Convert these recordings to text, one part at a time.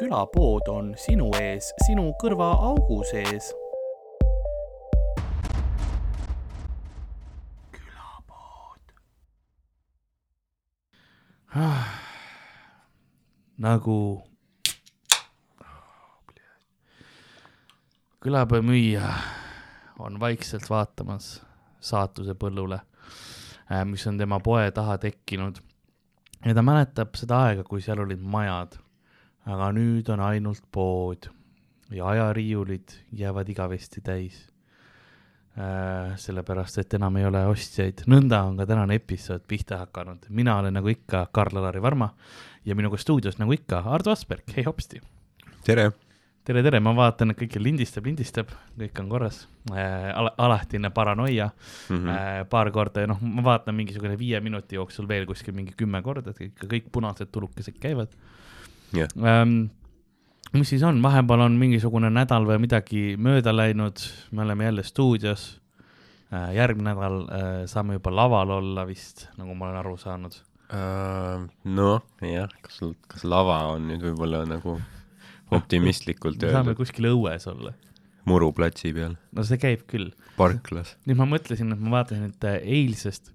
külapood on sinu ees, sinu kõrvaaugu sees. külapood ah,. nagu külapoemüüja on vaikselt vaatamas saatuse põllule, mis on tema poe taha tekkinud. ja ta mäletab seda aega, kui seal olid majad aga nüüd on ainult pood ja ajariiulid jäävad igavesti täis äh,. sellepärast, et enam ei ole ostjaid. nõnda on ka tänane episood pihta hakanud. mina olen nagu ikka Karl-Alari Varma ja minuga stuudios nagu ikka Ardo Asperg, hei hopsti. tere. tere, tere, ma vaatan, et kõik lindistab, lindistab, kõik on korras äh,. Al alatine paranoia mm. -hmm. Äh, paar korda ja noh, ma vaatan mingisugune viie minuti jooksul veel kuskil mingi kümme korda, et ikka kõik punased tulukesed käivad yeah.. Ähm, mis siis on, vahepeal on mingisugune nädal või midagi mööda läinud, me oleme jälle stuudios äh,. järgmine nädal äh, saame juba laval olla vist, nagu ma olen aru saanud uh,. noh, jah, kas, kas lava on nüüd võib-olla nagu optimistlikult öeldud? saame kuskil õues olla. Muru platsi peal. no see käib küll. parklas. nüüd ma mõtlesin, et ma vaatasin, et äh, eilsest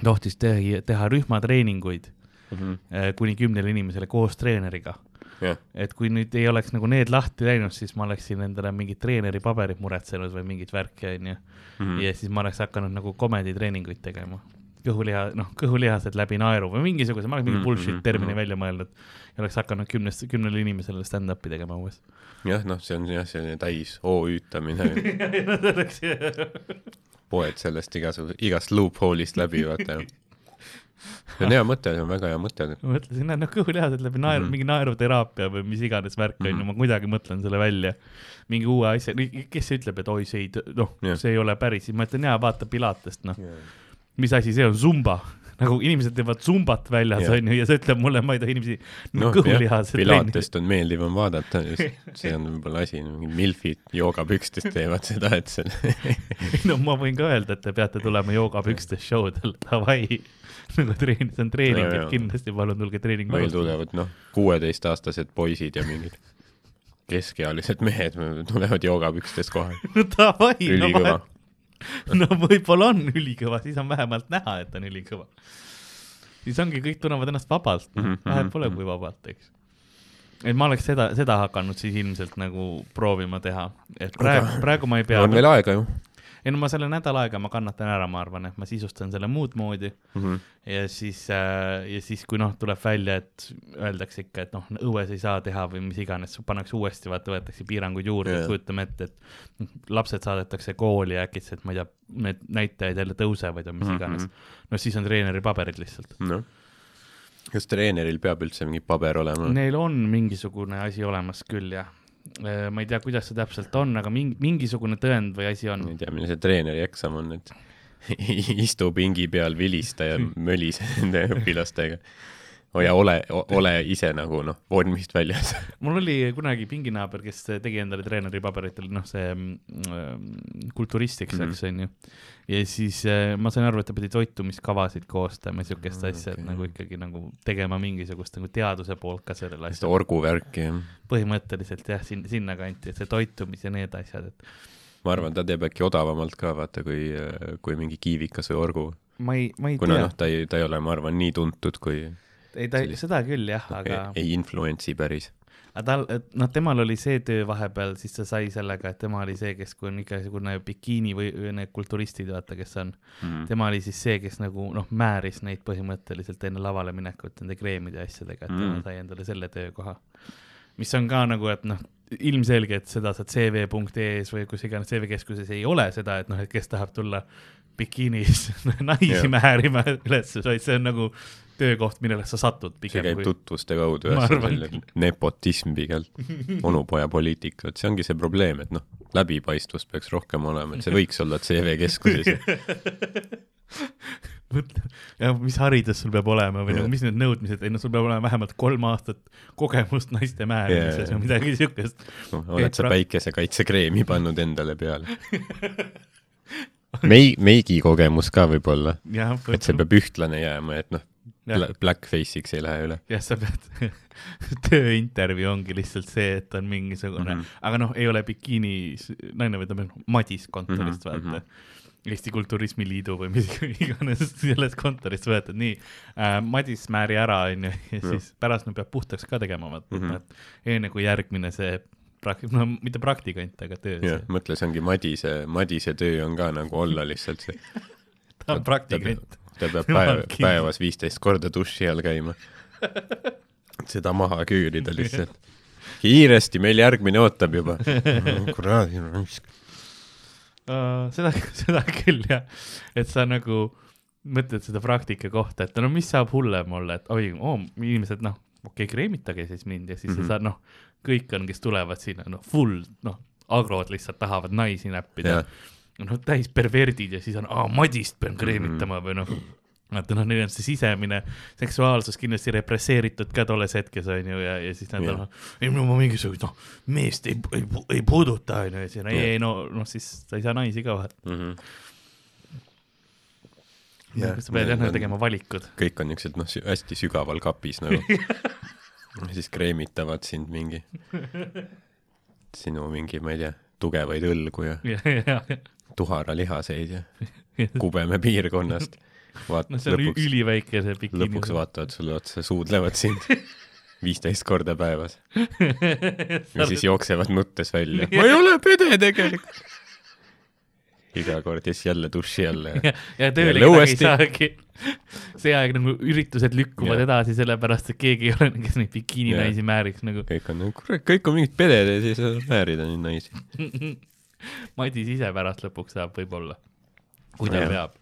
tohtis teha, teha rühmatreeninguid mm -hmm. kuni kümnele inimesele koos treeneriga yeah.. et kui nüüd ei oleks nagu need lahti läinud, siis ma oleksin endale mingit treeneripaberit muretsenud või mingit värki, onju. Mhm. ja siis ma oleks hakanud nagu comedy treeninguid tegema. kõhuliha, noh, kõhulihased läbi naeru või mingisuguse, ma oleks mingi mhm, bullshit mhm, termini välja mõelnud ja oleks hakanud kümnest, kümnele inimesele stand-up'i tegema umbes. jah, noh, see on jah, selline täis OÜ-tamine poed sellest igasuguse, igast loophole'ist läbi, vaata see on hea mõte, see on väga hea mõte. ma mõtlesin, noh, kõhulihased läbi naeru mm, -hmm. mingi naeruteraapia või mis iganes värk on ju, ma kuidagi mõtlen selle välja. mingi uue asja, kes ütleb, et oi, see ei, noh yeah., see ei ole päris, siis ma ütlen, jaa, vaata Pilatest, noh yeah.. mis asi see on, zumba nagu inimesed teevad zumbat väljas onju, ja sa ütled mulle, ma ei taha inimesi no, kõhulihased. Pilatest on meeldivam vaadata, see on võib-olla asi, milfid joogapükstes teevad seda, et see no ma võin ka öelda, et te peate tulema joogapükstes show del, davai nagu treen-, see on treening no,, et kindlasti palun tulge treeningu. meil tulevad noh, kuueteistaastased poisid ja mingid keskealised mehed tulevad joogapükstes kohe no davai, no,. no võib-olla on ülikõva, siis on vähemalt näha, et on ülikõva. siis ongi, kõik tunnevad ennast vabalt mm, -hmm, vahet pole mm -hmm. kui vabalt, eks et ma oleks seda, seda hakanud siis ilmselt nagu proovima teha, et praegu, praegu ma ei pea. on veel aega ju ei no ma selle nädal aega ma kannatan ära, ma arvan, et ma sisustan selle muud moodi mm. -hmm. ja siis äh,, ja siis, kui noh, tuleb välja, et öeldakse ikka, et noh, õues ei saa teha või mis iganes, pannakse uuesti, vaata, võetakse piiranguid juurde yeah., kujutame ette, et lapsed saadetakse kooli ja äkitselt, ma ei tea, need näitajad jälle tõusevad ja mis mm -hmm. iganes. no siis on treeneri paberid lihtsalt no kas treeneril peab üldse mingi paber olema? Neil on mingisugune asi olemas küll, jah ma ei tea, kuidas see täpselt on, aga mingi, mingisugune tõend või asi on. ma ei tea, milline see treeneri eksam on, et istu pingi peal, vilista ja mölise nende õpilastega hoia, ole, ole ise nagu noh, vormist väljas mul oli kunagi pinginaaber, kes tegi endale treeneripaberitel, noh, see äh, kulturistiks mm, -hmm. eks on ju. ja siis äh, ma sain aru, et ta pidi toitumiskavasid koostama siukest mm, asja okay., et nagu ikkagi nagu tegema mingisugust nagu teaduse poolt ka sellele asjale. orguvärki, jah. põhimõtteliselt jah, sin-, sinnakanti, et see toitumis ja need asjad, et ma arvan, ta teeb äkki odavamalt ka, vaata, kui, kui mingi kiivikas või orgu. ma ei, ma ei kuna tea. noh, ta ei, ta ei ole, ma arvan, nii tuntud kui ei ta, seda küll jah, aga. ei influence'i päris. aga tal, noh, temal oli see töö vahepeal, siis ta sai sellega, et tema oli see, kes, kui on igasugune bikiini või, või need kulturistid, vaata, kes on mm, tema oli siis see, kes nagu noh, määris neid põhimõtteliselt enne lavale minekut nende kreemide ja asjadega, et mm tema sai endale selle töökoha. mis on ka nagu, et noh, ilmselge, et seda saad cv.ee-s või kus iganes CV-keskuses ei ole seda, et noh, et kes tahab tulla bikiinis naisi yeah. määrima üles, vaid see on nagu töökoht, millele sa satud pigem. see käib kui... tutvuste kaudu, jah, selline nepotism pigem, onupojapoliitika, et see ongi see probleem, et noh, läbipaistvust peaks rohkem olema, et see võiks olla CV keskuses mõtle, ja mis haridus sul peab olema või nagu mis need nõudmised, ei no sul peab olema vähemalt kolm aastat kogemust naiste määramises yeah. või midagi siukest no,. oled sa päikesekaitsekreemi pannud endale peale mei-, meigi kogemus ka võib-olla. et see peab ühtlane jääma, et noh, Blackface'iks ei lähe üle. jah, sa pead, tööintervjuu ongi lihtsalt see, et on mingisugune mm. -hmm. aga noh, ei ole bikiinis naine, vaid on Madis kontorist mm, -hmm, vaata. Eesti Kulturismi Liidu või mis iganes sellest kontorist võetud, nii äh,, Madis määri ära, onju, ja siis pärast nad peab puhtaks ka tegema, vaata mm. -hmm. et enne kui järgmine see prak-, no mitte praktikant, aga töö, jah, mõtle, see ongi Madise, Madise töö on ka nagu olla lihtsalt see. ta on praktikant. Ta peab päev, päevas viisteist korda duši all käima. seda maha küürida lihtsalt. kiiresti, meil järgmine ootab juba. kuradi raisk. Uh, seda, seda küll jah, et sa nagu mõtled seda praktika kohta, et no mis saab hullem olla, et oi oh,, inimesed noh, okei okay,, kreemitage siis mind ja siis mm Mhm. -hmm. sa noh, kõik on, kes tulevad sinna, noh, full noh, agrod lihtsalt tahavad naisi näppida jah, noh, täis perverdid ja siis on, aa, Madist pean kreemitama või noh, vaata noh, neil on see sisemine seksuaalsus kindlasti represseeritud ka tolles hetkes onju ja, ja siis nad on ei no ma mingisugust noh, meest ei, ei, ei puuduta onju ja siis on ei, no, noh siis sa ei saa naisi ka vaata. Mhm. sa pead jah nagu tegema valikud. kõik on niisugused noh, hästi sügaval kapis nagu. siis kreemitavad sind mingi, sinu mingi, ma ei tea, tugevaid õlgu ja ja, ja, tuharalihaseid ja ja, kubeme piirkonnast. vaat- noh, see on lõpuks, üliväike see bikiini. lõpuks vaatavad sulle otsa, suudlevad sind viisteist korda päevas ja siis jooksevad nuttes välja. ma ei ole pede tegelikult. iga kord ja siis jälle duši alla ja ja, ja tööle kedagi ei saagi. see aeg nagu üritused lükkuvad Jah. edasi, sellepärast et keegi ei ole, kes neid bikiininaisi määriks nagu. kõik on nagu, kurat, kõik on mingid peded ja siis määrida neid naisi. Madis ise pärast lõpuks saab võib-olla, kui ta Jah. peab.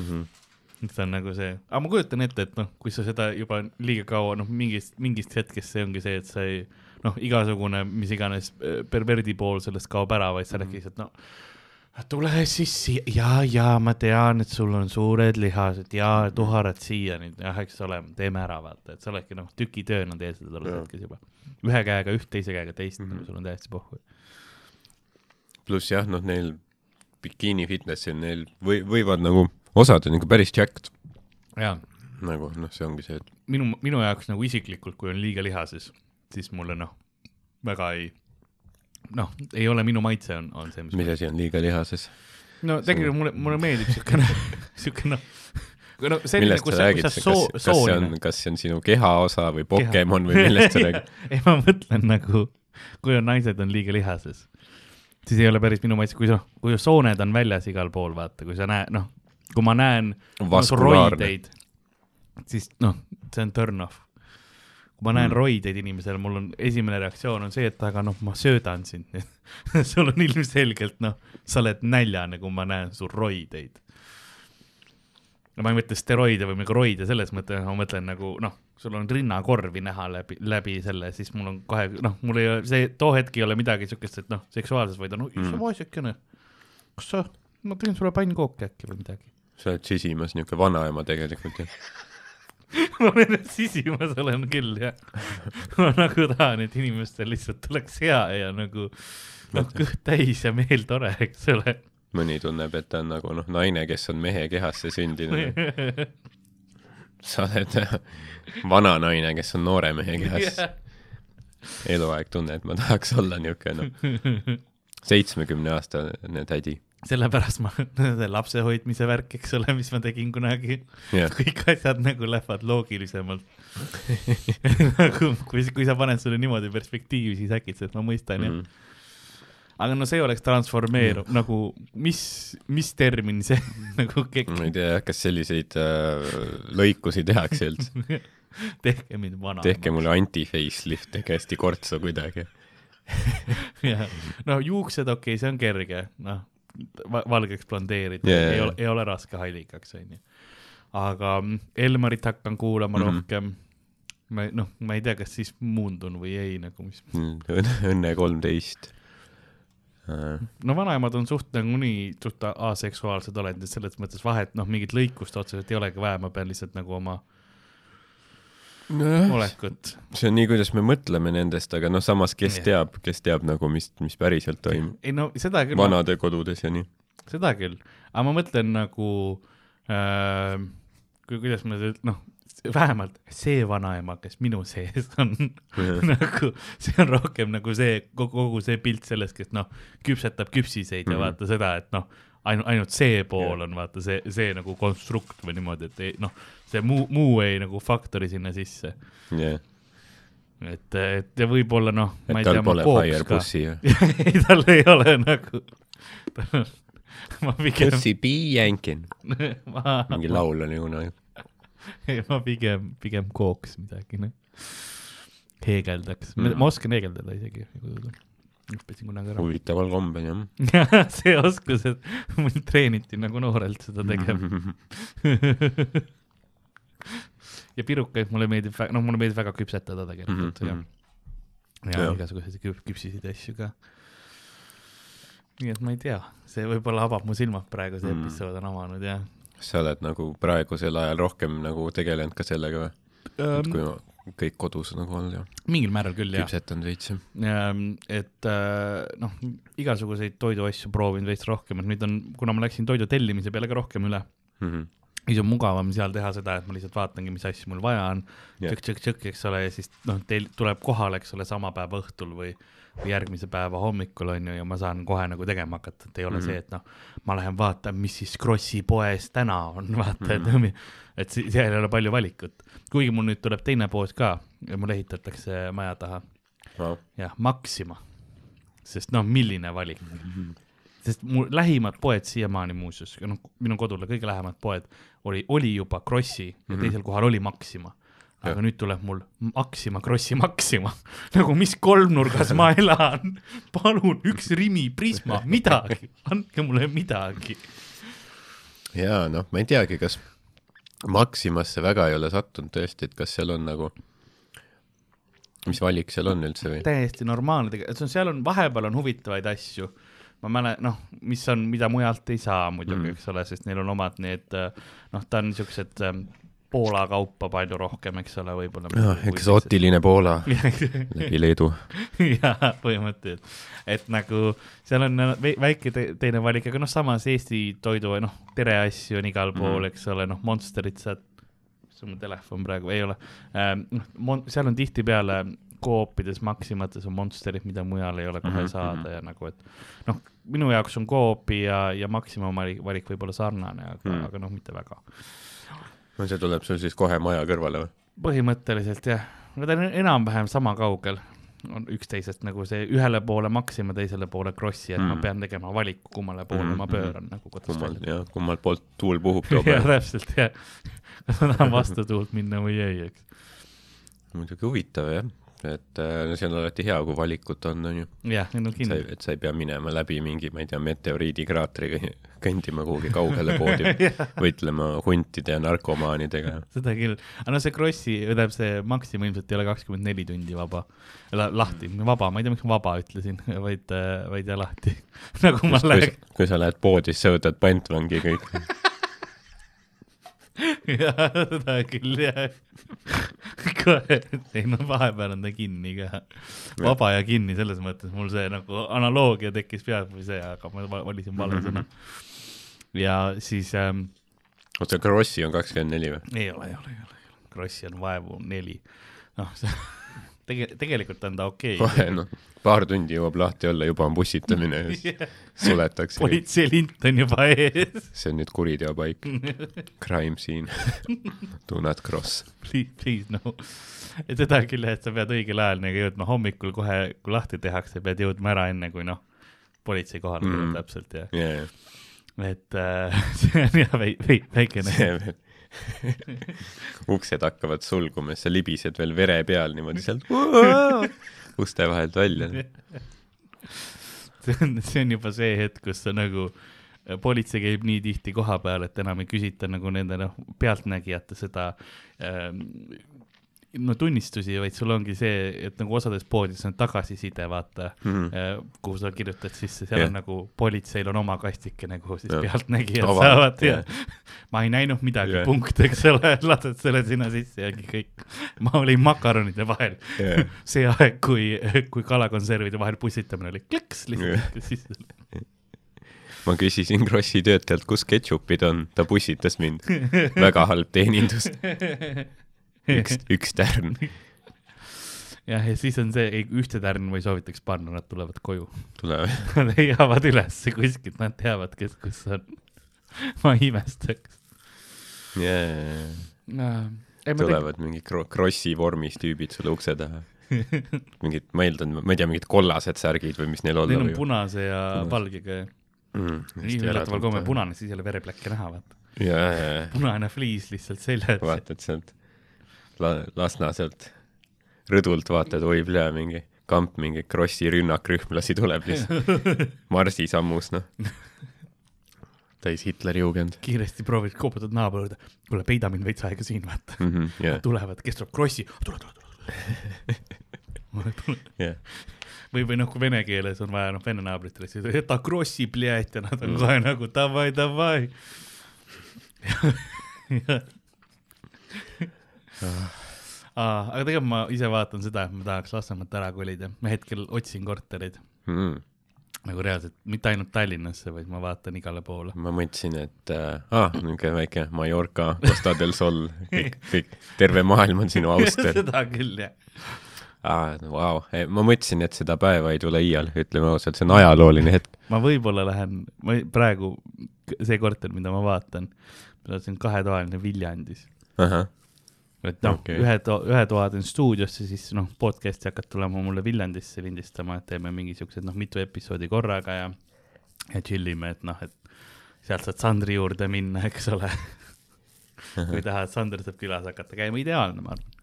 Mhm. see on nagu see, aga ma kujutan ette, et noh, kui sa seda juba liiga kaua, noh, mingist, mingist hetkest see ongi see, et sa ei noh, igasugune mis iganes äh, perverdi pool sellest kaob ära, vaid sa räägid lihtsalt noh, tule siis siia, ja, ja ma tean, et sul on suured lihased ja tuharad siia nüüd, jah, eks ole, teeme ära, vaata, et sa oledki noh, tükitöö on teed seda Jah. hetkes juba. ühe käega üht, teise käega teist mm, Mhm. -hmm. sul on täiesti pohhu. Pluss jah, noh, neil bikiini fitnessil neil või võivad nagu, osad on ikka päris jacked. jaa nagu noh, see ongi see, et minu, minu jaoks nagu isiklikult, kui on liiga lihases, siis mulle noh, väga ei, noh, ei ole minu maitse on, on see, mis mis asi on liiga lihases. no tegelikult mulle, mulle meeldib siukene, siukene, no selline, kus sa kus kas, sa soo-, kas see on sooline., kas see on sinu kehaosa või Pokemon või millest sa räägid? ei, ma mõtlen nagu, kui on naised on liiga lihases, siis ei ole päris minu maitse, kui sa, kui sooned on väljas igal pool, vaata, kui sa näed, noh, kui ma näen Vaskulaarne. roideid, siis noh, see on turn off. kui ma näen mm. roideid inimesel, mul on esimene reaktsioon on see, et aga noh, ma söödan sind. sul on ilmselgelt noh, sa oled näljane, kui ma näen su roideid. No ma ei mõtle steroide või mingi roide selles mõttes, ma mõtlen nagu noh, sul on rinnakorvi näha läbi, läbi selle, siis mul on kohe noh, mul ei ole see, too hetk ei ole midagi siukest, et noh, seksuaalses, vaid on, issand Mm. vaesekene, kas sa, ma teen sulle pannkooki äkki või midagi. sa oled sisimas niisugune vanaema tegelikult ju. ma nendest sisimas olen küll jah. ma nagu tahan, et inimestel lihtsalt tuleks hea ja nagu noh, kõht täis ja meel tore, eks ole. Mõni tunneb, et ta on nagu noh, naine, kes on mehe kehasse sündinud. sa oled vana naine, kes on noore mehe kehas. eluaeg tunne, et ma tahaks olla niisugune noh, seitsmekümne aastane tädi. sellepärast ma, see lapsehoidmise värk, eks ole, mis ma tegin kunagi, jah, kõik asjad nagu lähevad loogilisemalt. nagu kui, kui sa paned selle niimoodi perspektiivi, siis äkitselt ma mõistan jah. Aga no see oleks transformeeruv mm. nagu, mis, mis termin see nagu kek- ma ei tea, kas selliseid äh, lõikusi tehakse üldse. tehke mind vana. tehke mulle anti-facelift, tehke hästi kortsu kuidagi. jah, no juuksed, okei okay,, see on kerge, noh, valgeks blondeerida yeah,, ei jaa. ole, ei ole raske hallikaks, onju. aga mm, Elmarit hakkan kuulama mm. -hmm. rohkem. ma, noh, ma ei tea, kas siis muundun või ei nagu, mis, õnne, õnne kolmteist. Äh, no vanaemad on suht nagunii suht aseksuaalsed olendid, selles mõttes vahet, noh, mingit lõikust otseselt ei olegi vaja, ma pean lihtsalt nagu oma nojah, olekut. see on nii, kuidas me mõtleme nendest, aga noh, samas, kes Jah. teab, kes teab nagu, mis, mis päriselt toimub ei no seda küll, vanadekodudes ja nii. seda küll, aga ma mõtlen nagu äh,, kui, kuidas ma noh, vähemalt see vanaema, kes minu sees on nagu see on rohkem nagu see kogu, see pilt sellest, kes noh, küpsetab küpsiseid mm -hmm. ja mhm. vaata seda, et noh, ainult, ainult see pool yeah. on vaata see, see nagu konstrukt või niimoodi, et ei noh, see muu, muu ei nagu faktori sinna sisse yeah et, et ja võib-olla noh, ma ei tea, ma kooks ka. ei, tal ei ole nagu ma pigem. Pussy Bee Yankin mingi laul oli kunagi ma pigem, pigem kooks midagi, noh. heegeldaks mm., ma oskan heegeldada isegi. õppisin kunagi ära. huvitaval kombel, jah see oskus, et mul treeniti nagu noorelt seda tegema ja pirukaid mulle meeldib, noh, mulle meeldib väga küpsetada tegelikult mm -hmm. ja, ja, ja igasuguseid küp-, küpsiseid asju ka. nii et ma ei tea, see võib-olla avab mu silmad praegu, see mm -hmm. episood on avanud, jah sa oled nagu praegusel ajal rohkem nagu tegelenud ka sellega või um,? kui kõik kodus nagu olnud ja mingil määral küll, jah. küpsetanud veits, jah. et noh, igasuguseid toiduasju proovinud veits rohkem, et nüüd on, kuna ma läksin toidu tellimise peale ka rohkem üle mm, -hmm siis on mugavam seal teha seda, et ma lihtsalt vaatangi, mis asju mul vaja on yeah., tšõkk-tšõkk-tšõkk, eks ole, ja siis noh, teil tuleb kohale, eks ole, sama päeva õhtul või või järgmise päeva hommikul on ju ja ma saan kohe nagu tegema hakata, et ei ole mm -hmm. see, et noh, ma lähen vaatan, mis siis Krossi poes täna on, vaata mm, -hmm. et, et seal ei ole palju valikut. kuigi mul nüüd tuleb teine pood ka ja mul ehitatakse maja taha no.. jah, Maxima, sest noh, milline valik mm. -hmm sest mu lähimad poed siiamaani muuseas, noh, minu kodule kõige lähemad poed oli, oli juba Krossi ja mm -hmm. teisel kohal oli Maxima aga ja. nüüd tuleb mul Maxima Krossi Maxima nagu mis kolmnurgas ma elan, palun üks Rimi Prisma, midagi, andke mulle midagi. ja noh, ma ei teagi, kas Maximasse väga ei ole sattunud tõesti, et kas seal on nagu, mis valik seal on üldse või? täiesti normaalne tegelikult, seal on, vahepeal on huvitavaid asju ma mäletan, noh, mis on, mida mujalt ei saa muidugi mm., eks ole, sest neil on omad need, noh, ta on niisugused ähm, Poola kaupa palju rohkem, eks ole, võib-olla. jah, eksootiline Poola läbi Leedu. jaa, põhimõtteliselt, et nagu seal on väike te teine valik, aga noh, samas Eesti toidu, noh, tereasju on igal pool mm., eks ole, noh, Monsterit saad, mis on mu telefon praegu, ei ole ähm,, noh, seal on tihtipeale Coopides, Maximates on Monsterid, mida mujal ei ole kohe mm -hmm. saada ja nagu, et noh, minu jaoks on Coopi ja, ja Maxima valik, valik võib olla sarnane, aga mm., aga noh, mitte väga no see tuleb sul siis kohe maja kõrvale või? põhimõtteliselt jah, nad on enam-vähem sama kaugel on üksteisest nagu see ühele poole Maxima, teisele poole Krossi, et mm. ma pean tegema valiku, kummale poole mm. ma pööran nagu kodust välja. jah, kummalt poolt tuul puhub peal. täpselt, jah. kas ma tahan vastu tuult minna või ei, eks. muidugi huvitav jah et äh, no see on alati hea, kui valikut on, on ju. jah, no kindlasti. et sa ei pea minema läbi mingi, ma ei tea, meteoriidikraatriga kõndima kuhugi kaugele poodi võitlema huntide ja narkomaanidega. seda küll, aga no see Krossi, tähendab see Maxima ilmselt ei ole kakskümmend neli tundi vaba, lahti, vaba, ma ei tea, miks ma vaba ütlesin, vaid, äh, vaid jah, lahti nagu ma lähen. kui sa lähed poodi, siis sa võtad pantvangi kõik jaa, seda küll jah. Kohe, ei no vahepeal on ta kinni ka. vaba ja kinni selles mõttes, mul see nagu analoogia tekkis peas või see, aga ma valisin vale sõna. ja siis ähm,. oota, Krossi on kakskümmend neli või? ei ole, ei ole, ei ole, Krossi on vaevu neli. noh, see tege-, tegelikult on ta okei okay.. kohe noh, paar tundi jõuab lahti olla, juba on bussitamine ja yeah. suletakse. politseilint on juba ees. see on nüüd kuriteopaik Crime scene Do not cross. Please, please no. et seda küll, et sa pead õigel ajal nagu jõudma hommikul kohe, kui lahti tehakse, pead jõudma ära enne, kui noh, politsei kohale tuleb mm. täpselt ja yeah.. et äh, see on jah väike, väikene uksed hakkavad sulguma, siis sa libised veel vere peal niimoodi sealt uste vahelt välja. see on, see on juba see hetk, kus sa nagu, politsei käib nii tihti koha peal, et enam ei küsita nagu nende noh, pealtnägijate seda ähm, no tunnistusi, vaid sul ongi see, et nagu osades poodides on tagasiside, vaata mm, -hmm. kuhu sa kirjutad sisse, seal yeah. on nagu politseil on oma kastike nagu siis yeah. pealtnägijad Ava, saavad ja yeah. ma ei näinud midagi yeah., punkt, eks ole, lased selle sinna sisse ja kõik. ma olin makaronide vahel yeah. see aeg, kui, kui kalakonservide vahel pussitamine oli kliks lihtsalt yeah. sisse ma küsisin Krossi töötajalt, kus ketšupid on, ta pussitas mind. väga halb teenindus. üks, üks tärn. jah, ja siis on see, ei ühte tärni ma ei soovitaks panna, nad tulevad koju. tulevad. Nad leiavad ülesse kuskilt, nad teavad, kes kus on. ma imestaks yeah.. Ei, tulevad mingi kro-, Krossi vormis tüübid sulle ukse taha mingid, ma eeldan, ma ei tea, mingid kollased särgid või mis neil olla Neil on punase ja valgega ja mm,. nii üllataval kombel. punane, siis ei ole vereplekki näha, vaata. punane fliis lihtsalt seljas. vaatad sealt la-, Lasna sealt rõdult vaatad, oi plee, mingi kamp mingi Krossi rünnakrühmlasi tuleb lihtsalt marsisammus, noh. täis Hitleri jugend kiiresti proovid, koputad naabri juurde. kuule, peida mind veits aega siin, vaata. mm. -hmm, yeah, tulevad, kes tuleb, Krossi, tule, tule, tule. yeah. või, või noh, kui vene keeles on vaja, noh, vene naabritele, siis jäta Krossi, ja nad on Mm. kohe nagu davai, davai. aga tegelikult ma ise vaatan seda, et ma tahaks Lasnamäelt ära kolida, ma hetkel otsin kortereid mm.. nagu reaalselt, mitte ainult Tallinnasse, vaid ma vaatan igale poole. ma mõtlesin, et äh, ah, niisugune väike Mallorca, Costa del Sol, kõik, kõik, terve maailm on sinu auster seda küll, jah. ah,. Vau, ma mõtlesin, et seda päeva ei tule iial, ütleme ausalt, see on ajalooline hetk. ma võib-olla lähen, ma praegu see korter, mida ma vaatan, see on kahetoaline Viljandis. Et noh okay., ühe toa, ühe toa teen stuudiosse, siis noh, podcast'i hakkad tulema mulle Viljandisse lindistama, et teeme mingi siuksed noh, mitu episoodi korraga ja, ja chill ime, et noh, et sealt saad Sandri juurde minna, eks ole. kui tahad, Sander saab külas hakata käima, ideaalne, ma arvan.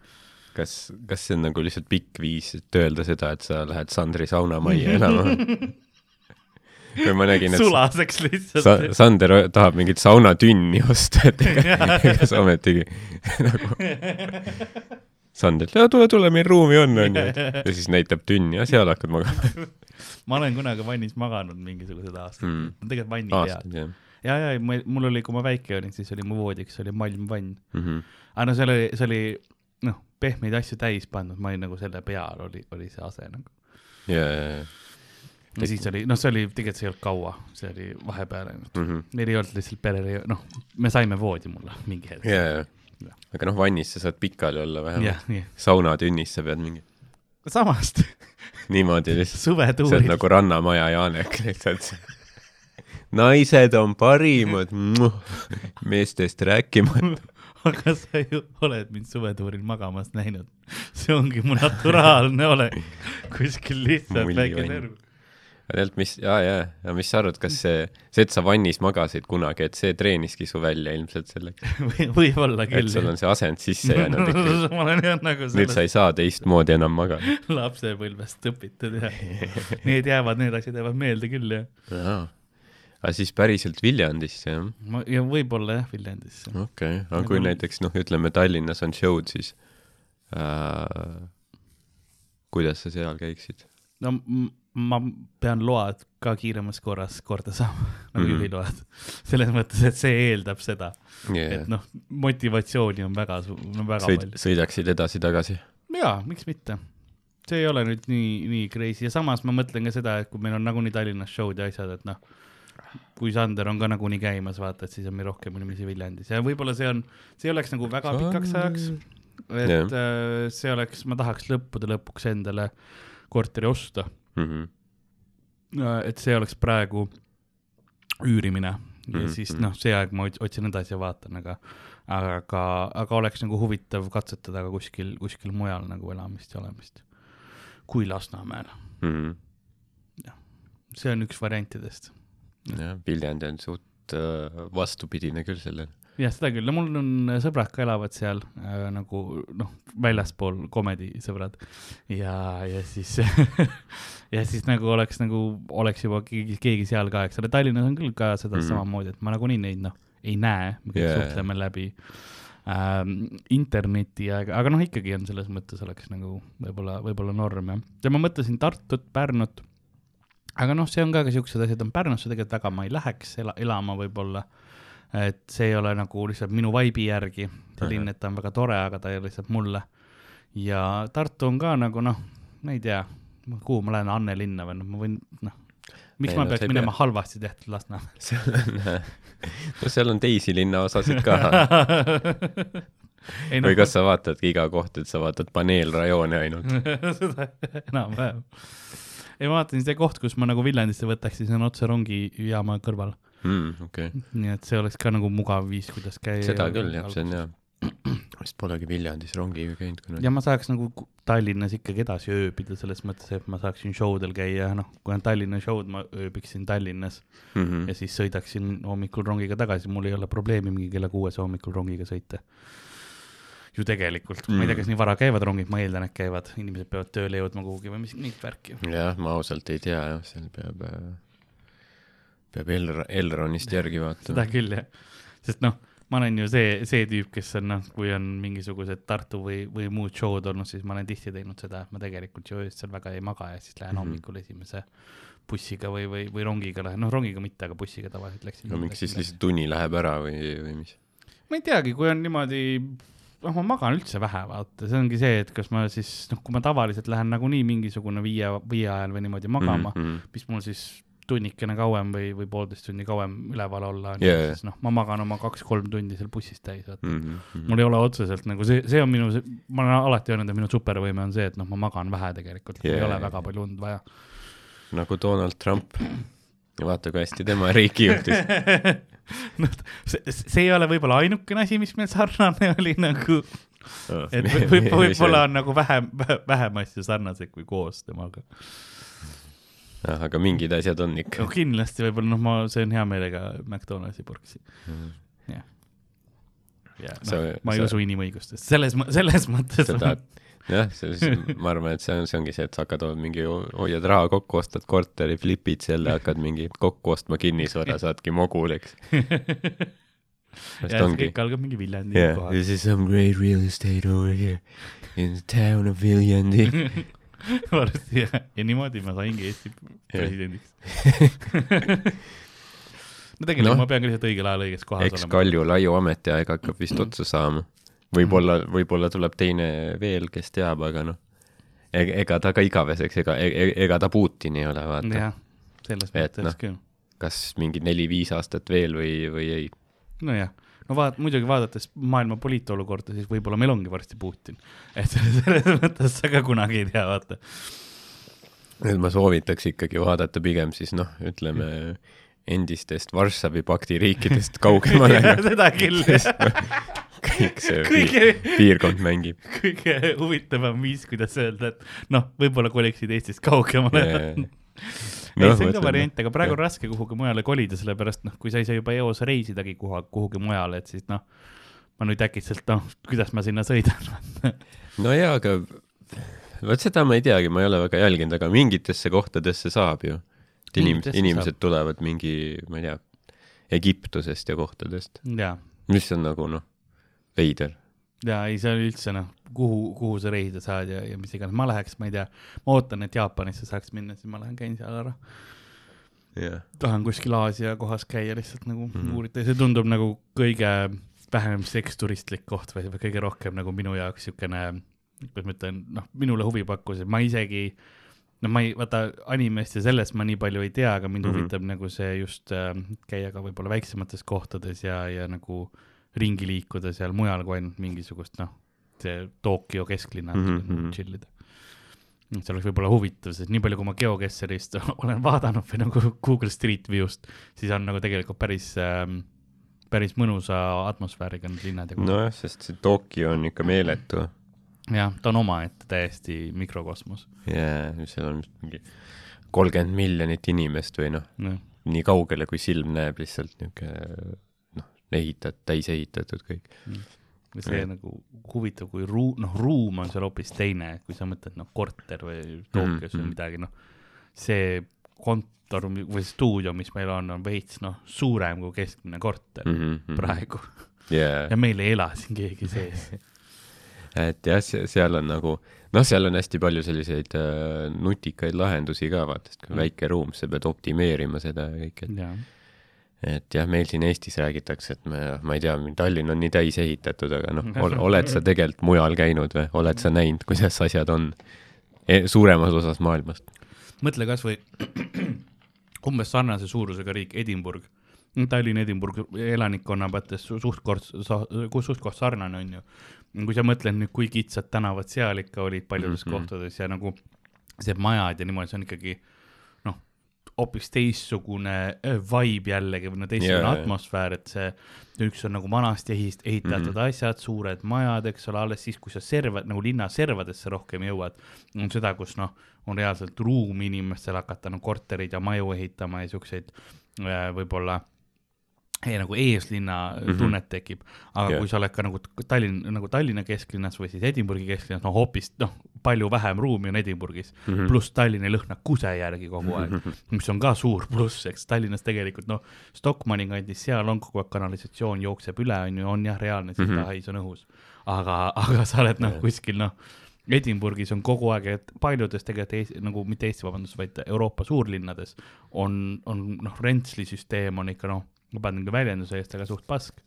kas, kas see on nagu lihtsalt pikk viis, et öelda seda, et sa lähed Sandri saunamajja elama? või ma nägin, et sulaseks lihtsalt sa,. Sander tahab mingit saunatünni osta, et ega, ega sa ometigi nagu Sander, tule, tule, meil ruumi on, onju. ja siis näitab tünni ja seal hakkad magama. ma olen kunagi vannis maganud mingisugused aastad Mm. mm., tegelikult vanni aastaid, jah ja, ja ma- mul oli, kui ma väike olin, siis oli mu voodiks oli malmvann. mm -hmm. aga no seal oli, see oli noh, pehmeid asju täis pandud, ma olin nagu selle peal oli, oli see ase nagu. ja, ja, ja ja siis oli, noh, see oli, tegelikult see ei olnud kaua, see oli vahepeal ainult. mm. -hmm. meil ei olnud lihtsalt perel, noh, me saime voodi mulle mingi hetk. ja Jah., aga noh, vannis sa saad pikali olla vähemalt. jah, nii. saunatünnis sa pead mingi samast niimoodi lihtsalt, sa suvetuuril oled nagu Rannamaja Janek lihtsalt. naised on parimad, meestest rääkimata. aga sa ju oled mind suvetuuril magamas näinud. see ongi mu naturaalne olek. kuskil lihtsalt väike vann. tegelikult, mis, jaa, jaa, aga mis sa arvad, kas see, see, et sa vannis magasid kunagi, et see treeniski su välja ilmselt selleks, või, võib-olla et küll. sul on see asend sisse jäänud ikka. ma olen jah nagu nüüd sa ei saa teistmoodi enam magada. lapsepõlvest õpitud ja need jäävad, need asjad jäävad meelde küll ja. aga siis päriselt Viljandisse, jah? ma, ja võib-olla jah, Viljandisse. okei okay., aga kui näiteks noh, ütleme Tallinnas on show'd, siis äh, kuidas sa seal käiksid? no ma pean load ka kiiremas korras korda saama, nagu mm. juhiload. selles mõttes, et see eeldab seda, Yeah. et noh, motivatsiooni on väga, no väga sõid palju., sõidaksid edasi-tagasi? jaa, miks mitte. see ei ole nüüd nii, nii crazy ja samas ma mõtlen ka seda, et kui meil on nagunii Tallinnas show'd ja asjad, et noh, kui Sander on ka nagunii käimas, vaata, et siis on meil rohkem inimesi Viljandis ja võib-olla see on, see oleks nagu väga pikaks ajaks, et yeah. see oleks, ma tahaks lõppude lõpuks endale korteri osta, mm. -hmm. et see oleks praegu üürimine ja mm -hmm. siis mhm. noh, see aeg ma ots- otsin edasi ja vaatan, aga aga, aga oleks nagu huvitav katsetada ka kuskil, kuskil mujal nagu elamist ja olemist kui Lasnamäel. Mm -hmm. see on üks variantidest. jah, Viljandi on suht äh, vastupidine küll sellele. jah, seda küll, no mul on sõbrad ka elavad seal äh, nagu noh, väljaspool komedi sõbrad ja, ja siis ja siis nagu oleks nagu, oleks juba keegi, keegi seal ka, eks ole, Tallinnas on küll ka seda mm. -hmm. samamoodi, et ma nagunii neid noh, ei näe, me kõik yeah. suhtleme läbi ähm, interneti, aga, aga noh, ikkagi on selles mõttes oleks nagu võib-olla, võib-olla norm jah. ja ma mõtlesin Tartut, Pärnut, aga noh, see on ka, ka siuksed asjad on Pärnusse tegelikult väga ma ei läheks ela, elama võib-olla et see ei ole nagu lihtsalt minu vaibi järgi, linn, et ta on väga tore, aga ta ei ole lihtsalt mulle. ja Tartu on ka nagu noh, ma ei tea, kuhu ma lähen, Anne linna või noh, ma võin noh, miks Ei, ma no peaks minema pea. halvasti tehtud Lasnamäele? seal on, no seal on teisi linnaosasid ka. ei või kas sa vaatadki iga koht, et sa vaatad paneelrajoone ainult? seda enam-vähem. ei, ma vaatasin see koht, kus ma nagu Viljandisse võtaks, siis on otse rongijaama kõrval. mm,. okei okay., nii et see oleks ka nagu mugav viis, kuidas käia. seda küll jah, see on hea. vist polegi Viljandis rongiga käinud kunagi ja. ma saaks nagu Tallinnas ikkagi edasi ööbida selles mõttes, et ma saaksin show del käia, noh, kui on Tallinna show'd, ma ööbiksin Tallinnas Mm -hmm. ja siis sõidaksin hommikul rongiga tagasi, mul ei ole probleemi mingi kella kuues hommikul rongiga sõita. ju tegelikult, ma ei tea, kas nii vara käivad rongid, ma eeldan, et käivad, inimesed peavad tööle jõudma kuhugi või mis, mingit värki. jah, ma ausalt ei tea jah, seal peab, peab Elr-, Elronist järgi seda vaatama. küll jah, sest noh, ma olen ju see, see tüüp, kes on noh, kui on mingisugused Tartu või, või muud show'd olnud, siis ma olen tihti teinud seda, et ma tegelikult ju öösel väga ei maga ja siis lähen Mhm. hommikul esimese bussiga või, või, või rongiga lähen, noh rongiga mitte, aga bussiga tavaliselt läksin. no miks siis lihtsalt uni läheb ära või, või mis? ma ei teagi, kui on niimoodi, noh, ma magan üldse vähe, vaata, see ongi see, et kas ma siis, noh, kui ma tavaliselt lähen nagunii mingisugune viie, viie ajal või niimoodi magama mm, mm. -hmm. mis mul siis tunnikene kauem või, või poolteist tundi kauem üleval olla yeah,, siis noh, ma magan oma kaks-kolm tundi seal bussis täis, vaata mm. -hmm. mul ei ole otseselt nagu see, see on minu, ma olen alati öelnud, et minu supervõime on see, et noh, ma magan vähe tegelikult yeah., ei ole väga palju und vaja. nagu Donald Trump. vaata, kui hästi tema riiki juhtis. noh, see, see ei ole võib-olla ainukene asi, mis meil sarnane oli nagu, et võib- võib- võib-olla on nagu vähem, vähem asju sarnaseid kui koos temaga. Ah, aga mingid asjad on ikka no. kindlasti võib-olla noh, ma söön hea meelega McDonaldsi purksi. jah. ja Sa- noh, ma ei sa- usu inimõigustest, selles, selles mõttes sa tahad, jah, see, see, ma arvan, et see on, see ongi see, et sa hakkad mingi, hoiad raha kokku, ostad korteri, flipid selle, hakkad mingi kokku ostma kinnisvara, saadki mogul, eks. ja ongi kõik. algab mingi Viljandi Yeah, kohal. this is some great real estate over here in the town of Viljandi. varsti jah, ja niimoodi ma saingi Eesti presidendiks. no tegelikult no. ma pean ka lihtsalt õigel ajal õiges kohas eks olema. Kalju Laiu ametiaeg hakkab vist otsa saama. võib-olla, võib-olla tuleb teine veel, kes teab, aga noh, ega ta ka igaveseks, ega, ega ta Putin ei ole, vaata. jah, selles mõttes noh. küll. kas mingi neli-viis aastat veel või, või ei. nojah, no vaat-, muidugi vaadates maailma poliitolukorda, siis võib-olla meil ongi varsti Putin. et selles mõttes sa ka kunagi ei tea, vaata. et ma soovitaks ikkagi vaadata pigem siis noh, ütleme endistest Varssavi pakti riikidest kaugemale. seda küll, kõik see Kõige- piir, piirkond mängib. kõige huvitavam viis, kuidas öelda, et noh, võib-olla koliksid Eestist kaugemale Yeah. Ei see on ka variant, aga praegu on raske kuhugi mujale kolida, sellepärast noh, kui sa ei saa juba eos reisidagi kuhu, kuhugi mujale, et siis noh, ma nüüd äkitselt noh, kuidas ma sinna sõidan. no jaa, aga vot seda ma ei teagi, ma ei ole väga jälginud, aga mingitesse kohtadesse saab ju. et inimesed, inimesed tulevad mingi, ma ei tea, Egiptusest ja kohtadest, mis on nagu noh, veider. Ja ei, see on üldse noh, kuhu, kuhu sa reisida saad ja, ja mis iganes, ma läheks, ma ei tea, ma ootan, et Jaapanisse saaks minna, siis ma lähen käin seal ära. jah, tahan kuskil Aasia kohas käia lihtsalt nagu mm. -hmm. uurida ja see tundub nagu kõige vähem seksturistlik koht või, kõige rohkem nagu minu jaoks siukene, kuidas ma ütlen, noh, minule huvi pakkus, et ma isegi, no ma ei, vaata animest ja sellest ma nii palju ei tea, aga mind mm. -hmm. huvitab nagu see just äh, käia ka võib-olla väiksemates kohtades ja, ja nagu ringi liikuda seal mujal kui ainult mingisugust noh, see Tokyo kesklinna mm Mhm, -hmm. chill ida see oleks võib-olla huvitav, sest nii palju, kui ma GeoGuessrist olen vaadanud või nagu Google Street View'st, siis on nagu tegelikult päris ähm,, päris mõnusa atmosfääriga need linnad ja kohad no.. nojah, sest see Tokyo on ikka meeletu jah, ta on omaette täiesti mikrokosmos ja seal on mingi kolmkümmend miljonit inimest või noh, no.. nii kaugele, kui silm näeb, lihtsalt niisugune noh, ehitat-, täis ehitatud kõik. ja see Jah. nagu huvitav, kui ruu-, noh, ruum on seal hoopis teine, kui sa mõtled, noh, korter või Tokyos või mhm. midagi, noh, see kontor või stuudio, mis meil on, on veits, noh, suurem kui keskmine korter mm Mhm, -hmm. praegu jaa ja meil ei ela siin keegi sees. et jah, seal on nagu, noh, seal on hästi palju selliseid äh, nutikaid lahendusi ka, vaata, sest kui Mm. väike ruum, sa pead optimeerima seda ja kõike, et jah, meil siin Eestis räägitakse, et me, ma ei tea, Tallinn on nii täis ehitatud, aga noh, oled sa tegelikult mujal käinud või oled sa näinud, kuidas asjad on e suuremas osas maailmast? mõtle kasvõi, umbes sarnase suurusega riik, Edinburgh. Tallinn, Edinburgh elanikkonna mõttes suht-kord, suht-kord sarnane on ju. kui sa mõtled nüüd, kui kitsad tänavad seal ikka olid paljudes mm -hmm. kohtades ja nagu see majad ja niimoodi, see on ikkagi hoopis teistsugune äh, vibe jällegi või no teistsugune yeah, atmosfäär, et see, üks on nagu vanasti ehist-, ehitatud mm -hmm. asjad, suured majad, eks ole, alles siis, kui sa serva, nagu linna servadesse rohkem jõuad, on seda, kus noh, on reaalselt ruumi inimestel hakata nagu korterid ja maju ehitama ja siukseid äh, võib-olla Ei, nagu eeslinna mm -hmm. tunnet tekib, aga yeah. kui sa oled ka nagu Tallinn, nagu Tallinna kesklinnas või siis Edinburghi kesklinnas, no hoopis noh, palju vähem ruumi on Edinburgis mm -hmm., pluss Tallinn ei lõhna kuse järgi kogu aeg mm, -hmm. mis on ka suur pluss, eks Tallinnas tegelikult noh, Stockmanni kandis, seal on kogu aeg kanalisatsioon jookseb üle, on ju, on jah, reaalne sildahais mhm. mm -hmm. on õhus, aga, aga sa oled noh, kuskil noh Edinburghis on kogu aeg, et paljudes tegelikult Eesti, nagu mitte Eesti, vabandust, vaid Euroopa suurlinnades on, on noh, rentsli süsteem on ikka noh vabandan ka väljenduse eest, aga suht pask.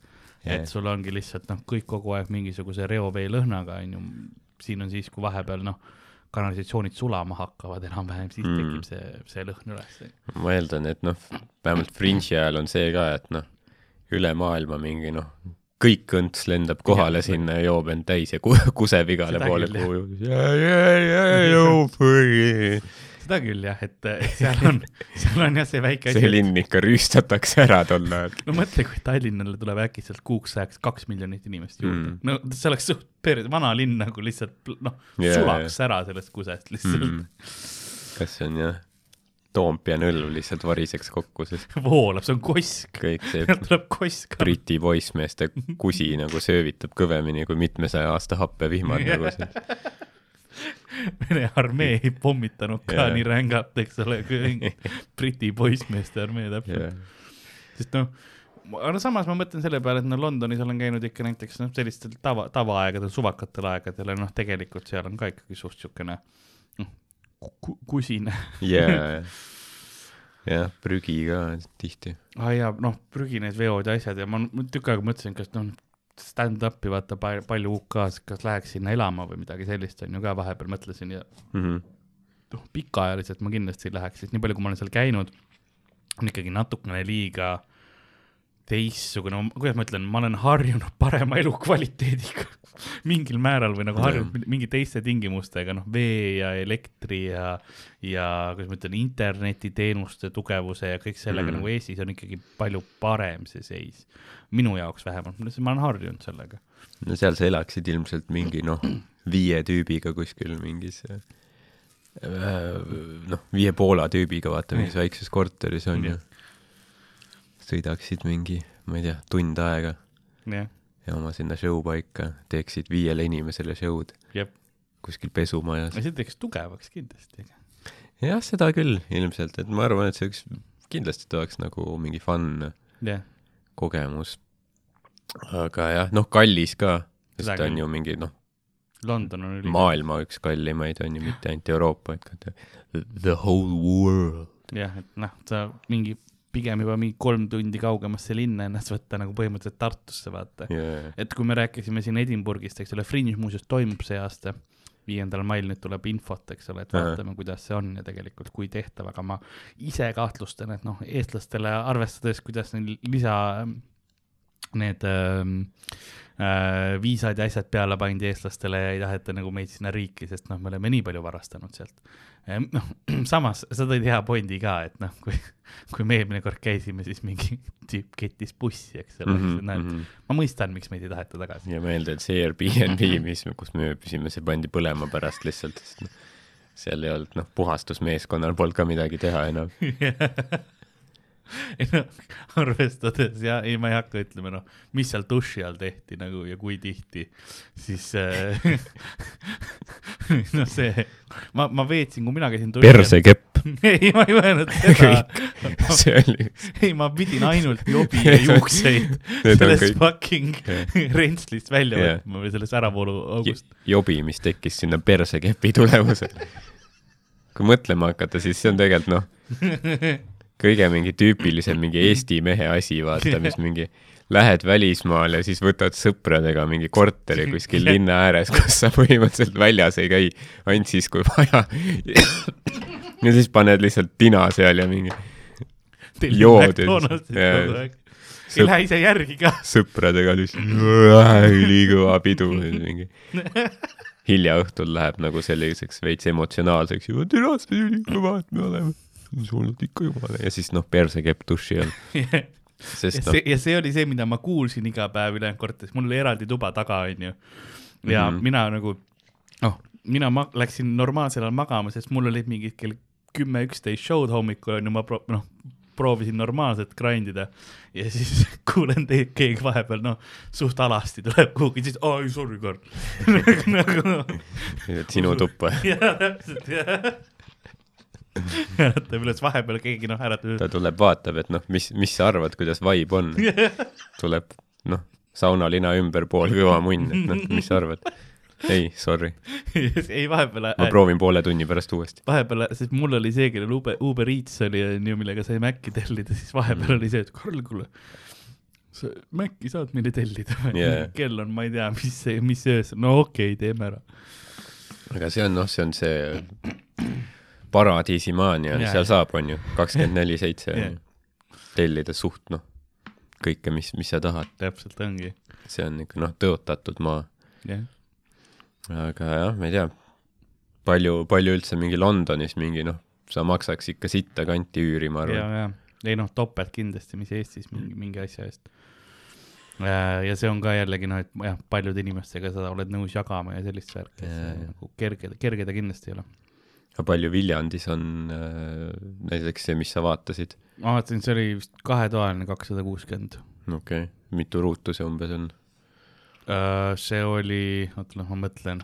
et sul ongi lihtsalt noh, kõik kogu aeg mingisuguse reovee lõhnaga onju, siin on siis, kui vahepeal noh, kanalisatsioonid sulama hakkavad enam-vähem, siis mm. tekib see, see lõhn üles. ma eeldan, et noh, vähemalt Fringe'i ajal on see ka, et noh, üle maailma mingi noh, kõik õnts lendab kohale ja, sinna ja joob end täis ja kuseb igale poole kuhu seda küll jah, et, seal on, seal on jah see väike asi. see linn ikka rüüstatakse ära tol ajal. no mõtle, kui Tallinnale tuleb äkitselt kuuks ajaks kaks miljonit inimest juurde mm.. no see oleks suht per-, vana linn nagu lihtsalt noh yeah,, sulaks yeah. ära sellest kusest lihtsalt mm.. kas see on jah, Toompea nõlv lihtsalt variseks kokku, sest voolab, see on kosk. kõik see tuleb kosk. Briti poissmeeste kusi nagu söövitab kõvemini kui mitmesaja aasta happevihmad nagu see Vene armee ei pommitanud ka yeah. nii rängalt, eks ole, kui Briti poissmeeste armee täpselt yeah.. sest noh, aga samas ma mõtlen selle peale, et no Londonis olen käinud ikka näiteks noh, sellistel tava, tavaaegadel, suvakatel aegadel ja noh, tegelikult seal on ka ikkagi suht siukene noh, kusine. jaa, jah, prügi ka tihti. aa ah, jaa, noh, prügi need veod ja asjad ja ma tükk aega mõtlesin, kas noh, stand-up'i vaata palju UK-s, kas läheks sinna elama või midagi sellist, on ju ka vahepeal mõtlesin ja mm -hmm. noh, pikaajaliselt ma kindlasti ei läheks, sest nii palju, kui ma olen seal käinud, on ikkagi natukene liiga teistsugune, kuidas ma ütlen, ma olen harjunud parema elukvaliteediga mingil määral või nagu harjunud mingi teiste tingimustega, noh, vee ja elektri ja, ja kuidas ma ütlen, internetiteenuste tugevuse ja kõik sellega mm. nagu Eestis on ikkagi palju parem see seis. minu jaoks vähemalt, ma olen harjunud sellega. no seal sa elaksid ilmselt mingi noh, viie tüübiga kuskil mingis äh, noh, viie Poola tüübiga, vaata, mingis väikses korteris on ju. Sõidaksid mingi, ma ei tea, tund aega. jah ja oma sinna show paika, teeksid viiele inimesele show'd. kuskil pesumajas. see teeks tugevaks kindlasti. jah, seda küll ilmselt, et ma arvan, et see üks, kindlasti ta oleks nagu mingi fun yeah. kogemus. aga jah, noh, kallis ka, sest ta on ju mingi noh, London on üli-. maailma üks kallimaid on ju, mitte ainult Euroopa, the, the whole world. jah, et noh, sa mingi pigem juba mingi kolm tundi kaugemasse linna ennast võtta nagu põhimõtteliselt Tartusse, vaata yeah.. et kui me rääkisime siin Edinburgh'ist, eks ole, Fringe muuseas toimub see aasta, viiendal mail nüüd tuleb infot, eks ole, et vaatame uh, -huh. kuidas see on ja tegelikult kui tehtav, aga ma ise kahtlustan, et noh, eestlastele arvestades, kuidas neil lisa need äh, viisad ja asjad peale pandi eestlastele ja ei taheta nagu meid sinna riiki, sest noh, me oleme nii palju varastanud sealt noh, samas sa tõid hea pointi ka, et noh, kui, kui me eelmine kord käisime, siis mingi tüüp kettis bussi, eks ole mm, -hmm, näed mm, -hmm. ma mõistan, miks meid ei taheta tagasi. ja meelde, et see Airbnb, mis, kus me ööbisime, see pandi põlema pärast lihtsalt, sest noh, seal ei olnud, noh, puhastusmeeskonnal polnud ka midagi teha enam ei noh, arvestades ja ei, ma ei hakka ütlema, noh, mis seal duši all tehti nagu ja kui tihti, siis äh, noh, see, ma, ma veetsin, kui mina käisin persekepp. ei, ma ei mõelnud seda see oli. ei, ma pidin ainult jobi ja juukseid sellest fucking rentslist välja yeah. võtma või sellest äravooluaugust. jobi, mis tekkis sinna persekepi tulemusel. kui mõtlema hakata, siis see on tegelikult noh kõige mingi tüüpilisem mingi Eesti mehe asi, vaata, mis mingi lähed välismaale siis võtad sõpradega mingi korteri kuskil linna ääres, kus sa põhimõtteliselt väljas ei käi, ainult siis, kui vaja. ja siis paned lihtsalt tina seal ja mingi jood ja siis aeg. ei lähe ise järgi ka. sõpradega lihtsalt ülikõva pidu mingi hilja õhtul läheb nagu selliseks veits emotsionaalseks juba terast ülikõvad me oleme olnud ikka jumala ja siis noh persekepp duši all ja sest noh see, ja see oli see, mida ma kuulsin iga päev ülejäänud korteris, mul oli eraldi tuba taga, onju. ja mm. -hmm. mina nagu, noh, mina ma läksin normaalsel ajal magama, sest mul olid mingid kell kümme, üksteist show'd hommikul onju, ma pro-, noh, proovisin normaalselt grind ida ja siis kuulen teid, keegi vahepeal noh, suht alasti tuleb kuhugi, siis oi sorry Karl nagu sinu tuppa jaa, täpselt, jah. äratab üles, vahepeal keegi noh, äratab üles. Ta tuleb vaatab et noh mis mis sa arvad kuidas vibe on. Tuleb noh saunalina ümber pool kõva munn et noh mis sa arvad. Ei sorry. Ei, vahepeal ma, proovin poole tunni pärast uuesti. Vahepeal, sest mul oli see, kellel Uber, Uber Eats oli, onju, millega sai Maci tellida, siis vahepeal Mhm. oli see, et Karl, kuule, sa Maci saad meile tellida Jaa. kell on, ma ei tea, mis mis öösel, no okei okay,, teeme ära. aga see on noh see on see paradiisimaania Jaa. seal saab onju kakskümmend neli seitse tellida suht noh kõike mis mis sa tahad. Täpselt ongi, see on ikka noh tõotatud maa. Aga jah ma ei tea palju palju üldse mingi Londonis mingi noh sa maksaks ikka sitta kanti üüri ma arvan. Ei noh, topelt kindlasti, mis Eestis mingi, mingi asja eest. ja see on ka jällegi noh, et jah, paljude inimestega sa oled nõus jagama ja sellist värki, et see nagu kerge, kerge ta kindlasti ei ole. Aga palju Viljandis on äh, näiteks see mis sa vaatasid ma vaatasin, see oli vist kahetoaline kakssada kuuskümmend. okei okay. mitu ruutu see umbes on see oli, oota noh, ma mõtlen,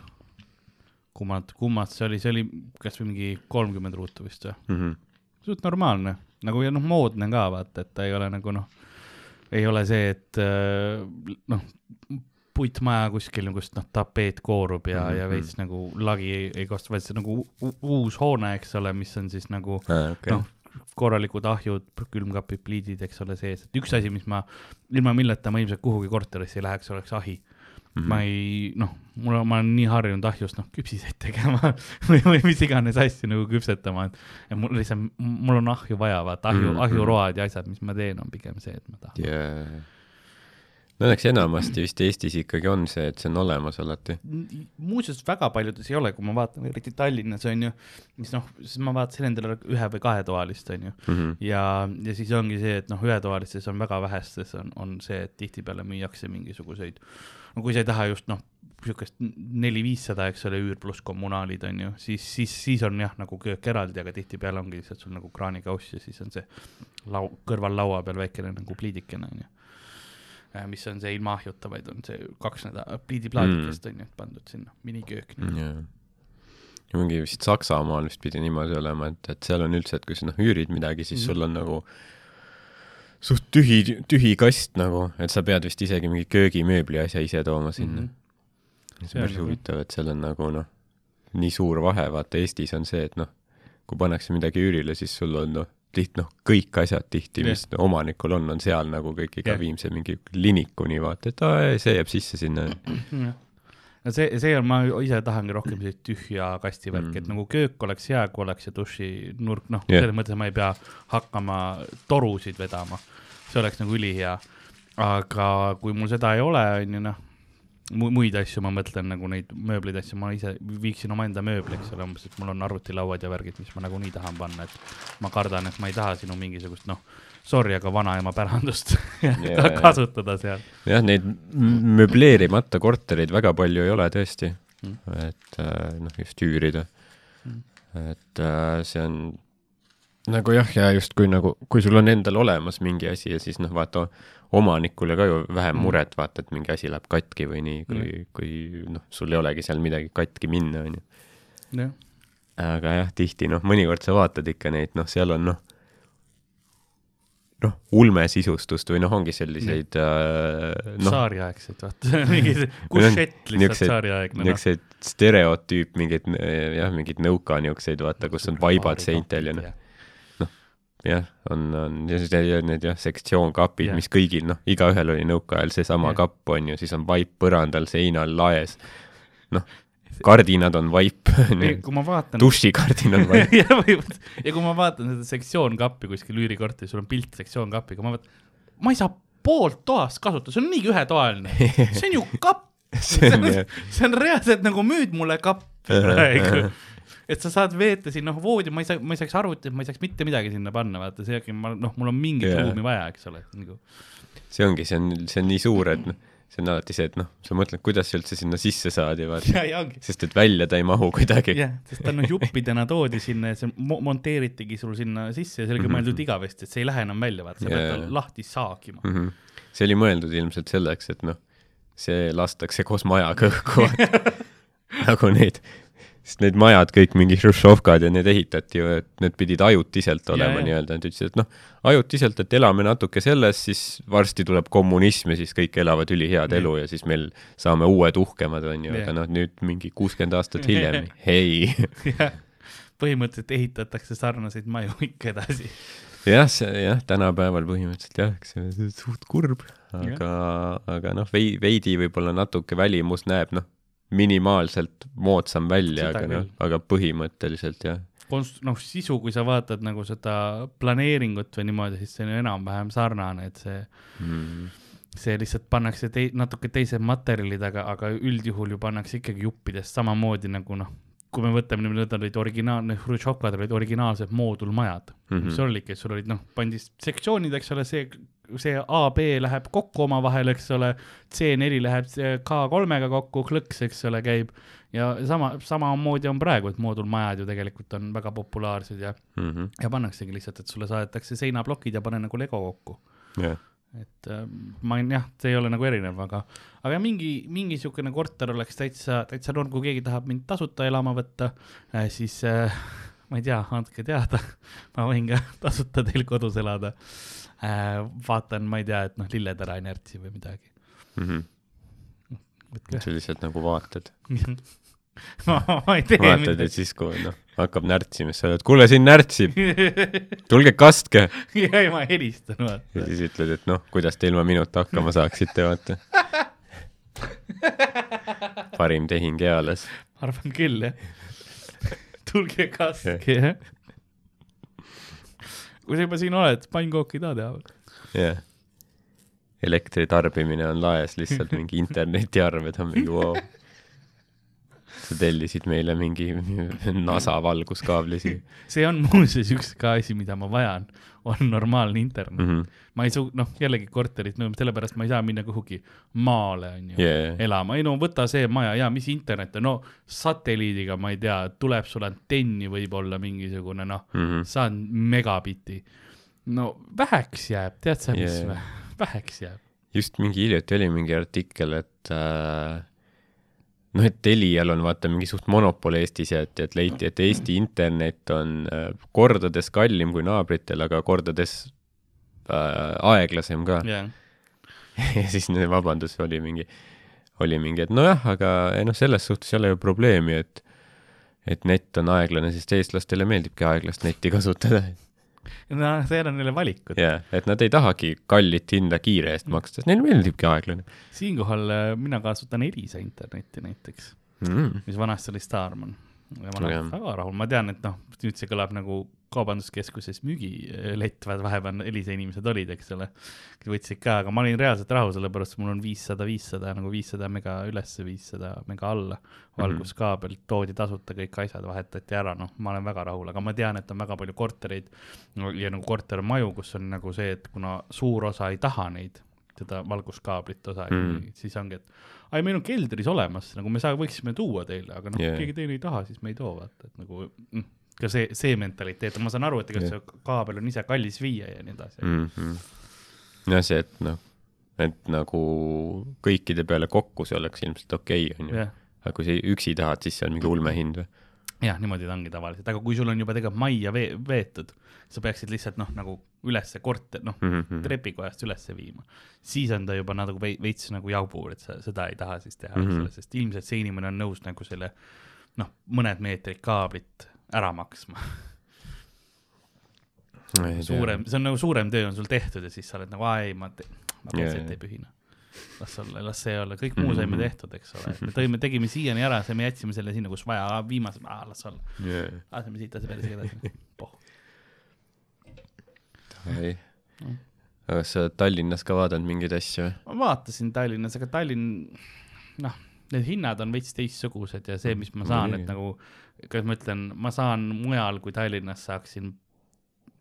kummad, kummad see oli, see oli kas või mingi kolmkümmend ruutu vist või? mm -hmm. suht normaalne, nagu ja noh, moodne ka vaata, et ta ei ole nagu noh, ei ole see, et äh, noh, puitmaja kuskil, kust noh, tapeet koorub ja mm, -hmm. ja Mhm. veits nagu lagi ei, ei kosta, vaid see nagu uus hoone, eks ole, mis on siis nagu ah, okay. noh, korralikud ahjud, külmkapid, pliidid, eks ole, sees, et üks asi, mis ma, ilma milleta ma ilmselt kuhugi korterisse ei läheks, oleks ahi mm. -hmm. ma ei, noh, mul on, ma olen nii harjunud ahjust noh, küpsiseid tegema või, või mis iganes asju nagu küpsetama, et et mul lihtsalt, mul on ahju vaja, vaata ahju mm, Mhm. -hmm. ahjuroad ja asjad, mis ma teen, on pigem see, et ma tahan yeah.. No õnneks enamasti vist Eestis ikkagi on see, et see on olemas alati. muuseas, väga paljudes ei ole, kui ma vaatan, eriti Tallinnas on ju, siis noh, siis ma vaatasin endale ühe või kahetoalist on ju Mhm. ja, ja siis ongi see, et noh, ühetoalistes on väga vähestes on, on see, et tihtipeale müüakse mingisuguseid, no kui sa ei taha just noh, niisugust neli-viissada, eks ole, üür pluss kommunaalid on ju, siis, siis, siis on jah, nagu köök eraldi, aga tihtipeale ongi lihtsalt sul nagu kraanikauss ja siis on see lau-, kõrval laua peal väikene nagu pliidikene on ju. Mis on see ilma ahjuta, vaid on see kaks nädala pliidiplaadikest on ju, pandud sinna, miniköök nii. jaa. ja mingi vist Saksamaal vist pidi niimoodi olema, et, et seal on üldse, et kui sa noh üürid midagi, siis Mhm. sul on nagu suht tühi, tühi kast nagu, et sa pead vist isegi mingi köögimööbli asja ise tooma sinna mm. -hmm. see on päris nagu- huvitav, et seal on nagu noh, nii suur vahe, vaata Eestis on see, et noh, kui pannakse midagi üürile, siis sul on noh, liht-, noh, kõik asjad tihti, mis yeah. omanikul on, on seal nagu kõik Jah. yeah. viimse mingi linikuni vaata, et aa, see jääb sisse sinna. jah, no see, see on, ma ise tahangi rohkem sellist tühja kasti värki mm., et Mm. nagu köök oleks hea, kui oleks see dušinurk, noh yeah., selles mõttes, et ma ei pea hakkama torusid vedama, see oleks nagu ülihea. aga kui mul seda ei ole, on ju noh, muid asju ma mõtlen nagu neid mööbleid asju, ma ise viiksin omaenda mööbli, eks ole, umbes, et mul on arvutilauad ja värgid, mis ma nagunii tahan panna, et ma kardan, et ma ei taha sinu mingisugust noh, sorry, aga vanaema pärandust Jaa. kasutada seal jah, neid möbleerimata kortereid väga palju ei ole tõesti Mm. et äh, noh, just üürida Mm. mm.. et äh, see on nagu jah, ja justkui nagu, kui sul on endal olemas mingi asi ja siis noh, vaata omanikule ka ju vähem Mm. muret, vaata, et mingi asi läheb katki või nii, kui Mm. kui noh, sul ei olegi seal midagi katki minna, onju. jah, aga jah, tihti noh, mõnikord sa vaatad ikka neid, noh, seal on noh, noh, ulmesisustust või noh, ongi selliseid äh, noh, saariaegseid, vaata, mingi see kušett lihtsalt saariaegne, noh. niisuguseid stereotüüp mingeid jah, mingeid nõuka niisuguseid, vaata, kus on vaibad seintel ja noh, jah, on, on. Ja siis need- need jah, sektsioonkapid yeah., mis kõigil noh, igaühel oli nõukaajal seesama yeah. kapp on ju, siis on vaip põrandal, seinal, laes. kardinad on vaip kui ma vaatan dušikardin on vaip. Ja, kui ma vaatan seda sektsioonkappi kuskil üürikorteris, sul on pilt sektsioonkapiga, ma vaatan, ma ei saa poolt toast kasutada, see on niigi ühetoaline, see on ju kapp. See on, see on reaalselt nagu müüd mulle kappi praegu et sa saad veeta siin, noh, voodi, ma ei saa, ma ei saaks arvutit, ma ei saaks mitte midagi sinna panna, vaata, see, ma, noh, mul on mingit yeah. ruumi vaja, eks ole, nagu. see ongi, see on, see on nii suur, et noh, see on alati see, et noh, sa mõtled, kuidas sa üldse sinna sisse saad ja vaata. sest et välja ta ei mahu kuidagi. jah, sest ta noh, juppidena toodi sinna ja see mo monteeritigi sul sinna sisse ja see oligi mm -hmm. mõeldud igavesti, et see ei lähe enam välja, vaata, sa yeah. pead lahti saagima mm. -hmm. see oli mõeldud ilmselt selleks, et noh, see lastakse koos majaga õhku nagu neid sest need majad kõik mingi Hruštšovkad ja need ehitati ju, et need pidid ajutiselt olema nii-öelda, nad ütlesid, et noh, ajutiselt, et elame natuke selles, siis varsti tuleb kommunism ja siis kõik elavad ülihead elu ja siis meil saame uued uhkemad, on ju, aga noh, nüüd mingi kuuskümmend aastat hiljem, hei. Põhimõtteliselt ehitatakse sarnaseid maju ikka edasi. jah, see jah, tänapäeval põhimõtteliselt jah, see on suht kurb, aga, aga noh, veidi võib-olla natuke välimus näeb, noh minimaalselt moodsam välja, aga noh, aga põhimõtteliselt jah. Konst-, noh, sisu, kui sa vaatad nagu seda planeeringut või niimoodi, siis see on enam-vähem sarnane, et see mm. see lihtsalt pannakse tei-, natuke teised materjalid, aga, aga üldjuhul ju pannakse ikkagi juppidest samamoodi nagu noh, kui me võtame, need olid originaalne, Hruštšovkad olid originaalsed moodulmajad mm, -hmm. mis olidki, sul olid noh, pandi sektsioonid, eks ole, see see A, B läheb kokku omavahel, eks ole, C4 läheb K3-ga kokku, klõks, eks ole, käib ja sama, samamoodi on praegu, et moodulmajad ju tegelikult on väga populaarsed ja mm, -hmm. ja pannaksegi lihtsalt, et sulle saadetakse seinaplokid ja pane nagu lego kokku yeah. et äh, ma olen jah, see ei ole nagu erinev, aga, aga mingi, mingi niisugune korter oleks täitsa, täitsa norm, kui keegi tahab mind tasuta elama võtta äh,, siis äh, ma ei tea, andke teada ma võin ka tasuta teil kodus elada äh, vaatan, ma ei tea, et noh, lilletera inertsi või midagi mm. -hmm. sa lihtsalt nagu vaatad ma, ma ei tee vaatad midagi. ja siis, kui noh, hakkab närtsima, siis sa oled, kuule, siin närtsib, tulge kastke. ja, ja ma helistan, vaata. ja siis ütled, et noh, kuidas te ilma minuta hakkama saaksite, vaata parim tehing eales. arvan küll, jah. Tulge kastke, jah. Kui sa juba siin oled, pannkooki ei taha teha või? jah. Yeah.. elektri tarbimine on laes, lihtsalt mingi internetiarved on mingi vau wow.. sa tellisid meile mingi NASA valguskaabli siia. see on muuseas üks ka asi, mida ma vajan on normaalne internet mm. -hmm. ma ei su-, noh, jällegi korterit, no sellepärast ma ei saa minna kuhugi maale, on ju yeah., elama, ei no võta see maja ja mis internet on, no satelliidiga, ma ei tea, tuleb sulle antenni võib-olla mingisugune, noh mm -hmm., saan megabitti. no väheks jääb, tead sa, mis yeah. või, väheks jääb. just mingi hiljuti oli mingi artikkel, et äh noh, et Telial on vaata mingi suht monopol Eestis ja et, et leiti, et Eesti internet on äh, kordades kallim kui naabritel, aga kordades äh, aeglasem ka yeah. ja siis vabandus oli mingi, oli mingi, et nojah, aga noh, selles suhtes ei ole ju probleemi, et et net on aeglane, sest eestlastele meeldibki aeglast netti kasutada no see on neile valikud. jah, et nad ei tahagi kallit hinda kiire eest maksta, sest neile meeldibki aeglane. siinkohal äh, mina kasutan Elisa internetti näiteks mm., mis vanasti oli Starman. ja ma olen väga rahul, ma tean, et noh, nüüd see kõlab nagu kaubanduskeskuses müügilett, vahepeal Elisa inimesed olid, eks ole, võtsid ka, aga ma olin reaalselt rahul, sellepärast mul on viissada, viissada nagu viissada mega ülesse, viissada mega alla. valguskaabel toodi tasuta, kõik asjad vahetati ära, noh, ma olen väga rahul, aga ma tean, et on väga palju kortereid ja nagu kortermaju, kus on nagu see, et kuna suur osa ei taha neid, seda valguskaablit osa mm., siis ongi, et ai, meil on keldris olemas, nagu me saa-, võiksime tuua teile, aga noh yeah., keegi teine ei taha, siis me ei too, vaata, et nagu mm ka see, see mentaliteet, ma saan aru, et ega see kaabel on ise kallis viia ja nii edasi mm. -hmm. no see, et noh, et nagu kõikide peale kokku see oleks ilmselt okei okay,, onju. aga kui sa üksi tahad, siis see on mingi ulmehind või? jah, niimoodi ta ongi tavaliselt, aga kui sul on juba tegelikult majja vee-, veetud, sa peaksid lihtsalt noh, nagu ülesse korter, noh mm -hmm. trepikojast ülesse viima, siis on ta juba nagu veits nagu jabur, et sa seda ei taha siis teha mm, -hmm. sest ilmselt see inimene on nõus nagu selle noh, mõned meetrid kaablit ära maksma suurem, see on nagu suurem töö on sul tehtud ja siis sa oled nagu, aa ei, ma, ma päriselt ei pühina. las olla, las see olla, kõik muu saime tehtud, eks ole, me tõime, tegime siiani ära, siis me jätsime selle sinna, kus vaja, viimase, las olla, yeah.. laseme siit edasi päris edasi. Poh. ei Mm.. aga kas sa oled Tallinnas ka vaadanud mingeid asju ma vaatasin Tallinnas, aga Tallinn, noh, need hinnad on veits teistsugused ja see, mis ma saan, et nagu, kuidas ma ütlen, ma saan mujal kui Tallinnas saaksin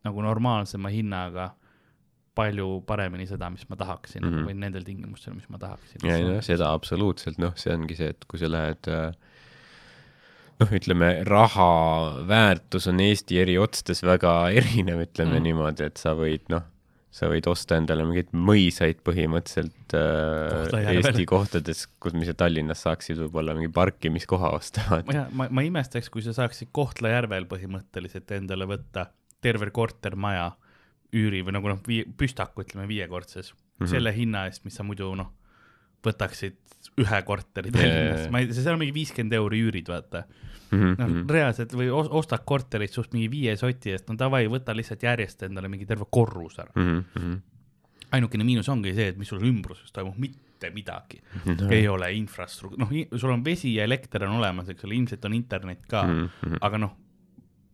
nagu normaalsema hinnaga palju paremini seda, mis ma tahaksin mm. -hmm. või nendel tingimustel, mis ma tahaksin. ei noh, seda absoluutselt, noh, see ongi see, et kui sa lähed äh, noh, ütleme raha väärtus on Eesti eri otstes väga erinev, ütleme Mm. mm. niimoodi, et sa võid noh, sa võid osta endale mingeid mõisaid põhimõtteliselt äh. Eesti kohtades, kus, mis sa Tallinnas saaksid võib-olla mingi parkimiskoha osta, ma ma, ma imestaks, kui sa saaksid Kohtla-Järvel põhimõtteliselt endale võtta terve kortermaja üüri või nagu noh, vii-, püstaku ütleme viiekordses mm. -hmm. selle hinna eest, mis sa muidu noh, võtaksid ühe korteri Tallinnas jaa., ma ei, seal on mingi viiskümmend euri üürid, vaata. Mhm, noh, reaalselt või os- ostad korterit suht mingi viie soti eest, no davai, võta lihtsalt järjest endale mingi terve korrus ära. mhm, ainukene miinus ongi see, et mis sul ümbruses toimub, mitte midagi no.. ei ole infrastruktuur, noh, sul on vesi ja elekter on olemas, eks ole, ilmselt on internet ka mm, mhm, -hmm. aga noh,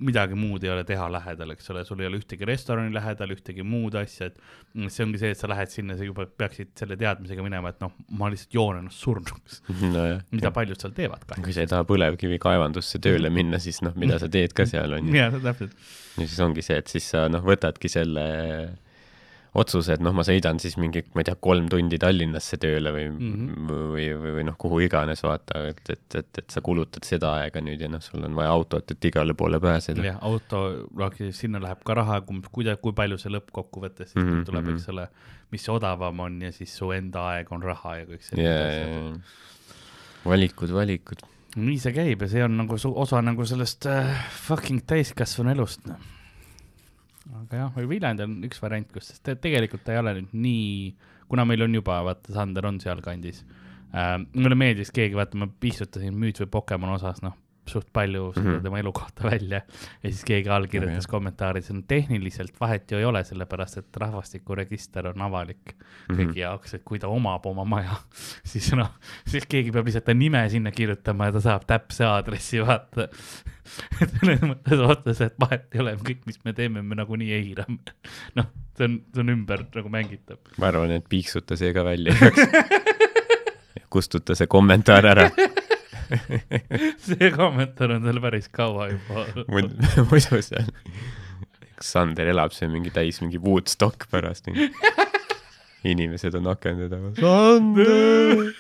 midagi muud ei ole teha lähedal, eks ole, sul ei ole ühtegi restorani lähedal, ühtegi muud asja, et mm, see ongi see, et sa lähed sinna, sa juba peaksid selle teadmisega minema, et noh, ma lihtsalt joon ennast surnuks, nojah. mida paljud seal teevad kui kahjuks. sa ei taha põlevkivikaevandusse tööle minna, siis noh, mida sa teed ka seal on ju. jaa, täpselt. ja siis ongi see, et siis sa noh, võtadki selle otsuse, et noh, ma sõidan siis mingi, ma ei tea, kolm tundi Tallinnasse tööle või mm. -hmm. või, või, või noh, kuhu iganes vaata, et, et, et, et sa kulutad seda aega nüüd ja noh, sul on vaja autot, et igale poole pääseda. jah, auto, sinna läheb ka raha, kui, kui palju see lõppkokkuvõttes siis mm -hmm, tuleb, mhm. eks ole, mis odavam on ja siis su enda aeg on raha ja kõik sellised ja, asjad. ja valikud, valikud. nii see käib ja see on nagu osa nagu sellest äh, fucking täiskasvanu elust, noh. Aga jah, Viljandi on üks variant, kus, te- tegelikult ta ei ole nüüd nii, kuna meil on juba, vaata, Sander on sealkandis äh,. mulle meeldis keegi, vaata, ma piiksutasin Müüt või Pokemon osas, noh, suht palju seda mm. -hmm. tema elukohta välja ja siis keegi all kirjutas Väga kommentaaris, et tehniliselt vahet ju ei ole, sellepärast et rahvastikuregister on avalik kõigi Mhm. jaoks, et kui ta omab oma maja, siis noh, siis keegi peab lihtsalt ta nime sinna kirjutama ja ta saab täpse aadressi, vaata. et selles mõttes otseselt vahet ei ole, kõik, mis me teeme, me nagunii eirame. noh, see on, see on ümber nagu mängitav. ma arvan, et piiksuta see ka välja igaks. kustuta see kommentaar ära. see kommentaar on tal päris kaua juba. muidu seal, Sander elab seal mingi täis mingi Woodstock pärast. inimesed on akende taga. Sander.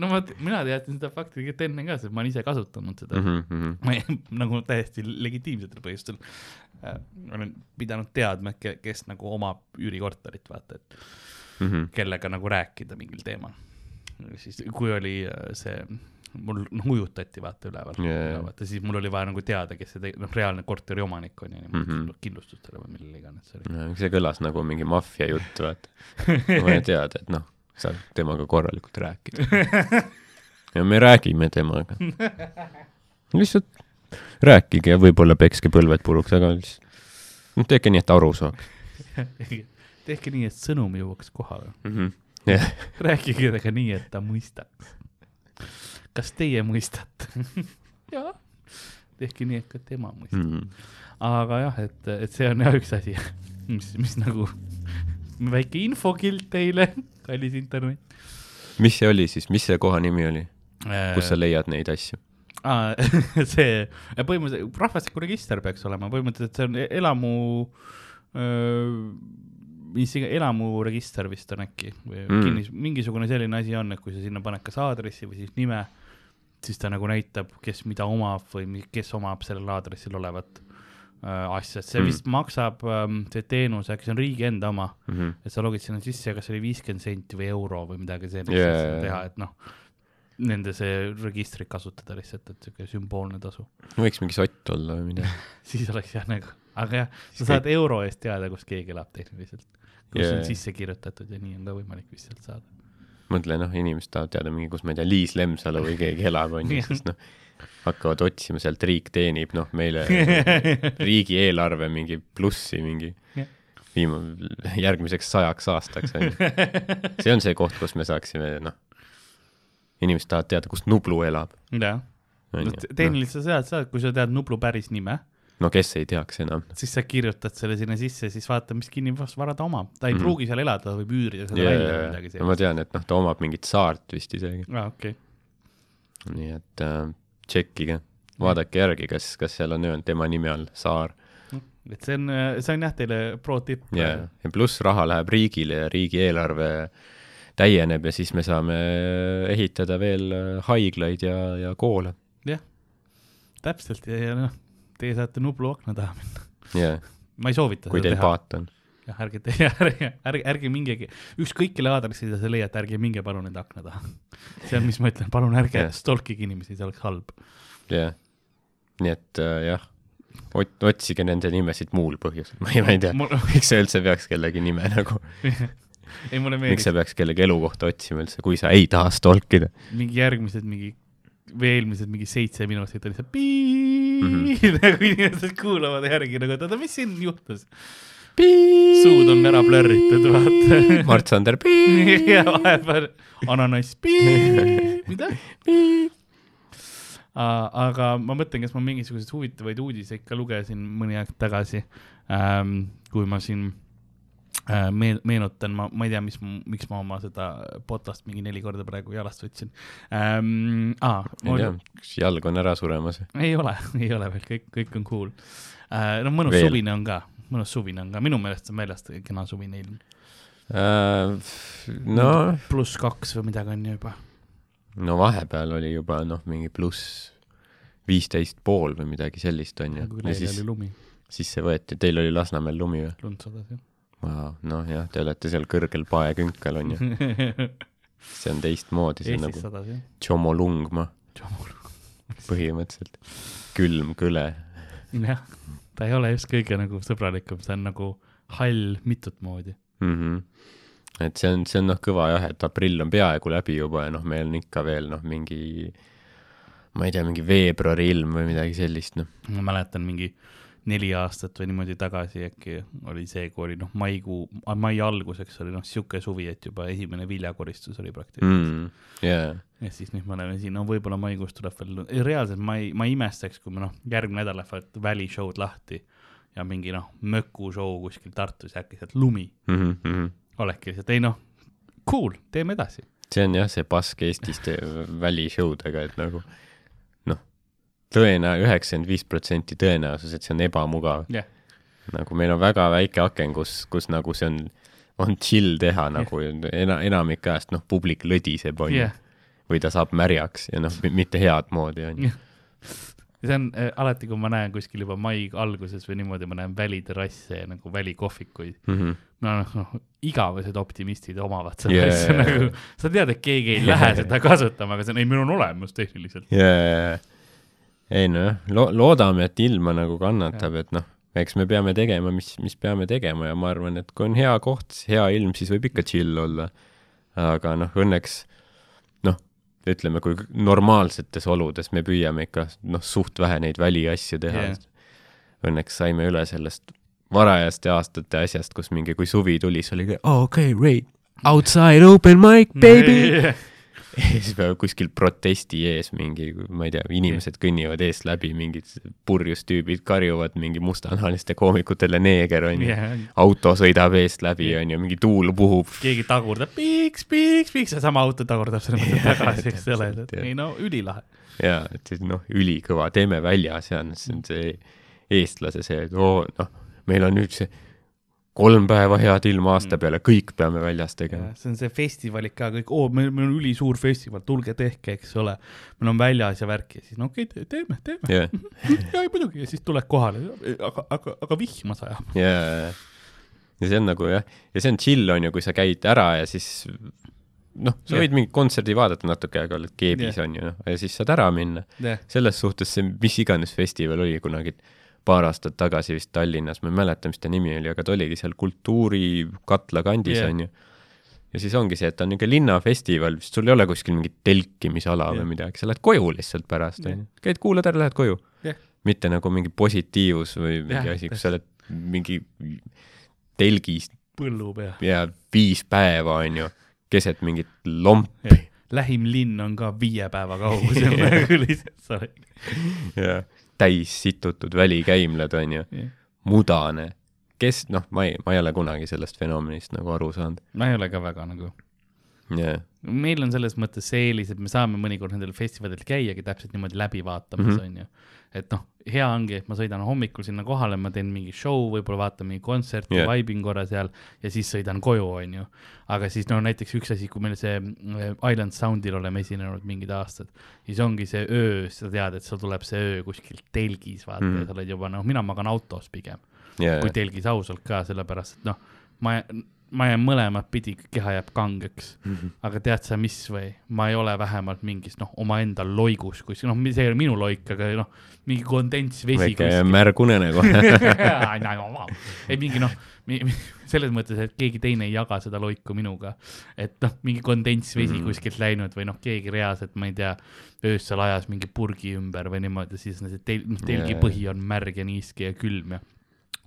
no ma, mina teadsin seda fakti tegelikult enne ka, sest ma olen ise kasutanud seda mm. -hmm. ma ei, nagu täiesti legitiimsetel põhjustel äh, olen pidanud teadma, kes nagu omab üürikorterit, vaata, et mhm. kellega nagu rääkida mingil teemal. Siis kui oli äh, see, mul noh ujutati vaata üleval jaa. vaata siis mul oli vaja nagu teada, kes see teg- noh, reaalne korteri omanik on ja niimoodi mm. -hmm. kindlustustele või millele iganes see oli. see kõlas nagu mingi maffia jutt, vaata. vaja teada, et noh, saad temaga korralikult rääkida. ja me räägime temaga. lihtsalt rääkige ja võib-olla pekske põlved puruks, aga lihtsalt, noh, tehke nii, et aru saaks tehke nii, et sõnum jõuaks kohale. mm. -hmm. jah, rääkige temaga nii, et ta mõistaks. kas teie mõistate? jaa, tehke nii, et ka tema mõistab. Mhm. aga jah, et, et see on jah üks asi, mis, mis nagu väike infokild teile, kallis internet. mis see oli siis, mis see koha nimi oli, kus sa äh, leiad neid asju? aa, see, põhimõtteliselt rahvastikuregister peaks olema, põhimõtteliselt see on elamu, mis elamuregister vist on äkki või Mm. mm. kinnis, mingisugune selline asi on, et kui sa sinna paned kas aadressi või siis nime, siis ta nagu näitab, kes mida omab või kes omab sellel aadressil olevat äh, asja, et see Mm. mm. vist maksab ähm,, see teenus, äkki see on riigi enda oma, Mhm. et sa logid sinna sisse kas see oli viiskümmend senti või euro või midagi sellist yeah. teha et noh, nende see registrit kasutada lihtsalt, et siuke sümboolne tasu. võiks mingi sott olla või midagi. siis oleks jah nagu, aga jah, sa saad euro eest teada, kus keegi elab tehniliselt. Jaa, yeah. on sisse kirjutatud ja nii on ka võimalik vist sealt saada. mõtle, noh, inimesed tahavad teada mingi, kus ma ei tea, Liis Lemsalu või keegi elab, onju, sest noh, hakkavad otsima sealt, riik teenib, noh, meile riigieelarve mingi plussi mingi Jah. viima-, järgmiseks sajaks aastaks, on ju. see on see koht, kus me saaksime, noh, inimesed tahavad teada, kus Nublu elab, jah, tehniliselt sa tead kui sa tead Nublu päris nime, no kes ei teaks enam. siis sa kirjutad selle sinna sisse, siis vaata, mis kinnisvara ta omab, ta ei mm. -hmm. pruugi seal elada, ta võib üürida seda ja, välja ja või, midagi, no ma sellist. tean, et noh, ta omab mingit saart vist isegi, aa, okei, nii et äh, tšekkige, vaadake järgi, kas, kas seal on öelnud tema nime all saar et see on, see on jah teile pro tipp. ja, ja pluss raha läheb riigile ja riigieelarve täieneb ja siis me saame ehitada veel äh, haiglaid ja, ja koole. täpselt ja, ja noh, teie saate Nublu akna taha minna. jah, ma ei soovita kui seda teil teha. paat on. jah, ärge teie, ärge, ärge, ärge minge, ükskõik kelle aadressile te leiate, ärge minge palun nende akna taha. see on, mis ma ütlen, palun ärge Jah. stalkige inimesi, see oleks halb. jah, nii et äh, jah, ot-, otsige nende nimesid muul põhjusel, ma ei, ma ei tea, mul, miks sa üldse peaks kellegi nime nagu, ei mulle miks meeldis sa peaks kellegi elukohta otsima üldse, kui sa ei taha stalkida. mingi järgmised mingi või eelmised mingi seitse minutit oli see pii mm. -hmm. nagu inimesed kuulavad järgi nagu, et oota, mis siin juhtus. suud on ära plörritud, vaata. Mart-Sander, ja vahepeal ananass, mida? aga ma mõtlen, kas ma mingisuguseid huvitavaid uudiseid ka lugesin mõni aeg tagasi ähm,, kui ma siin meel-, meenutan, ma, ma ei tea, mis, miks ma oma seda potast mingi neli korda praegu jalast võtsin ähm,. aa, ei tea, kas jalg on ära suremas? ei ole, ei ole veel, kõik, kõik on cool äh,. no mõnus Veel. suvine on ka, mõnus suvine on ka, minu meelest on väljas kena suvine ilm. Äh, no, pluss kaks või midagi on ju juba. no vahepeal oli juba noh, mingi pluss viisteist pool või midagi sellist on ju. leil siis siis see võeti, teil oli Lasnamäel lumi või? lund sadas ju. Noh jah, te olete seal kõrgel paekünkal on ju, see on teistmoodi, see on Eestis nagu. Tšomolungma põhimõtteliselt, külm kõle. jah, ta ei ole just kõige nagu sõbralikum, see on nagu hall mitut moodi. mm. -hmm. et see on, see on noh, kõva jah, et aprill on peaaegu läbi juba ja noh, meil on ikka veel noh, mingi ma ei tea, mingi veebruari ilm või midagi sellist, noh. ma mäletan mingi neli aastat või niimoodi tagasi äkki oli see, kui oli noh, maikuu, mai alguseks oli noh, sihuke suvi, et juba esimene viljakoristus oli praktiliselt mm.. jaa, ja siis nüüd me oleme siin, no võib-olla maikuus tuleb veel, reaalselt ma ei, ma ei imestaks, kui me noh, järgmine nädal lähevad välishow'd lahti ja mingi noh, mökushow kuskil Tartus ja äkki sealt lumi mm. -hmm. olekski lihtsalt, ei noh, cool, teeme edasi. see on jah, see pask Eestis välishow dega, et nagu tõena-, üheksakümmend viis protsenti tõenäosus, et see on ebamugav. jah, nagu meil on väga väike aken, kus, kus nagu see on, on chill teha nagu ena-, enamik ajast noh, publik lõdiseb, onju jah. või ta saab märjaks ja noh, mitte head moodi, onju. see on äh, alati, kui ma näen kuskil juba mai alguses või niimoodi, ma näen väliterrasse ja nagu välikohvikuid. Mhm. no noh, noh, igavesed optimistid omavad seda yeah, asja jaa. nagu, sa tead, et keegi ei lähe seda kasutama, aga see on, ei, meil on olemas tehniliselt. jaa, ei noh, lo-, loodame, et ilma nagu kannatab, et noh, eks me peame tegema, mis, mis peame tegema ja ma arvan, et kui on hea koht, hea ilm, siis võib ikka chill olla. aga noh, õnneks noh, ütleme, kui normaalsetes oludes me püüame ikka noh, suht vähe neid väliasju teha yeah.. Õnneks saime üle sellest varajaste aastate asjast, kus mingi, kui suvi tuli, siis oli okei okay,, Ray, outside open mic, baby. ja siis peab kuskil protesti ees mingi, ma ei tea, inimesed kõnnivad eest läbi, mingid purjus tüübid karjuvad mingi mustanahaliste koomikutele neeger onju yeah.. auto sõidab eest läbi onju, mingi tuul puhub. keegi tagurdab piiks, piiks, piiks ja sama auto tagurdab selle mõtte Jaa, tagasi, eks ole, et ei no ülilahe. ja, et siis noh, ülikõva, teeme väljas ja noh, see on see eestlase see, et oo noh, meil on nüüd see kolm päeva head ilma aasta peale, kõik peame väljas tegema. see on see festivalid ka kõik, oo, meil, meil on ülisuur festival, tulge tehke, eks ole. meil on väljas ja värki siis no okei okay,, teeme, teeme. jah, ja muidugi ja siis tuled kohale, aga, aga, aga vihma sajab. ja, ja see on nagu jah, ja see on chill on ju, kui sa käid ära ja siis noh, sa Jah. võid mingit kontserdi vaadata natuke, aga oled keebis Jah. on ju noh, ja siis saad ära minna. jah, selles suhtes see, mis iganes festival oli kunagi paar aastat tagasi vist Tallinnas, ma ei mäleta, mis ta nimi oli, aga ta oligi seal kultuurikatla kandis Jah. on ju. ja siis ongi see, et ta on niisugune linnafestival, sul ei ole kuskil mingit telkimisala Jah. või midagi, sa lähed koju lihtsalt pärast Jah. on ju, käid, kuulad ära, lähed koju Jah. mitte nagu mingi positiivus või mingi Jah, asi, kus sa oled mingi telgis põllu peal. ja viis päeva, onju, keset mingit lompi lähim linn on ka viie päeva kaugusel nagu lihtsalt sa oled. ja täis situtud välikäimlad, onju, mudane. kes, noh, ma ei, ma ei ole kunagi sellest fenomenist nagu aru saanud. ma ei ole ka väga nagu, jah, meil on selles mõttes see eelis, et me saame mõnikord nendel festivalidel käiagi täpselt niimoodi läbi vaatamas, Mhm. onju. et noh, hea ongi, et ma sõidan hommikul sinna kohale, ma teen mingi show, võib-olla vaatan mingi kontserti yeah., vaibin korra seal ja siis sõidan koju, onju. aga siis no näiteks üks asi, kui meil see äh, Island Soundil oleme esinenud mingid aastad, siis ongi see öö, sa tead, et sul tuleb see öö kuskil telgis, vaata mm. -hmm. sa oled juba noh, mina magan autos pigem ja, kui telgis ausalt ka, sellepärast et noh, ma, ma jään mõlemat pidi, keha jääb kangeks. Mhm. aga tead sa, mis või, ma ei ole vähemalt mingis noh, omaenda loigus kuskil, noh, see ei ole minu loik, aga noh, mingi kondentsvesi väike märgunene kohe. ei mingi noh, selles mõttes, et keegi teine ei jaga seda loiku minuga. et noh, mingi kondentsvesi Mhm. mm. kuskilt läinud või noh, keegi reaalselt, ma ei tea, öösel ajas mingi purgi ümber või niimoodi, siis see tel-, noh, telgi Jaa. põhi on märg ja niiske ja külm ja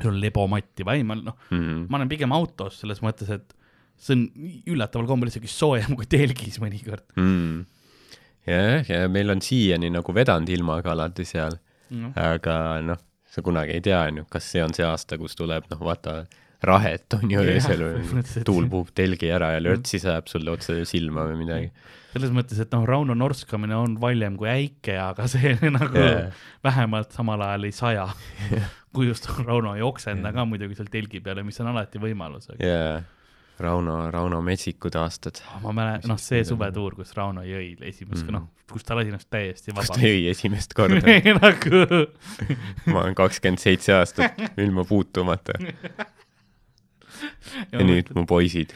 sul on lebomatti või ei, ma noh, Mhm. ma olen pigem autos selles mõttes, et see on üllataval kombel isegi soojem kui telgis mõnikord mm.. jah, ja meil on siiani nagu vedanud ilmaga alati seal, no.. aga noh, sa kunagi ei tea, onju, kas see on see aasta, kus tuleb, noh, vaata, rahet on ju öösel või tuul puhub telgi ära ja lörtsi sajab sulle otse silma või midagi. selles mõttes, et noh, Rauno norskamine on valjem kui äike, aga see nagu yeah. vähemalt samal ajal ei saja. kui just Rauno ei oksenda ka muidugi seal telgi peale, mis on alati võimalus, jaa, Rauno, Rauno metsikud aastad. ma mäletan, noh, see suvetuur, kus Rauno jõi esimest mm., Mhm. noh, kus ta lasi ennast täiesti kus ta vabaks. jõi esimest korda. nagu ma olen kakskümmend seitse aastat ilma puutumata ja nüüd mu poisid,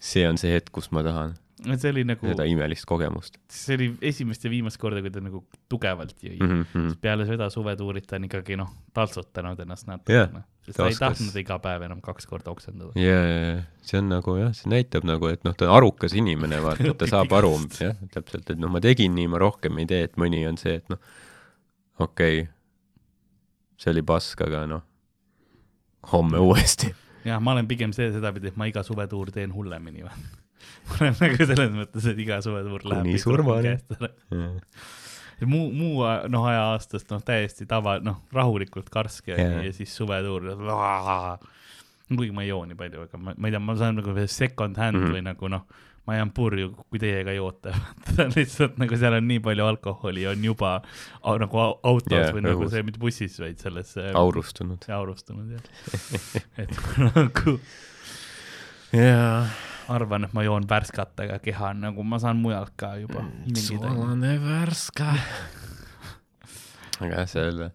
see on see hetk, kus ma tahan see oli nagu, seda imelist kogemust see oli esimest ja viimast korda, kui ta nagu tugevalt jõi mm. mm. -hmm. peale seda suvetuurit ta on ikkagi noh, taltsutanud ennast natukene, sest ta ta ei tahtnud iga päev enam kaks korda oksendada. ja, ja, ja see on nagu jah, see näitab nagu, et noh, ta on arukas inimene, vaata, ta saab aru, jah, täpselt, et noh, ma tegin nii, ma rohkem ei tee, et mõni on see, et noh, okei okay,, see oli pask, aga noh, homme uuesti. jah, ma olen pigem see sedapidi, et ma iga suvetuur teen hullemini või. ma olen nagu selles mõttes, et iga suvetuur läheb Kuni surmani. Ja muu, muu noh, aja aastast noh, täiesti tava, noh, rahulikult karske yeah. ja siis suvetuur. kuigi ma ei joo nii palju, aga ma, ma ei tea, ma saan nagu second hand mm. -hmm. või nagu noh, ma jään purju, kui teie ka joote. lihtsalt nagu seal on nii palju alkoholi on juba au, nagu au- autos yeah, või nagu õhus. see, mitte bussis, vaid selles äh, aurustunud. aurustunud jah. et nagu jaa. arvan, et ma joon värskatega keha, nagu ma saan mujalt ka juba. soolane värska. aga jah, seal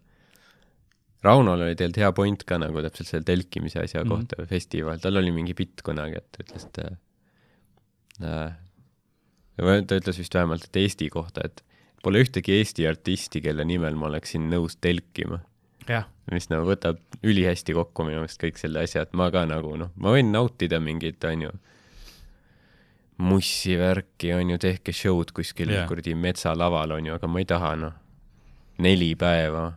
Raunol oli tegelikult hea point ka nagu täpselt selle telkimise asja Mhm. kohta või festival, tal oli mingi bitt kunagi, et ütles, et äh, ta ütles vist vähemalt, et Eesti kohta, et pole ühtegi Eesti artisti, kelle nimel ma oleksin nõus telkima. mis nagu võtab ülihästi kokku minu meelest kõik selle asja, et ma ka nagu noh, ma võin nautida mingit, onju, mussi värki, onju, tehke show'd kuskil yeah. kuradi metsalaval, onju, aga ma ei taha noh, neli päeva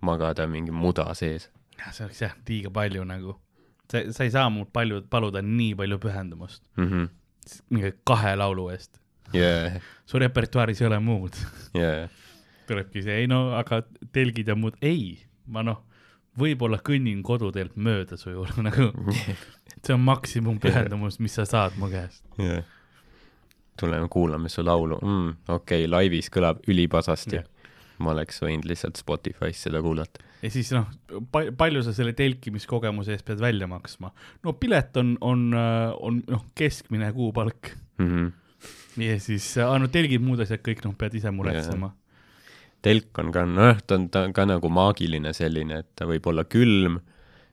magada mingi muda sees. see oleks jah liiga palju nagu. sa, sa ei saa mult palju paluda nii palju pühendumust Mhm. Mingi kahe laulu eest. jaa, su repertuaaris ei ole muud. jaa, tulebki see, ei no aga telgid ja muud, ei, ma noh, võib-olla kõnnin koduteelt mööda su juurde nagu, see on maksimum pühendumus, mis sa saad mu käest. jaa. tuleme kuulame su laulu mm,, okei okay,, laivis kõlab ülipasasti yeah.. Ma oleks võinud lihtsalt Spotify's seda kuulata. ja siis noh, palju sa selle telkimiskogemuse eest pead välja maksma? no pilet on, on, on noh, keskmine kuupalk Mm -hmm. ja siis äh, ainult telgid, muud asjad kõik noh, pead ise muretsema. telk on ka, nojah, ta on, ta on ka nagu maagiline selline, et ta võib olla külm,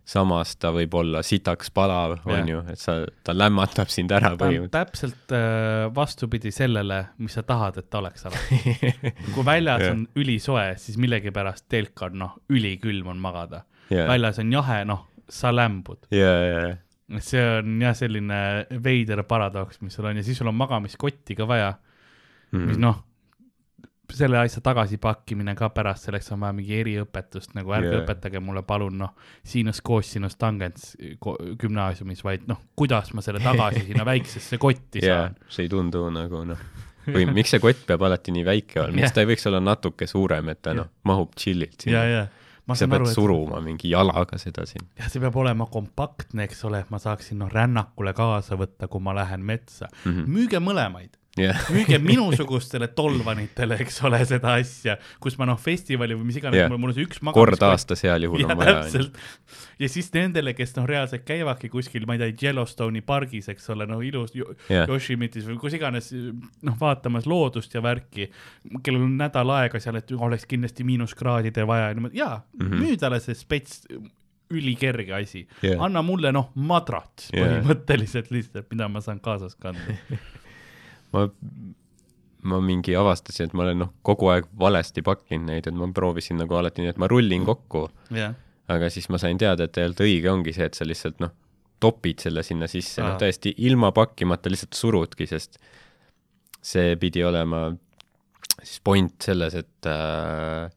samas ta võib olla sitaks palav, on ju, et sa, ta lämmatab sind ära põhimõtteliselt. täpselt äh, vastupidi sellele, mis sa tahad, et ta oleks alati. kui väljas on ülisoe, siis millegipärast telk on noh, ülikülm on magada. ja, väljas on jahe, noh, sa lämbud. see on jah, selline veider paradoks, mis sul on ja siis sul on magamiskotti ka vaja, mis Mhm. noh, selle asja tagasipakkimine ka pärast, selleks on vaja mingi eriõpetust, nagu ärge yeah. õpetage mulle palun noh, sinus koos sinus tangents gümnaasiumis, vaid noh, kuidas ma selle tagasi sinna väiksesse kotti jaa saan. see ei tundu nagu noh, või miks see kott peab alati nii väike olema, miks ta ei võiks olla natuke suurem, et ta noh, mahub chill'ilt sinna. ja ma sa pead aru, et suruma mingi jalaga seda siin. jah, see peab olema kompaktne, eks ole, et ma saaksin noh rännakule kaasa võtta, kui ma lähen metsa mm. -hmm. müüge mõlemaid, jah, müüge minusugustele tolvanitele, eks ole, seda asja, kus ma noh, festivali või mis iganes yeah., mul on see üks kord magamiskott aastas heal juhul ja on vaja. ja siis nendele, kes noh, reaalselt käivadki kuskil, ma ei tea, Yellowstone'i pargis, eks ole, noh ilus Jah. Yoshimitis või kus iganes, noh vaatamas loodust ja värki, kellel on nädal aega seal, et oleks kindlasti miinuskraadide vaja ja niimoodi, jaa mm. -hmm. müü talle see spets, ülikerge asi yeah., anna mulle noh, madrats Jah. yeah. põhimõtteliselt lihtsalt, mida ma saan kaasas kanda. ma, ma mingi avastasin, et ma olen noh, kogu aeg valesti pakkinud neid, et ma proovisin nagu alati nii, et ma rullin kokku, jah, aga siis ma sain teada, et tegelikult õige ongi see, et sa lihtsalt noh, topid selle sinna sisse, noh täiesti ilma pakkimata lihtsalt surudki, sest see pidi olema siis point selles, et äh,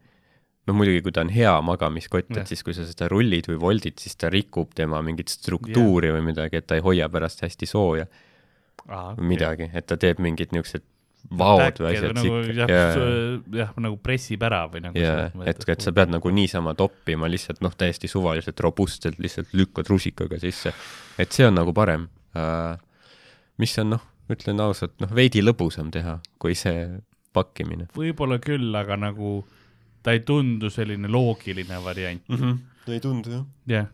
no muidugi, kui ta on hea magamiskott, et siis kui sa seda rullid või voldid, siis ta rikub tema mingit struktuuri või midagi, et ta ei hoia pärast hästi sooja või midagi, et ta teeb mingid niisugused vaod või asjad nagu siit- jah jah, nagu pressib ära või nagu jaa, et, et sa pead nagu niisama toppima lihtsalt noh, täiesti suvaliselt robustselt lihtsalt lükkad rusikaga sisse. et see on nagu parem uh,. mis on noh, ütlen ausalt, noh veidi lõbusam teha, kui see pakkimine võib-olla küll, aga nagu ta ei tundu selline loogiline variant, mm. -hmm. ei tundu jah. jah.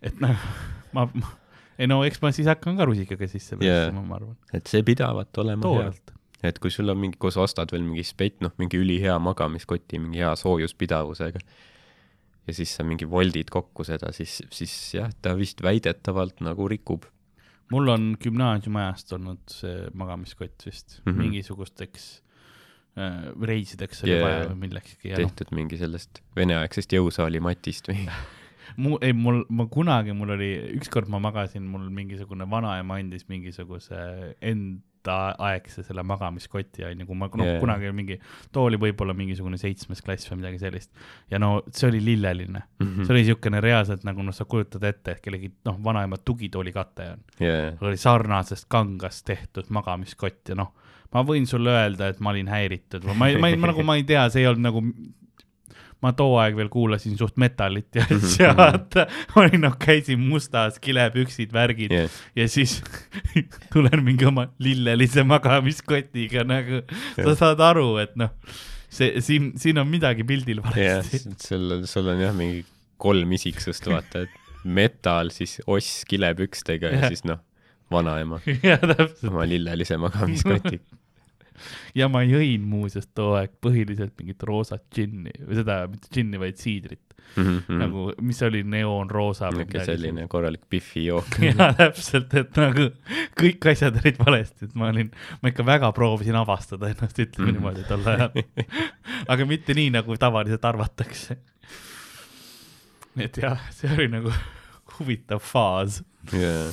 et noh, ma, ma, ei no eks ma siis hakkan ka rusikaga sisse pressima, ma arvan, et see pidavat olema hea. toorelt. et kui sul on mingi, kui sa ostad veel mingi spett, noh mingi ülihea magamiskoti, mingi hea soojuspidavusega ja siis sa mingi voldid kokku seda, siis, siis jah, ta vist väidetavalt nagu rikub. mul on gümnaasiumiajast olnud see magamiskott vist mm. -hmm. mingisugusteks äh, reisideks oli yeah. vaja või millekski noh, tehtud mingi sellest veneaegsest jõusaali matist või? mu, ei mul, ma kunagi, mul oli, ükskord ma magasin, mul mingisugune vanaema andis mingisuguse endaaegse selle magamiskoti onju, kui ma Jaa. yeah. kunagi mingi, too oli võib-olla mingisugune seitsmes klass või midagi sellist. ja no see oli lilleline mm. -hmm. see oli siukene reaalselt nagu noh, sa kujutad ette, et kellegi noh, vanaema tugitooli kate on, jaa, oli sarnasest kangast tehtud magamiskott ja noh, ma võin sulle öelda, et ma olin häiritud või ma ei, ma ei, ma nagu ma ei tea, see ei olnud nagu ma too aeg veel kuulasin suht metallit ja asja, vaata, ma olin noh, käisin mustas, kilepüksid, värgid jah, ja siis tulen mingi oma lillelise magamiskotiga nagu, sa saad aru, et noh, see siin, siin on midagi pildil valesti. sul, sul on jah mingi kolm isiksust, vaata, et metal, siis oss kilepükstega ja Jah. siis noh, vanaema ja oma lillelise magamiskotiga. Ja ma jõin muuseas too aeg põhiliselt mingit roosat džinni või seda, mitte džinni, vaid siidrit mm. nagu nagu, mis oli neoonroosa niisugune selline korralik Biffi jook. ja täpselt, et nagu kõik asjad olid valesti, et ma olin, ma ikka väga proovisin avastada ennast, ütleme mm. niimoodi tol ajal. aga mitte nii, nagu tavaliselt arvatakse. et jah, see oli nagu huvitav faas. jaa,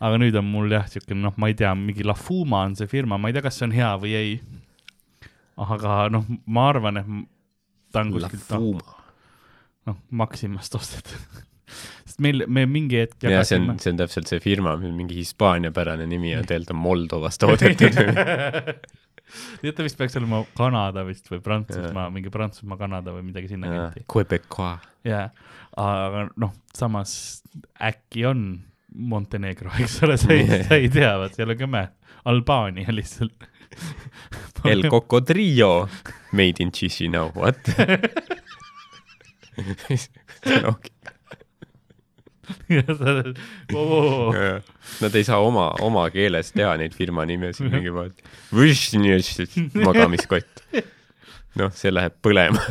aga nüüd on mul jah, siukene noh, ma ei tea, mingi La Fuma on see firma, ma ei tea, kas see on hea või ei. aga noh, ma arvan, et ta on kuskilt noh, Fuma. noh Maximast ostetud. sest meil, me mingi hetk jaa, see on, see on täpselt see firma, mingi hispaaniapärane nimi on tegelikult on Moldovas toodetud. tead, ta vist peaks olema Kanada vist või Prantsusmaa, mingi Prantsusmaa, Kanada või midagi sinna kanti. Quebecois. jaa, aga noh, samas äkki on Montenegro, eks ole, sa ei, sa ei tea, vaat seal on ka mäe, Albaania lihtsalt. El Cocodrillo made in Chisinau, what? Nad ei saa oma, oma keeles teha neid firma nimesid mingi vaat-. magamiskott. noh, see läheb põlema.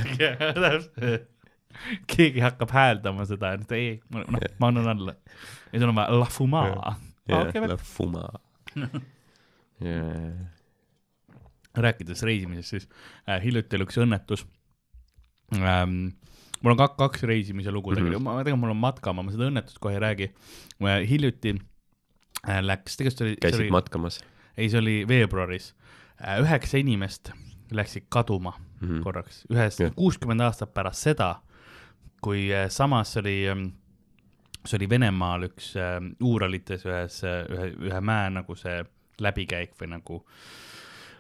keegi hakkab hääldama seda, et ei, noh, ma annan alla. Ja sul on vaja La Fuma. La Fuma. rääkides reisimisest, siis äh, hiljuti oli üks õnnetus ähm,. mul on kak, kaks reisimise lugu tegelikult mm, -hmm. ma tegelikult mul on matkamaa, ma seda õnnetust kohe ei räägi äh,. hiljuti äh, läks, tegelikult see oli, käisid oli, matkamas? ei, see oli veebruaris äh,, üheksa inimest läksid kaduma mm. -hmm. korraks, ühes kuuskümmend aastat pärast seda, kui äh, samas oli, see oli Venemaal üks äh, Uuralites ühes, ühe, ühe mäe nagu see läbikäik või nagu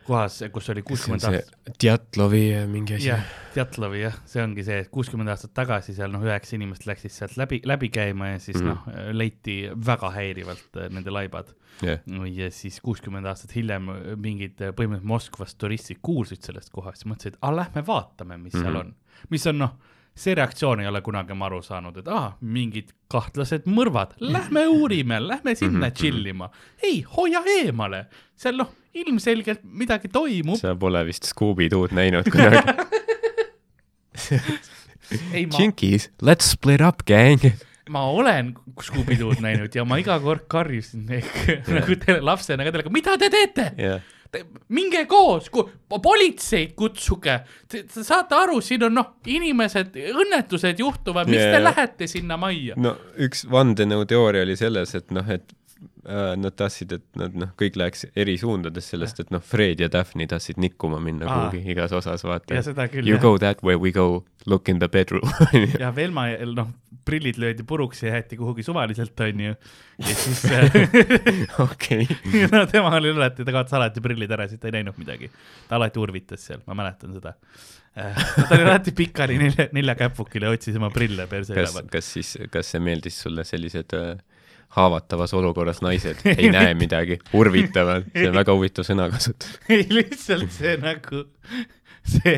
kohas, kus oli kuuskümmend aastat, Djatlovi mingi asi jah, Djatlovi jah, see ongi see, et kuuskümmend aastat tagasi seal noh, üheksa inimest läksid sealt läbi, läbi käima ja siis mm noh, leiti väga häirivalt äh, nende laibad jah, ja siis kuuskümmend aastat hiljem mingid äh, põhimõtteliselt Moskvast turistid kuulsid sellest kohast ja mõtlesid, aa lähme vaatame, mis mm -hmm. seal Mhm. on. mis on noh, see reaktsioon ei ole kunagi ma aru saanud, et aa, mingid kahtlased mõrvad, lähme uurime, lähme sinna mm Mhm, -hmm. tšillima. ei, hoia eemale, seal noh, ilmselgelt midagi toimub. sa pole vist Scooby-Doo'd näinud kunagi. ei, ma, Jinkies, let's split up, gang. ma olen Scooby-Doo'd näinud ja ma iga kord karjusin nagu lapsena ka teile, mida te teete? jah, minge koos, politseid kutsuge, te te saate aru, siin on noh, inimesed, õnnetused juhtuvad, miks Jaa. te lähete sinna majja? no üks vandenõuteooria oli selles, et noh, et nad tahtsid, et nad noh, kõik läheks eri suundades sellest, et noh, Fred ja Daphne tahtsid nikkuma minna Aa. kuhugi igas osas, vaata ja. seda küll You jah. go that way, we go look in the bedroom. ja Velma, noh, prillid löödi puruks ja jäeti kuhugi suvaliselt, onju. ja siis äh, okei, no tema oli alati, ta kaotas alati prillid ära, siis ta ei näinud midagi. ta alati urvitas seal, ma mäletan seda. ta oli alati pikali nelja, nelja käpukil ja otsis oma prille perse üleval., kas siis, kas see meeldis sulle sellised äh, haavatavas olukorras naised ei näe midagi, urvitavad, see on väga huvitav sõnakasutus. ei, lihtsalt see nagu, see,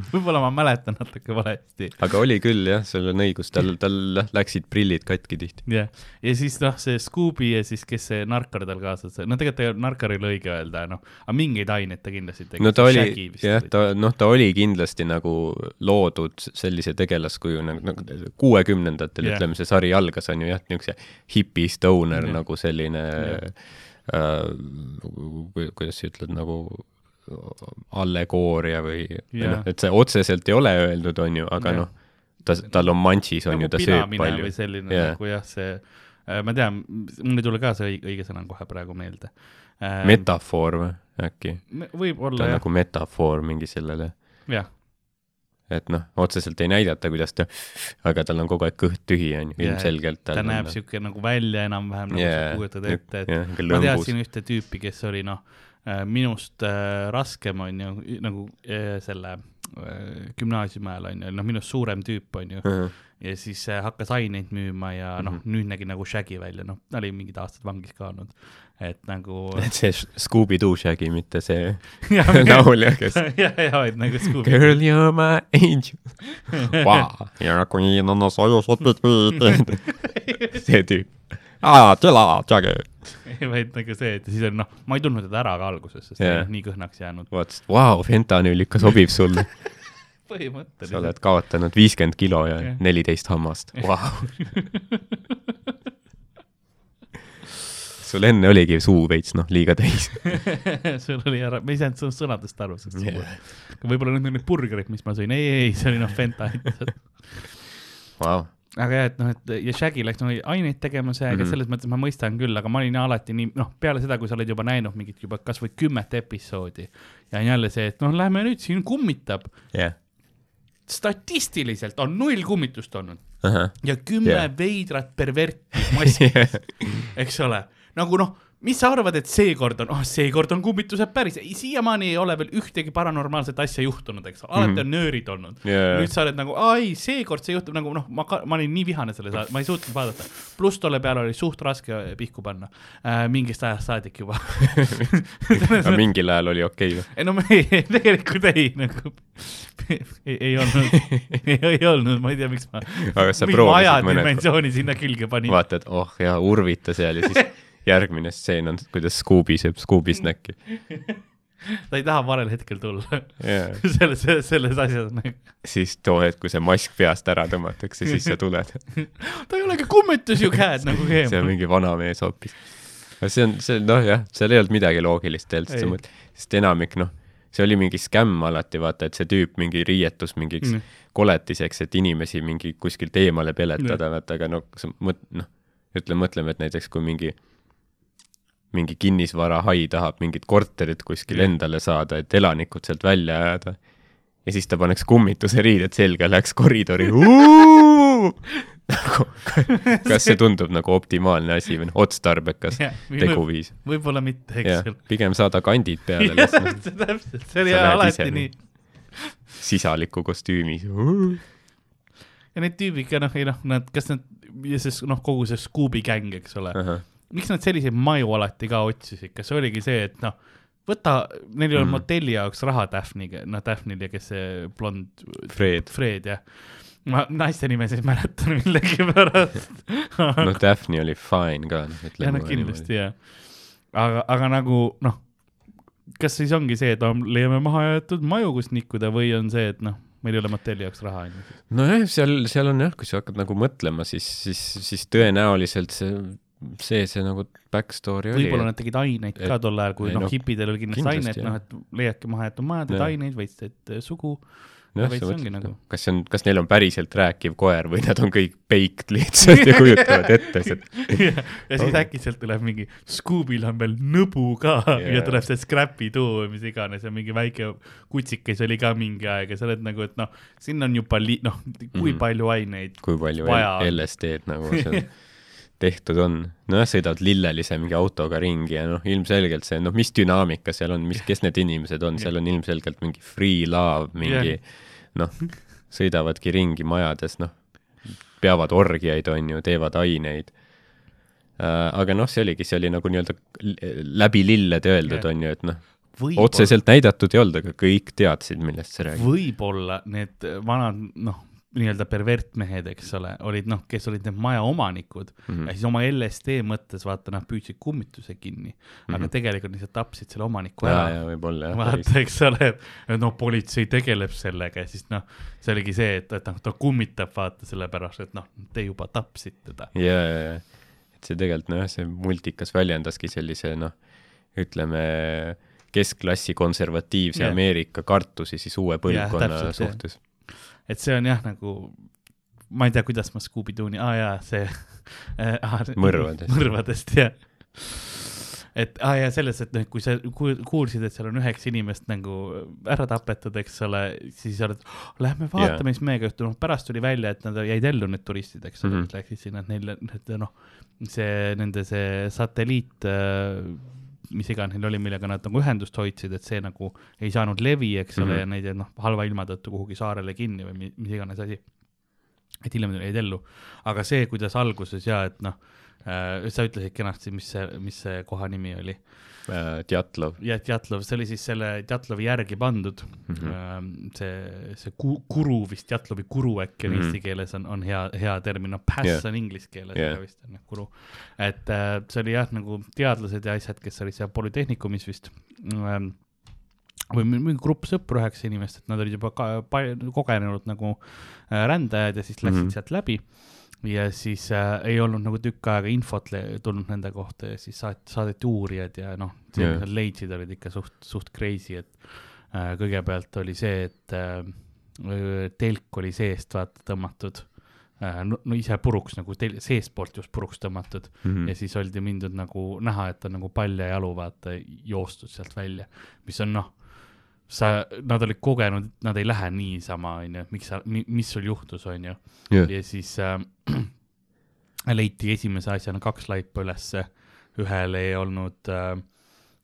võib-olla ma mäletan natuke valesti. aga oli küll jah, sul on õigus, tal, tal läksid prillid katki tihti. jah, ja siis noh, see Scooby ja siis, kes see narkar tal kaasas, no tegelikult narkar ei ole õige öelda, noh, aga mingeid aineid ta kindlasti tegi. no ta oli, jah, ta, noh, ta oli kindlasti nagu loodud sellise tegelaskuju nagu, nagu kuuekümnendatel yeah., ütleme, see sari algas, on ju jah, niisuguse hipi stoner yeah. nagu selline Jah. äh,, kuidas sa ütled, nagu allegooria või, Jah. noh, et see otseselt ei ole öeldud, on ju, aga Jah. noh, ta, tal on mantšis, on ju, ta sööb palju või. selline yeah. nagu jah, see, ma tean, mul ei tule ka see õige, õige sõna kohe praegu meelde. metafoor või äkki? võib-olla jah, nagu metafoor mingi sellele jah, et noh, otseselt ei näidata, kuidas ta, aga tal on kogu aeg kõht tühi, on ju, ilmselgelt. ta näeb siuke nagu välja enam-vähem nagu Jaa, sa kujutad ette, et jah, ma teadsin ühte tüüpi, kes oli noh, minust äh, raskem on ju, nagu äh, selle äh, gümnaasiumi ajal on ju, noh minust suurem tüüp on ju, ja siis äh, hakkas aineid müüma ja noh, Mhm. nüüd nägi nagu Shaggy välja, noh, ta oli mingid aastad vangis ka olnud, et nagu et see Scooby-Doo Shaggy, mitte see laulja, kes ja, ja, et nagu Scooby, Girl you are my angel ja queen on a soil shot between. see tüüp. aa, tila, Shaggy. vaid nagu see, et siis on noh, ma ei tundnud teda ära ka alguses, sest ta Jaa. oli nii kõhnaks jäänud. vaatasid, vau, fentanüül ikka sobib sulle. sa põhimõtteliselt. oled kaotanud viiskümmend kilo ja neliteist hammast. Vau. sul enne oligi suu veits noh, liiga täis. sul oli ära, me ei saanud sõna- sõnadest aru, sest yeah. võib-olla need on need burgerid, mis ma sõin, ei, ei, see oli noh, Fenta ainult. Vau. Aga jah, et noh, et ja Shaggy läks nagu aineid tegema see, aga Mhm. selles mõttes ma mõistan küll, aga ma olin alati nii, noh, peale seda, kui sa oled juba näinud mingit juba kasvõi kümmet episoodi ja on jälle see, et noh, lähme nüüd siin kummitab. jah. statistiliselt on null kummitust olnud ahah. ja kümme yeah. veidrat perverti maskis, eks ole, nagu noh, mis sa arvad, et seekord on, oh seekord on kummitused päris, siiamaani ei ole veel ühtegi paranormaalset asja juhtunud, eks, alati Mhm. on nöörid olnud. Jaa. nüüd sa oled nagu, ai, seekord see juhtub nagu noh, ma, ma olin nii vihane selle saate, ma ei suutnud vaadata. pluss tolle peale oli suht raske pihku panna äh,, mingist ajast saadik juba. aga mingil ajal oli okei või? ei no me ei, tegelikult ei nagu, ei, ei olnud, ei, ei olnud, ma ei tea, miks ma aga sa proovisid mõned, ajadimensiooni sinna külge panin. vaatad, oh jaa, urvita seal ja siis järgmine stseen on, kuidas Scooby sööb Scooby snacki. ta ei taha valel hetkel tulla jaa. selles, selles, selles asjas nagu. siis too hetk, kui see mask peast ära tõmmatakse, siis sa tuled. ta ei olegi kummitus ju käed nagu see on mingi vanamees hoopis. see on, see noh jah, seal ei olnud midagi loogilist tegelikult, sest enamik noh, see oli mingi skämm alati, vaata, et see tüüp mingi riietus mingiks Mm. mm. koletiseks, et inimesi mingi kuskilt eemale peletada, vaata, aga sa mõt-, noh, ütle, mõtleme, et näiteks kui mingi mingi kinnisvarahai tahab mingit korterit kuskil Jah. endale saada, et elanikud sealt välja ajada. ja siis ta paneks kummituse riided selga, läheks koridori. nagu, kas see tundub nagu optimaalne asi või noh, otstarbekas teguviis? võib-olla mitte, eks, pigem saada kandid peale lihtsalt täpselt, see oli alati nii. sisaliku kostüümis. ja need tüübid ka noh, ei noh, nad, kas nad, ja see noh, kogu see Scooby gäng, eks ole, miks nad selliseid maju alati ka otsisid, kas oligi see, et noh, võta, neil ei olnud Mhm. motelli jaoks raha Daphne'iga, noh, Daphne'l ja kes see blond Fred, Fred jah. ma naiste nimesid ei mäletanud millegipärast. noh, Daphne oli fine ka, noh, jah, ütleme noh kindlasti jah. aga, aga nagu noh, kas siis ongi see, et leiame mahajäetud maju, kust nikkuda või on see, et noh, meil ei ole motelli jaoks raha onju. nojah, seal, seal on jah, kui sa hakkad nagu mõtlema, siis, siis, siis tõenäoliselt see, see, see nagu back story oli. võib-olla nad tegid aineid ka et- tol ajal, kui noh no, no,, hipidel oli kindlasti, kindlasti, aineid, jah. noh, et leiadki mahajäetud maja, teed Jah. aineid, võistled sugu. noh, veits ongi nagu. kas see on, kas neil on päriselt rääkiv koer või nad on kõik baked lihtsalt ja kujutavad ette seda. ja siis äkitselt tuleb mingi, Scoobil on veel nõbu ka yeah. ja tuleb see Scrappy Doo või mis iganes ja mingi väike kutsikas oli ka mingi aeg ja sa oled nagu, et noh, siin on juba li-, noh, kui Mhm. palju aineid. kui palju Vaja LSD-d nagu seal tehtud on. nojah, sõidavad lillelise mingi autoga ringi ja noh, ilmselgelt see, noh, mis dünaamika seal on, mis, kes need inimesed on, seal on ilmselgelt mingi free love, mingi noh, sõidavadki ringi majades, noh, peavad orgiaid, on ju, teevad aineid äh,. aga noh, see oligi, see oli nagu nii-öelda läbi lillede öeldud Jah. on ju, et noh, otseselt näidatud ei olnud, aga kõik teadsid, millest see räägib. võib-olla need vanad, noh, nii-öelda pervertmehed, eks ole, olid noh, kes olid need majaomanikud mm. -hmm. ja siis oma LSD mõttes vaata, nad püüdsid kummituse kinni mm, -hmm. aga Mhm. tegelikult lihtsalt tapsid selle omaniku ära jaa, võib-olla jah. vaata, eks ole, et noh, politsei tegeleb sellega ja siis noh, see oligi see, et, et noh, ta kummitab vaata sellepärast, et noh, te juba tapsite teda. ja, ja, ja, et see tegelikult nojah, see multikas väljendaski sellise noh, ütleme keskklassi konservatiivse yeah. Ameerika kartusi siis uue põlvkonna yeah, suhtes. Et see on jah, nagu ma ei tea, kuidas ma Scooby-Doo'ni, aa jaa, see äh,. Mõrvadest. mõrvadest, jah. et aa jaa, selles, et noh, kui sa ku- kuulsid, et seal on üheksa inimest nagu ära tapetud, eks ole, siis sa oled, lähme vaatame, mis meiega juhtub, noh pärast tuli välja, et nad jäid ellu, need turistid, eks ole mm. -hmm. läksid sinna, et neil, et noh, see nende see satelliit äh, mis iganes neil oli, millega nad nagu ühendust hoidsid, et see nagu ei saanud levi, eks ole mm, Mhm. -hmm. ja neid jäi noh, halva ilma tõttu kuhugi saarele kinni või mi- mis iganes asi. et hiljem jäid ellu, aga see, kuidas alguses ja et noh äh,, sa ütlesid kenasti, mis see, mis see koha nimi oli. Äh, Djatlov. ja Djatlov, see oli siis selle Djatlovi järgi pandud mm. -hmm. see, see ku- kuru vist, Djatlovi kuru äkki on mm. -hmm. eesti keeles on, on hea, hea termin, noh, pass Jah. yeah. on inglise keeles Jah. yeah. vist on jah, kuru. et äh, see oli jah, nagu teadlased ja asjad, kes olid seal Polütehnikumis vist ähm, või mi- mingi grupp sõpru, üheksa inimest, et nad olid juba ka kogenenud nagu äh, rändajad ja siis läksid mm. -hmm. sealt läbi ja siis äh, ei olnud nagu tükk aega infot tulnud nende kohta ja siis saat-, saadeti uurijad ja noh, see, mis nad leidsid, olid ikka suht, suht crazy, et äh, kõigepealt oli see, et äh, telk oli seest vaata tõmmatud. Äh,, no, no ise puruks nagu tel-, seestpoolt just puruks tõmmatud. Mm. ja siis oldi mindud nagu näha, et on nagu palja jalu vaata joostud sealt välja, mis on noh, sa, nad olid kogenud, nad ei lähe niisama, onju, miks sa, mis sul juhtus, onju. ja siis äh, leiti esimese asjana kaks laipa ülesse, ühel ei olnud äh,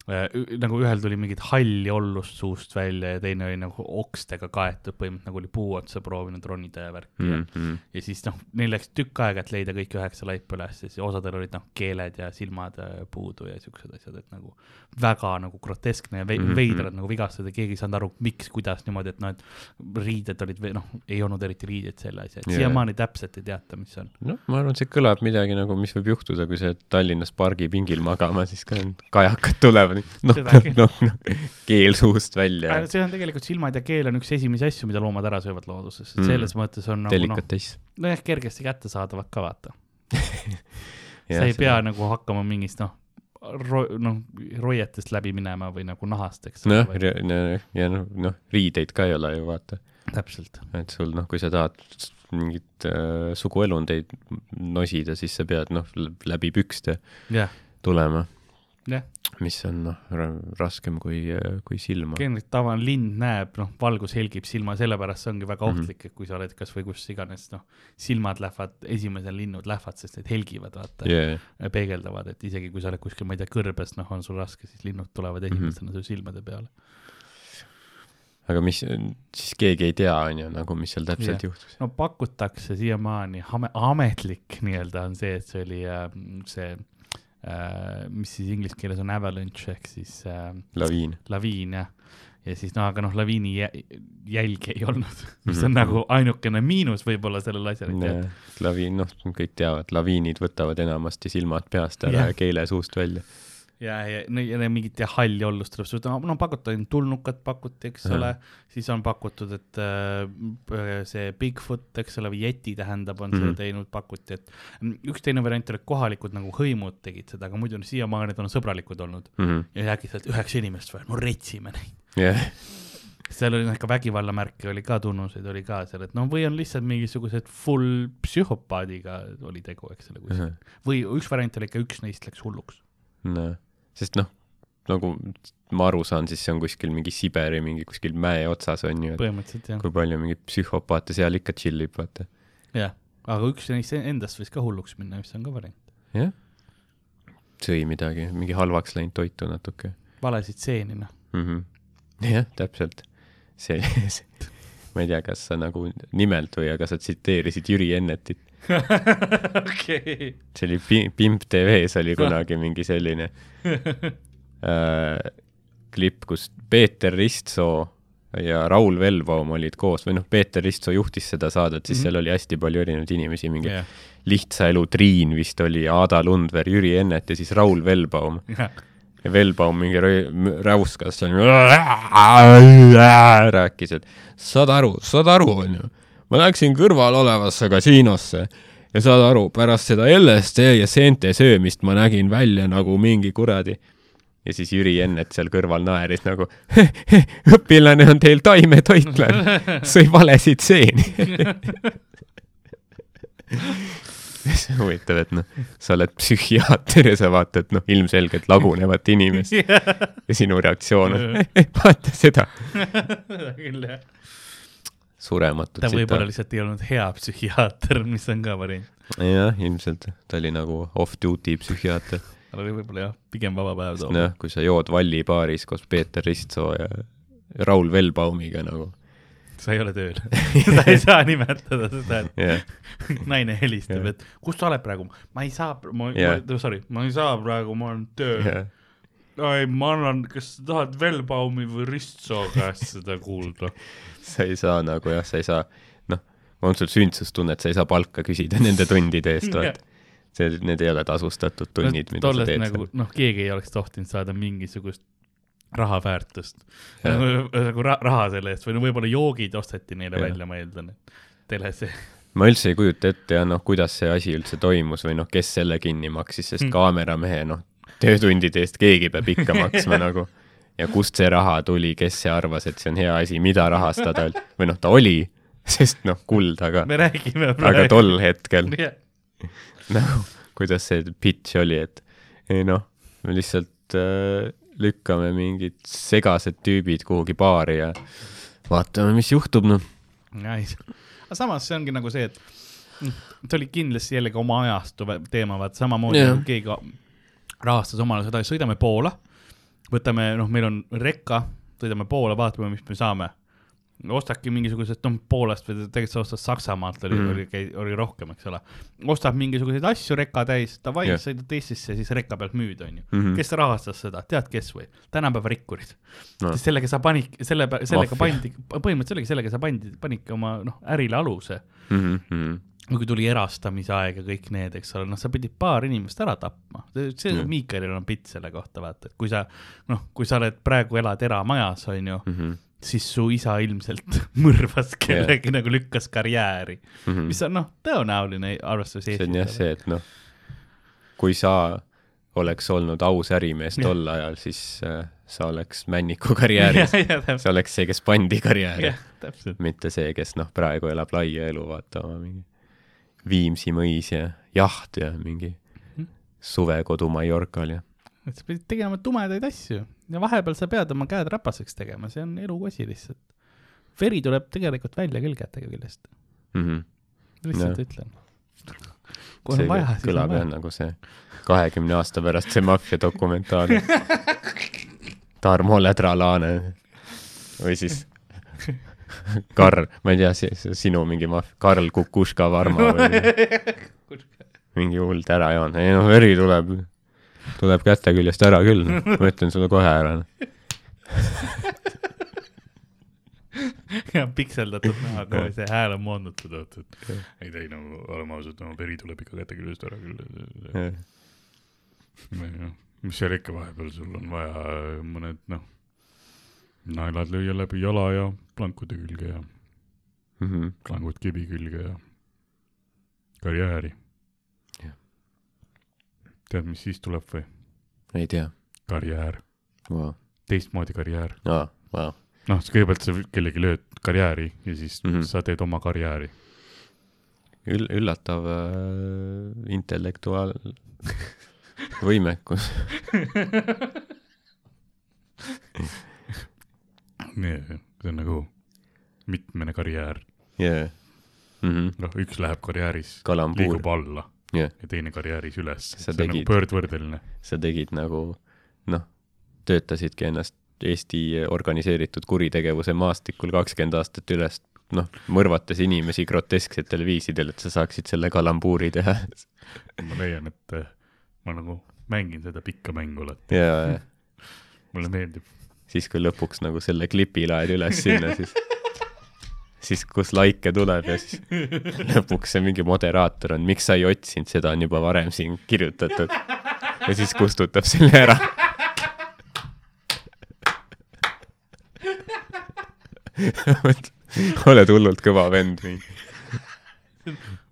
nagu ühel tuli mingit halli ollust suust välja ja teine oli nagu okstega kaetud, põhimõtteliselt nagu oli puu otsa proovinud ronida ja värki mm.. Mhm. ja siis noh, neil läks tükk aega, et leida kõik üheksa laipa üles ja siis osadel olid noh, keeled ja silmad äh, puudu ja siuksed asjad, et nagu väga nagu groteskne ja ve- mm. -hmm. veidrad nagu vigastused ja keegi ei saanud aru, miks, kuidas niimoodi, et noh, et riided olid või noh, ei olnud eriti riided selle asja, et Jaa. siiamaani täpselt ei teata, mis on. noh, ma arvan, see kõlab midagi nagu, mis võib juhtuda, kui sa Tallinnas pargipingil magama, siis ka kajakad tulevad, Seda, küll. noh, noh, keel suust välja, see on tegelikult silmad ja keel on üks esimesi asju, mida loomad ära söövad looduses, et Mm. selles mõttes on nagu noh, nojah, kergesti kättesaadavad ka vaata. sa ei pea nagu hakkama mingist noh, ro-, noh, roietest läbi minema või nagu nahast, eks noh, ja noh, noh, riideid ka ei ole ju vaata, täpselt, et sul noh, kui sa tahad mingit äh, suguelundeid nosida, siis sa pead noh, läbi pükste jah, tulema. jah, mis on noh, raskem kui, kui silma. Genrit tavaline lind näeb, noh, valgus helgib silma, sellepärast see ongi väga Mhm. ohtlik, et kui sa oled kasvõi kus iganes, noh, silmad lähevad, esimesel linnud lähevad, sest need helgivad, vaata yeah., Yeah. peegeldavad, et isegi kui sa oled kuskil, ma ei tea, kõrbes, noh, on sul raske, siis linnud tulevad Mhm. esimesena su silmade peale. aga mis, siis keegi ei tea, on ju, nagu mis seal täpselt Jah. juhtus. no pakutakse siiamaani, ametlik nii-öelda on see, et see oli äh, see mis siis inglise keeles on avalanche ehk siis äh, laviin. laviin jah. ja siis no aga noh, laviini jä- jälgi ei olnud, mis on Mhm. nagu ainukene miinus võib-olla sellel asjal, et laviin, noh, kõik teavad, laviinid võtavad enamasti silmad peast ära Jah. ja keele suust välja. ja, ja, no ja mingit jah halli ollust tuleb suuta, no pakuti ainult tulnukat pakuti, eks Ahah. ole, siis on pakutud, et äh, see Bigfoot, eks ole, või Yeti tähendab, on mm -hmm. Mhm. see teinud, pakuti, et mm, üks teine variant oli, et kohalikud nagu hõimud tegid seda, aga muidu on siiamaani nad on sõbralikud olnud ja äkitselt üheksa inimest või, no retsime neid. jah, seal oli noh, ikka vägivallamärke oli ka, tunnuseid oli ka seal, et noh, või on lihtsalt mingisugused full psühhopaadiga oli tegu, eks ole, või üks variant oli ikka, üks neist läks hulluks. noh, sest noh, nagu ma aru saan, siis see on kuskil mingi Siberi mingi kuskil mäe otsas on ju, põhimõtteliselt jah, kui palju mingeid psühhopaate seal ikka tšillib, vaata. jah, aga üks neist endast võis ka hulluks minna, mis on ka variant. jah, sõi midagi, mingi halvaks läinud toitu natuke valesid stseeni, noh. mm. -hmm. jah, täpselt. see, see, ma ei tea, kas sa nagu nimelt või, aga sa tsiteerisid Jüri Ennetit. okei. see oli Pi- Pimp TV-s oli kunagi mingi selline äh, klipp, kus Peeter Ristsoo ja Raul Velbaum olid koos või noh, Peeter Ristsoo juhtis seda saadet, siis mm. -hmm. seal oli hästi palju erinevaid inimesi, mingi jah, Lihtsa elu Triin vist oli, Aada Lundver, Jüri Ennet ja siis Raul Velbaum. jah, ja Velbaum mingi räuskas seal, rääkis, et saad aru, saad aru, onju, ma läksin kõrval olevasse kasiinosse ja saad aru, pärast seda LSD ja seente söömist ma nägin välja nagu mingi kuradi. ja siis Jüri Ennet seal kõrval naeris nagu õpilane on teil taimetoitlane, sõi valesid seeni. see on huvitav, et noh, sa oled psühhiaater ja sa vaatad noh, ilmselgelt lagunevat inimest ja sinu reaktsioon on vaata seda, küll jah. Surematut ta võib-olla lihtsalt ei olnud hea psühhiaater, mis on ka variant. jah, ilmselt ta oli nagu off-duty psühhiaater. tal oli võib-olla jah, pigem vaba päev too. noh, kui sa jood Valli baaris koos Peeter Ristsoo ja Raul Velbaumiga nagu, sa ei ole tööl. sa ei saa nimetada seda, et jah, naine helistab, Jah. et kus sa oled praegu, ma ei saa, ma Jah. yeah., sorry, ma ei saa praegu, ma olen tööl. jah, ei, ma annan, kas sa tahad Velbaumi või Ristsoo käest seda kuulda? sa ei saa nagu jah, sa ei saa, noh, on sul sündsustunnet, sa ei saa palka küsida nende tundide eest, vaata. see, need ei ole tasustatud tunnid, mida sa teed nagu noh, keegi ei oleks tohtinud saada mingisugust raha väärtust. Nagu ra raha selle eest või no võib-olla joogid osteti neile Jah. välja, ma eeldan, et teles. ma üldse ei kujuta ette ja noh, kuidas see asi üldse toimus või noh, kes selle kinni maksis, sest Hmm. kaameramehe noh, töötundide eest keegi peab ikka maksma nagu. Ja kust see raha tuli, kes see arvas, et see on hea asi, mida rahastada või noh, ta oli, sest noh, kuld, aga, me räägime aga tol hetkel jah, nagu, kuidas see pitch oli, et ei noh, me lihtsalt äh, lükkame mingid segased tüübid kuhugi baari ja vaatame, mis juhtub, noh. nice. aga samas see ongi nagu see, et mm, see oli kindlasti jällegi oma ajastu teema, vaat samamoodi Jah. nagu keegi rahastas omal ajal seda, sõidame Poola, võtame, noh, meil on rekka, sõidame Poola, vaatame, mis me saame. ostadki mingisugused, noh, Poolast või tegelikult sa ostad Saksamaalt oli mm., oli, oli rohkem, eks ole. ostad mingisuguseid asju reka täis, davai yeah., sõidad Eestisse, siis rekka pealt müüd, onju. Mhm. kes rahastas seda, tead, kes või? tänapäeva rikkurid No. sellega sa panid, selle, sellega Maffia. pandi, põhimõtteliselt sellega, sellega sa pandi, panidki oma noh, ärile aluse. Mm -hmm. Kui tuli erastamise aeg ja kõik need, eks ole, noh, sa pidid paar inimest ära tapma. see mm., Miikalil on pilt selle kohta, vaata, et kui sa noh, kui sa oled praegu elad eramajas, onju, Mm -hmm. siis su isa ilmselt mõrvas kellegi yeah. nagu lükkas karjääri, Mm -hmm. mis on noh, tõenäoline arvestades see on jah see, et noh, kui sa oleks olnud aus ärimees tol ajal, siis äh, sa oleks Männiku karjääris, sa oleks see, kes pandi karjääri mitte see, kes noh, praegu elab laia elu, vaata oma mingi Viimsi mõis ja jaht ja mingi Mhm. suvekodu Mallorcal ja sa pidid tegema tumedaid asju ja vahepeal sa pead oma käed räpaseks tegema, see on elukosi lihtsalt. veri tuleb tegelikult välja küll käte küljest, mm. -hmm. lihtsalt Jah. ütlen. kui on vaja, siis on vaja. nagu see kahekümne aasta pärast see maffia dokumentaal. Tarmo Ledra-Laane või siis Karl, ma ei tea, sinu mingi maff-, Karl Kukuška Varma või mingi hull tärajaan, ei noh, veri tuleb, tuleb käte küljest ära küll, ma ütlen sulle kohe ära. ja pikseldatud näoga see hääl on moondatud, oot, et ei ei no oleme ausad, no veri tuleb ikka käte küljest ära küll. mis seal ikka vahepeal sul on vaja mõned noh, naelad lüüa läbi jala ja plankude külge ja Mhm. klangud kivi külge ja karjääri tead, mis siis tuleb või? ei tea, karjäär, vau, teistmoodi karjäär. aa, vau, noh, kõigepealt sa kellegi lööd karjääri ja siis mm. -hmm. sa teed oma karjääri. üll-, üllatav äh, intellektuaal-, võimekus. nii, see on nagu mitmene karjäär. jaa, Mhm. noh, üks läheb karjääris, liigub, alla jah, ja teine karjääris üles. See on nagu tegid- pöördvõrdeline. sa tegid nagu noh, töötasidki ennast Eesti organiseeritud kuritegevuse maastikul kakskümmend aastat üles, noh, mõrvates inimesi grotesksetel viisidel, et sa saaksid selle kalambuuri teha. ma leian, et eh, ma nagu mängin seda pikka mängu alati, ja mulle meeldib. siis, kui lõpuks nagu selle klipi laed üles sinna, siis, siis kus laike tuleb ja siis lõpuks see mingi moderaator on, miks sa ei otsinud, seda on juba varem siin kirjutatud. ja siis kustutab selle ära. oled hullult kõva vend või?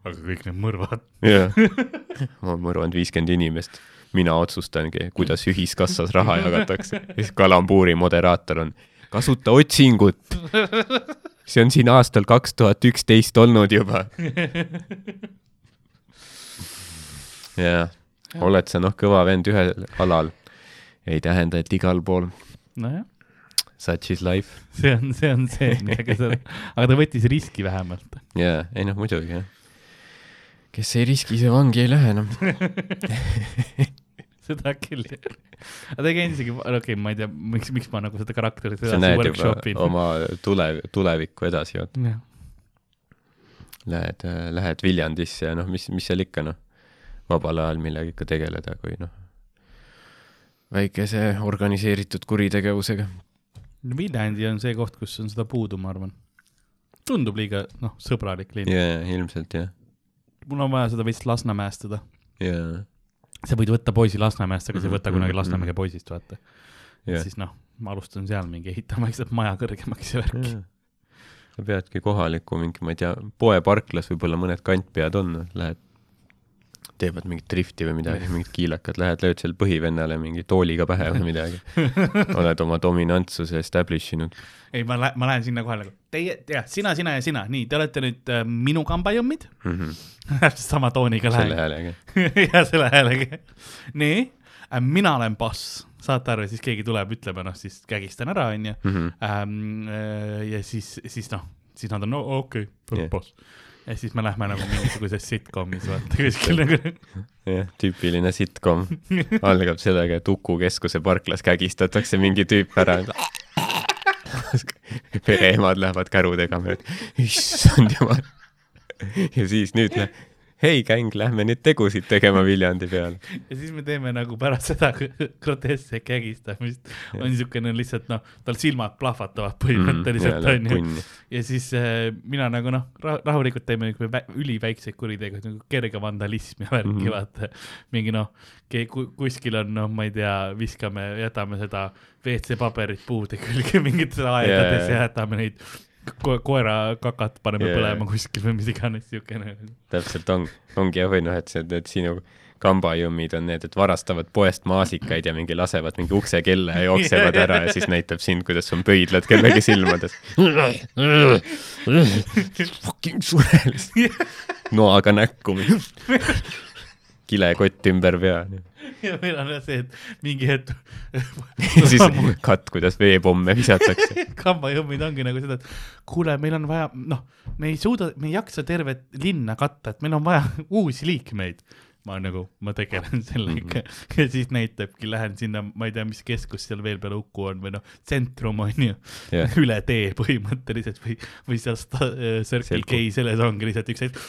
aga kõik need mõrvad, jah. ma olen mõrvanud viiskümmend inimest. Mina otsustangi, kuidas ühiskassas raha jagatakse. ja siis kalambuuri moderaator on, kasuta otsingut. see on siin aastal kaks tuhat üksteist olnud juba. jah, oled sa noh, kõva vend ühel alal, ei tähenda, et igal pool. nojah, Such is life. see on, see on see, millega sa, aga ta võttis riski vähemalt. jaa, ei noh, muidugi jah. Kes ei riski, see vangi ei lähe enam. seda küll. aga ta ei käinud isegi, okei okay,, ma ei tea, miks, miks ma nagu seda karakterit edasi workshop'in. oma tule, tulevikku edasi, jah, Lähed, lähed Viljandisse ja noh, mis, mis seal ikka noh, vabal ajal millega ikka tegeleda, kui noh, väikese organiseeritud kuritegevusega. Viljandi on see koht, kus on seda puudu, ma arvan. tundub liiga, noh, sõbralik linn. jaa, ilmselt jah. Mul on vaja seda veits Lasnamäestada. jaa, sa võid võtta poisi Lasnamäest, aga sa ei võta Mhm, kunagi mhm, Lasnamäge poisist, vaata. jah. siis noh, ma alustan seal mingi ehitama lihtsalt maja kõrgemaks ja värki. sa peadki kohaliku mingi, ma ei tea, poeparklas võib-olla mõned kantpead on, lähed, teevad mingit drifti või midagi, mingid kiilakad, lähed, lööd seal põhivennale mingi tooliga pähe või midagi. oled oma dominantsuse establish inud. ei, ma lähen, ma lähen sinna kohe nagu, teie, jah, sina, sina ja sina, nii, te olete nüüd äh, minu kambajõmmid. täpselt sama tooniga selle lähen. häälega. ja selle häälega. nii, mina olen boss, saate aru, siis keegi tuleb, ütleb ja noh, siis kägistan ära, onju. Ähm, äh, ja siis, siis noh, siis nad on no, okei okay, Jah., boss. Ja siis me lähme nagu mingisuguses sitcomis vaata kuskil nagu. jah, tüüpiline sitcom. algab sellega, et Uku keskuse parklas kägistatakse mingi tüüp ära. pereemad lähevad kärudega mööda, issand jumal. ja siis nüüd läheb, hei gäng, lähme nüüd tegusid tegema Viljandi peale. ja siis me teeme nagu pärast seda groteskset kägistamist on niisugune lihtsalt noh, tal silmad plahvatavad põhimõtteliselt onju. punni. ja siis äh, mina nagu noh ra, rahulikult teeme niisugune vä üliväikseid kuritegusid nagu kerge vandalism ja värki mm. -hmm. vaata. mingi noh, kuskil on noh, ma ei tea, viskame, jätame seda WC-paberit puude külge mingites aedades Jaa, ja jätame neid ko koera kakat paneme yeah. põlema kuskil või mis iganes siukene. täpselt on, ongi jah, või noh, et see, et sinu kambajõmmid on need, et varastavad poest maasikaid ja mingi lasevad mingi uksekella ja jooksevad ära ja siis näitab sind, kuidas on pöidlad kellegi silmades. Fucking sure. noaga näkku. Kilekott ümber pea. ja meil on jah see, et mingi hetk siis katt, kuidas veepomme visatakse. kambajõmmid ongi nagu seda, et kuule, meil on vaja, noh, me ei suuda, me ei jaksa tervet linna katta, et meil on vaja uusi liikmeid. Ma nagu, ma tegelen sellega mm -hmm. ja siis näitabki, lähen sinna, ma ei tea, mis keskus seal veel peale Uku on või noh, tsentrum on ju Jah. üle tee põhimõtteliselt või, või seal sta- äh, Circle. K selles ongi lihtsalt üks hetk.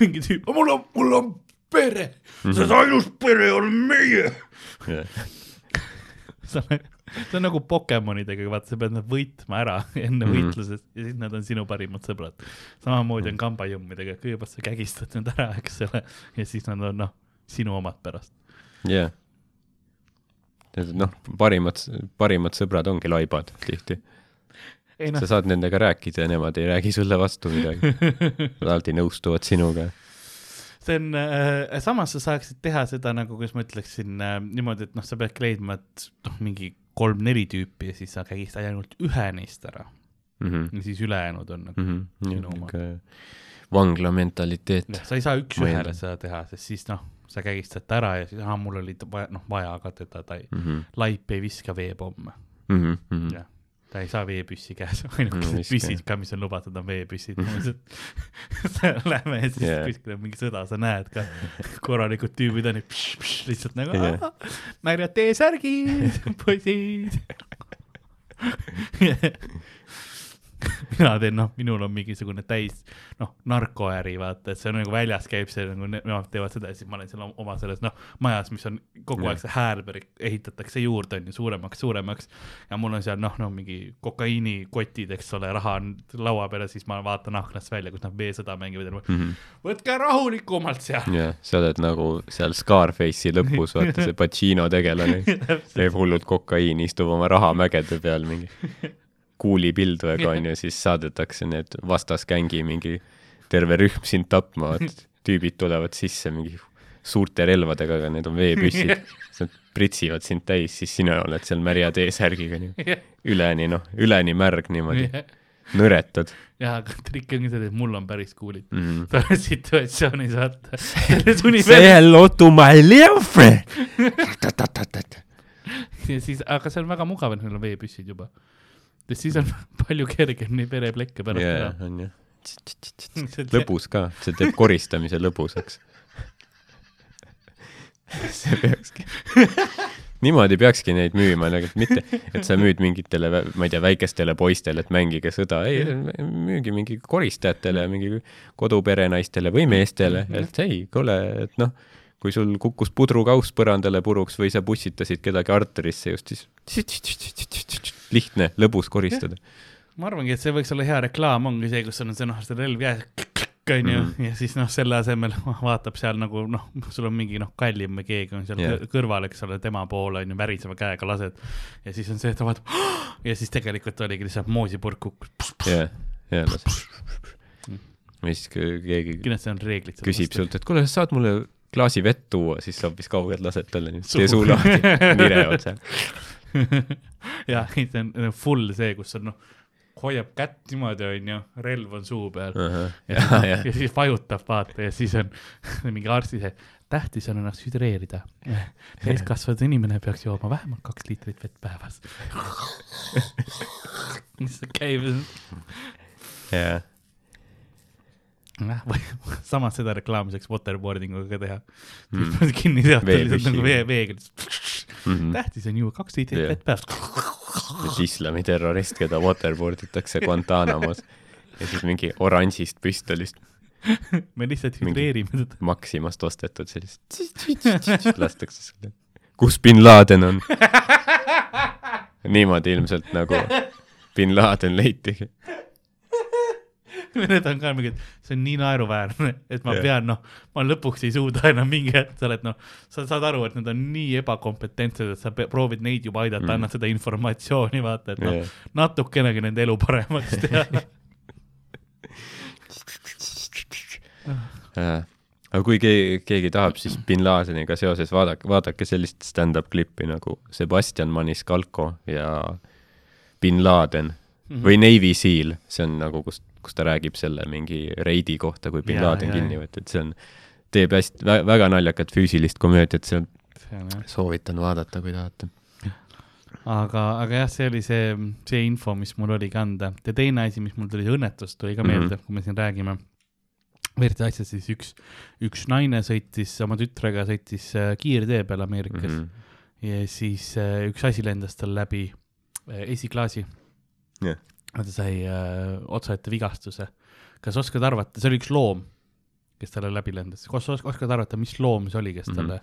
mingi tüüp, mul on, mul on pere mm, -hmm. see ainus pere on meie sa, see on nagu Pokemonidega, vaata, sa pead nad võitma ära enne mm Mhm. -hmm. võitlusest ja siis nad on sinu parimad sõbrad. samamoodi on kambajõmmidega, kõigepealt sa kägistad nad ära, eks ole, ja siis nad on noh, sinu omad pärast. jah. noh, parimad, parimad sõbrad ongi laibad tihti. noh sa, saad nendega rääkida ja nemad ei räägi sulle vastu midagi. Nad alati nõustuvad sinuga. see on äh,, samas sa saaksid teha seda nagu, kuidas ma ütleksin äh, niimoodi, et noh, sa peadki leidma, et noh, mingi kolm-neli tüüpi ja siis sa kägistad ainult ühe neist ära Mhm. ja siis ülejäänud on nagu mm, Sinu oma. vangla mentaliteet. -hmm. sa ei saa üks-ühele seda teha, sest siis noh, sa kägistad ta ära ja siis, aa, mul oli vaja, noh, vaja ka teda, ta ei, Mhm. laip ei viska veepomme. jah, ta ei saa veepüssi käes, ainukesed viska, püssid ka, mis on lubatud, on veepüssid. Lähme ja siis Jah. kuskil on mingi sõda, sa näed ka korralikud tüübid on ju, lihtsalt nagu. "Aa, märjad T-särgid, poisid. mina teen, noh, minul on mingisugune täis, noh, narkoäri, vaata, et see on nagu väljas käib see nagu, nemad teevad seda ja siis ma olen seal oma selles, noh, majas, mis on kogu aeg see häärberg ehitatakse juurde, on ju, suuremaks, suuremaks. ja mul on seal noh, no mingi kokaiinikotid, eks ole, raha on laua peal ja siis ma vaatan aknast välja, kus nad veesõda mängivad ja ma- võtke rahulikumalt seal. jah, sa oled nagu seal Scarface'i lõpus, vaata see Pacino tegelane, teeb hullult kokaiini, istub oma rahamägede peal mingi kuulipildujega onju, siis saadetakse need vastasgängi mingi terve rühm sind tapma, tüübid tulevad sisse mingi suurte relvadega, aga need on veepüssid. Nad pritsivad sind täis, siis sina oled seal märja T-särgiga nii üleni noh, üleni märg niimoodi, nõretad ja, aga trikk ongi see, et mul on päris kuulid mm. tolles situatsioonis vaata. selles Say hello to my little friend. ja siis, aga see on väga mugav, et neil on veepüssid juba. Sest siis on palju kergem neid vereplekke pärast jaa teha,. on lõbus. lõbus ka, see teeb koristamise lõbusaks. see peakski, niimoodi peakski neid müüma, nagu et mitte, et sa müüd mingitele, ma ei tea, väikestele poistele, et mängige sõda, ei, müügi mingi koristajatele, mingi koduperenaistele või meestele, et ei, kuule, et noh, kui sul kukkus pudrukauss põrandale puruks või sa pussitasid kedagi arterisse just, siis lihtne, lõbus koristada. ma arvangi, et see võiks olla hea reklaam, ongi see, kus on see noh, see relv käes, onju, Mhm. ja siis noh, selle asemel vaatab seal nagu noh, sul on mingi noh, kallim või keegi on seal yeah. kõrval, eks ole, tema poole onju, väriseva käega lased. ja siis on see, et ta vaatab ja siis tegelikult oligi lihtsalt moosipurk kukkus. jah, jah, las. või siis keegi kindlasti on reeglid. küsib. sult, et kuule, saad mulle klaasi vett tuua, siis sa hoopis kaugelt lased talle Suhu. tee suu lahti, nirevad seal. jah, see on full see, kus on noh, hoiab kätt niimoodi onju, relv on suu peal ja, ja, ja, ja, ja siis vajutab vaata ja siis on mingi arsti see, tähtis on ennast hüdreerida. täiskasvanud inimene peaks jooma vähemalt kaks liitrit vett päevas. mis see käib, ja, või samas seda reklaami saaks waterboarding uga ka teha Mm. mm.. kinni sealt lihtsalt nagu vee, veega. Mhm. tähtis on juua kaks liitrit Jah. vett päevas. islamiterrorist, keda waterboard itakse Guantanamos ja siis mingi oranžist püstolist me lihtsalt hüdreerime teda. Maximast ostetud sellist, lastakse sulle. kus bin Laden on? niimoodi ilmselt nagu bin Laden leitigi. Need on ka mingi, see on nii naeruväärne, et ma yeah. pean, noh, ma lõpuks ei suuda enam mingi hetk, sa oled noh, sa saad aru, et nad on nii ebakompetentsed, et sa proovid neid juba aidata Mm. mm., annad seda informatsiooni, vaata, et noh yeah., natukenegi nende elu paremaks teha. Aga kui keegi, keegi tahab, siis bin Ladeniga seoses vaadake, vaadake sellist stand-up klippi nagu Sebastian Maniscalco ja bin Laden Mhm. või Navy Seal, see on nagu, kust kus ta räägib selle mingi reidi kohta, kui bin Laden kinni võeti, et see on, teeb hästi vä, väga naljakat füüsilist komöödiat, seal see on soovitan vaadata, kui tahate. aga, aga jah, see oli see, see info, mis mul oligi anda. ja teine asi, mis mul tuli, õnnetus tuli ka meelde mm, Mhm. -hmm. kui me siin räägime. Veerti asja siis üks, üks naine sõitis oma tütrega, sõitis äh, kiirtee peal Ameerikas mm Mhm. -hmm. ja siis äh, üks asi lendas tal läbi äh, esiklaasi Jah. Ta sai äh, otsaette vigastuse. kas oskad arvata, see oli üks loom, kes talle läbi lendas, kas oskad, arvata, mis loom see oli, kes Mhm. talle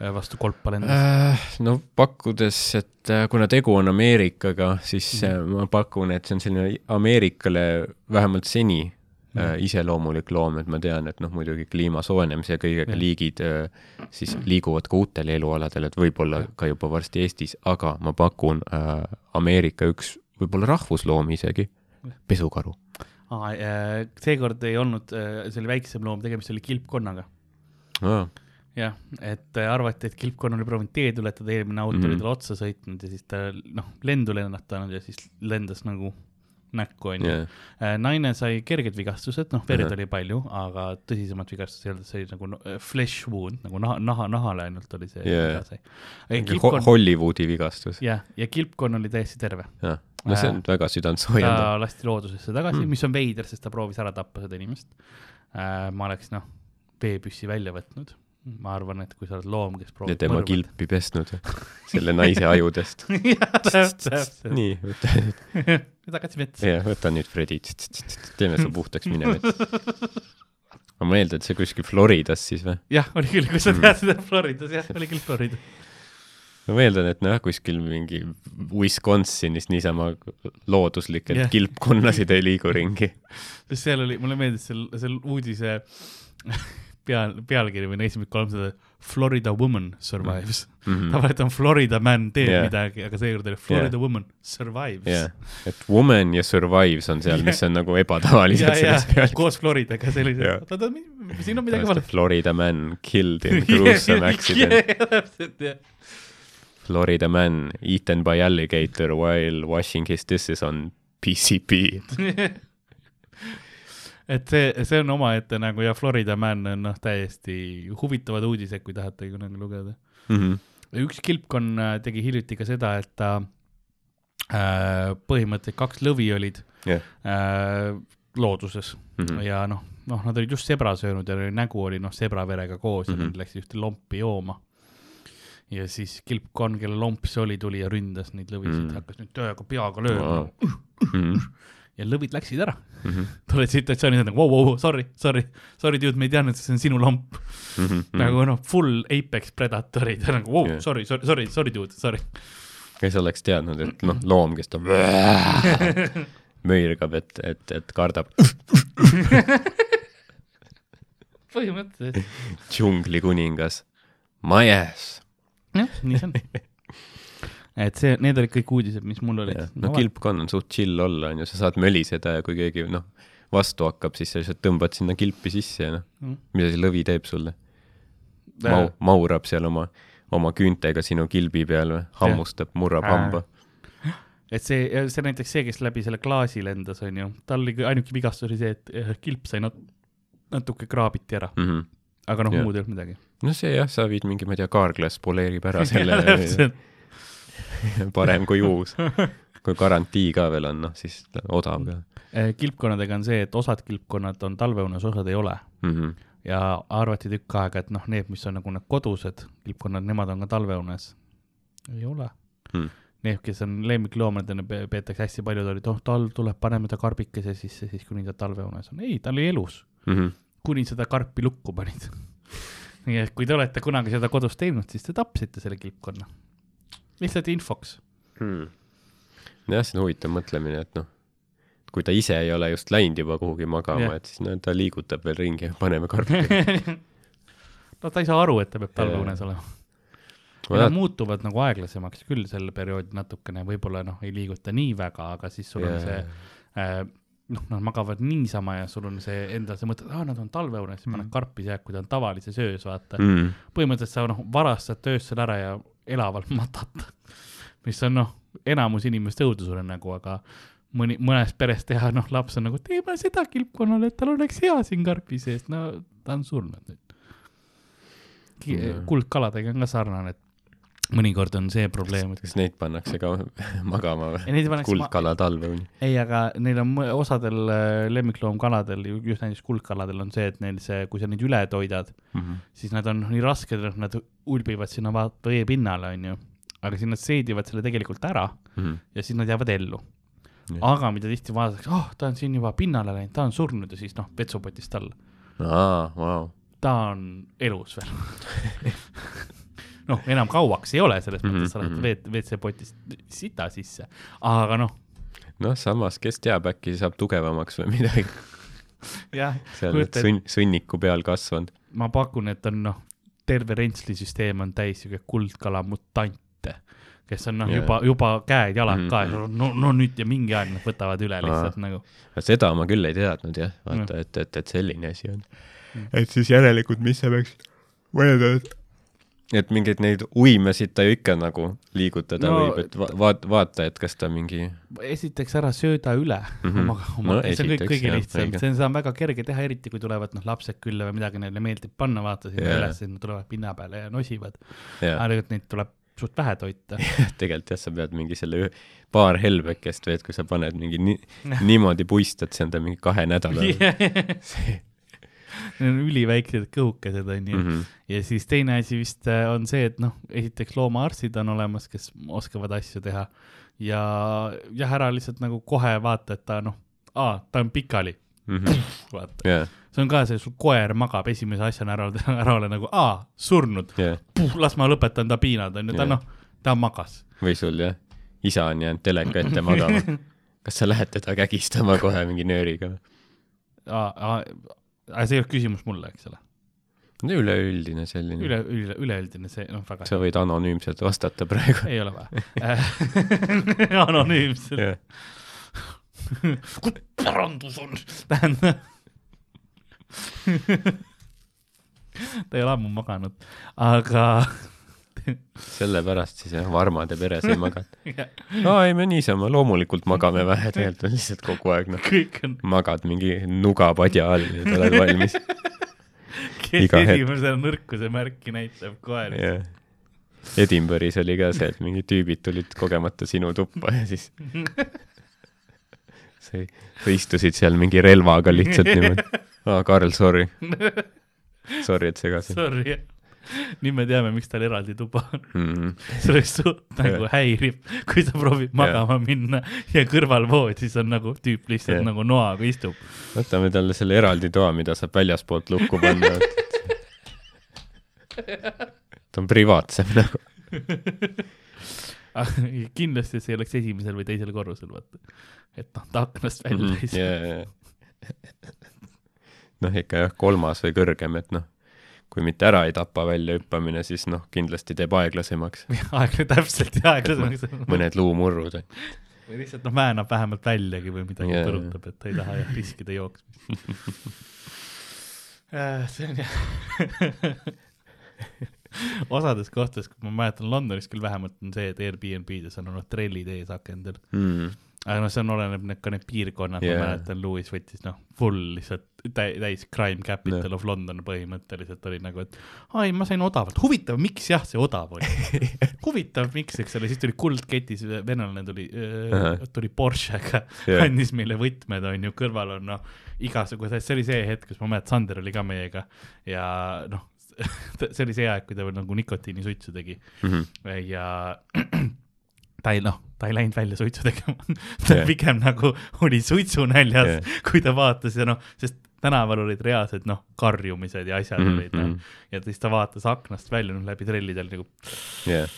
äh, vastu kolpa lendas? Äh, no pakkudes, et äh, kuna tegu on Ameerikaga, siis Mhm. mm. ma pakun, et see on selline Ameerikale vähemalt seni äh, Mhm. iseloomulik loom, et ma tean, et noh, muidugi kliima soojenemise ja kõigega Jah. liigid äh, siis liiguvad ka uutele elualadele, et võib-olla ka juba varsti Eestis, aga ma pakun äh, Ameerika üks võib-olla rahvusloom isegi, pesukaru. Äh, seekord ei olnud, see oli väiksem loom, tegemist oli kilpkonnaga. Ah, jah, et äh, arvati, et kilpkonn oli proovinud teed ületada, eelmine auto oli Mhm. talle otsa sõitnud ja siis ta noh, lendu lennatanud ja siis lendas nagu näkku onju yeah. yeah.. naine sai kerged vigastused, noh verd Ahah. oli palju, aga tõsisemat vigastust ei olnud, see oli nagu no, flesh wound nagu naha, naha, nahale ainult oli see Jaa. viga sai. Ho kilpkonn, Hollywoodi vigastus. jah, ja kilpkonn oli täiesti terve. no see on väga südantsoojendav. ta lasti loodusesse tagasi mm., mis on veider, sest ta proovis ära tappa seda inimest äh,. ma oleks noh, veepüssi välja võtnud. Ma arvan, et kui sa oled loom, kes ja proovib tema mõrvata- kilpi pesnud selle naise ajudest. jah, täpselt. nii, võta nüüd, tagasi metsa. jah, võta nüüd Fredi, teeme su puhtaks minevat. ma eeldan, et see kuskil Floridas siis või? jah, oli küll, kui sa Mm. tead seda Floridas, jah, oli küll Florida. ma eeldan, et noh, kuskil mingi Wisconsinis niisama looduslikult yeah. kilpkonnasid ei liigu ringi. seal oli, mulle meeldis seal, seal uudise peal, pealkiri või no esimesed kolmsada Florida woman survives mm. -hmm. tavaliselt on Florida man teeb yeah. midagi, aga seekord oli Florida yeah. woman survives jah, et woman ja survives on seal, mis on nagu ebatavalised ja, ja selles peal. koos Floridaga, see oli see Jah., oota, siin on midagi valesti. Florida man killed in gruesome accident. täpselt, jah. Florida man eaten by alligator while washing his dishes on PCP. et see, see on omaette nagu ja Florida man on noh, täiesti huvitavad uudised, kui tahate kunagi lugeda. Mhm. üks kilpkonn äh, tegi hiljuti ka seda, et ta äh, põhimõtteliselt kaks lõvi olid jah, äh, looduses Mhm. ja noh, noh, nad olid just sebra söönud ja nägu oli noh, sebraverega koos ja Mhm. nad läksid ühte lompi jooma. ja siis kilpkonn, kelle lomp see oli, tuli ja ründas neid lõvisid mm., hakkas nüüd tööga peaga lööma Wow. wow. Ja lõvid läksid ära. Mhm. ta oli situatsioonis nagu vau, vau, sorry, sorry, sorry dude, me ei teadnud, see on sinu lomp mm.. nagu noh, full apex predatorid nagu vau wow,, sorry, sorry, sorry, sorry dude, sorry. kes oleks teadnud, et noh, loom, kes ta möirgab, et, et, et kardab põhimõtteliselt. džunglikuningas. My ass. jah, nii see on. Et see, need olid kõik uudised, mis mul olid. no kilpkonn on suht chill olla, on ju, sa saad möliseda ja kui keegi noh, vastu hakkab, siis sa lihtsalt tõmbad sinna kilpi sisse ja noh, Mm. mida see lõvi teeb sulle? Mau-, maurab seal oma, oma küüntega sinu kilbi peal või, hammustab, murrab hamba. et see, see näiteks see, kes läbi selle klaasi lendas, onju, tal oli ainuke vigastus oli see, et eh, kilp sai nat-, natuke kraabiti ära, Mm -hmm. aga noh, muud ei olnud midagi. no see jah, sa viid mingi, ma ei tea, kaarklass poleerib ära selle parem kui uus. kui garantii ka veel on, noh siis odav ka Eh, kilpkonnadega on see, et osad kilpkonnad on talveunes, osad ei ole mm. -hmm. ja arvati tükk aega, et noh, need, mis on nagu need kodused kilpkonnad, nemad on ka talveunes. ei ole Hmm. Need, kes on lemmikloomadena pe- peetakse hästi paljud olid, oh talv tuleb, paneme ta karbikese sisse, siis kuni ta talveunes on. ei, ta oli elus, Mm -hmm. kuni seda karpi lukku panid. nii et kui te olete kunagi seda kodus teinud, siis te tapsite selle kilpkonna. Lihtsalt infoks. Hmm. jah, see on huvitav mõtlemine, et noh, kui ta ise ei ole just läinud juba kuhugi magama Jah. et siis no ta liigutab veel ringi ja paneme karpi. no ta ei saa aru, et ta peab talveunes olema. ma Nad tean, muutuvad nagu aeglasemaks küll sel perioodil natukene, võib-olla noh, ei liiguta nii väga, aga siis sul on see äh, noh, nad magavad niisama ja sul on see endal see mõte, et aa, nad on talveunes, siis paned Mm. karpi sealt, kui ta on tavalises öös, vaata. mm. põhimõtteliselt sa noh, varastad öösel ära ja elavalt matad. mis on noh, enamus inimeste õudusune nagu, aga mõni, mõnes peres teha, noh, laps on nagu, teeme seda kilpkonnale, et tal oleks hea siin karpi sees, no ta on surnud nüüd. Kuldkaladega on ka sarnane, et mõnikord on see probleem, et kas neid pannakse ka magama Ja või? ma- kuldkala talve uni. ei, aga neil on osadel äh, lemmikloomkaladel, just näiteks kuldkaladel on see, et neil see, kui sa neid üle toidad, siis nad on nii rasked, et nad ulbivad sinna vaata veepinnale, onju. aga siis nad seedivad selle tegelikult ära ja siis nad jäävad ellu. Jah. aga mida tihti vaadatakse, oh, ta on siin juba pinnale läinud, ta on surnud ja siis noh, vetsupotist alla. aa, vau. ta on elus veel. noh, enam kauaks ei ole, selles mõttes sa Mhm, lähed mhm. veed, WC-potist sita sisse, aga noh, noh, samas, kes teab, äkki saab tugevamaks või midagi. jah, seal Kujuta ette- sõnn, sõnniku peal kasvanud. ma pakun, et on noh, terve rentslisüsteem on täis siuke kuldkala mutante, kes on noh juba, juba käed-jalad mm Mhm. -hmm. ka, no, no nüüd ja mingi aeg nad võtavad üle lihtsalt nagu. seda ma küll ei teadnud jah, vaata, et, et, et selline asi on Mm.. et siis järelikult, mis sa peaks mõelda, et et mingeid neid uimesid ta ju ikka nagu liigutada No- võib, et va- vaat-, vaata, et kas ta mingi esiteks ära sööda üle mm. -hmm. oma, oma No see on kõik kõige lihtsam, seda on väga kerge teha, eriti kui tulevad noh, lapsed külla või midagi neile meeldib panna, vaata sinna yeah. üles, nad tulevad pinna peale ja nosivad. jah aga, tegelikult neid tuleb suht vähe toita. tegelikult jah, sa pead mingi selle paar helbekest veed, kui sa paned mingi ni, niimoodi puistad, see on ta mingi kahe nädala see Need on üliväiksed kõhukesed onju mm. mm. -hmm. ja siis teine asi vist äh, on see, et noh, esiteks loomaarstid on olemas, kes oskavad asju teha ja jah, ära lihtsalt nagu kohe vaata, et ta noh, aa, ta on pikali, Mm -hmm. vaata. yeah, see on ka see, sul koer magab esimese asjana ära, ära ole nagu aa, surnud, yeah. las ma lõpetan ta piinad onju, ta Jah. noh, ta magas. või sul jah, isa on jäänud teleka ette magama. kas sa lähed teda kägistama kohe mingi nööriga? Aga see ei olnud küsimus mulle, eks ole, no üleüldine selline üle, üle, üleüldine see, noh, väga sa võid anonüümselt vastata praegu. ei ole vaja. anonüümselt. jah, parandus on, tähendab. ta ei ole ammu maganud, aga sellepärast siis jah, Varmade peres ei magata. aa ei, me niisama loomulikult magame vähe, tegelikult on lihtsalt kogu aeg noh, on, magad mingi nugapadja all ja sa oled valmis. kes Iga hetk. esimese nõrkuse märki näitab kohe. jah. Edinburgh'is oli ka see, et mingid tüübid tulid kogemata sinu tuppa ja siis sa, sa istusid seal mingi relvaga lihtsalt niimoodi. aa, Karl, sorry. Sorry, et segasin Sorry, nüüd me teame, miks tal eraldi tuba on. mm. -hmm. see oleks suht nagu häirib, kui sa proovid magama minna ja kõrval voodis on nagu tüüp lihtsalt Jah. nagu noaga istub. võtame talle selle eraldi toa, mida saab väljaspoolt lukku panna. ta on privaatsem nagu. Ah, kindlasti see ei oleks esimesel või teisel korrusel, vaata. et noh, ta aknast välja Mhm, ei saa. noh, ikka jah, kolmas või kõrgem, et noh, kui mitte ära ei tapa väljahüppamine, siis noh, kindlasti teeb aeglasemaks aeglane täpselt ja aeglasemaks. mõned luumurrud. või lihtsalt noh, väänab vähemalt väljagi või midagi yeah. põrutab, et ta ei taha jah riskida jooksmist. see on jah osades kohtades, kui ma mäletan Londonis küll vähemalt on see, et Airbnb-des on olnud trellid ees akendel. Mm. Aga noh, see on, oleneb need ka need piirkonnad yeah., ma mäletan, Lewis võttis noh, full lihtsalt täis, crime capital yeah. of London põhimõtteliselt oli nagu, et ai, ma sain odavalt, huvitav, miks jah, see odav oli huvitav, miks, eks ole, siis tuli kuldketis, venelane tuli Ahah. äh,, tuli Porschega yeah., andis meile võtmed, on ju, kõrval on noh, igasugused, see oli see hetk, kus ma mäletan, Sander oli ka meiega ja noh, see oli see aeg, kui ta veel nagu nikotiinisuitsu tegi Mm -hmm. ja ta ei noh, ta ei läinud välja suitsu tegema, ta yeah. pigem nagu oli suitsunäljas yeah., kui ta vaatas ja noh, sest tänaval olid reaalsed noh, karjumised ja asjad mm -hmm. olid noh mhm. ja siis ta vaatas aknast välja noh, läbi trellide oli nagu jah,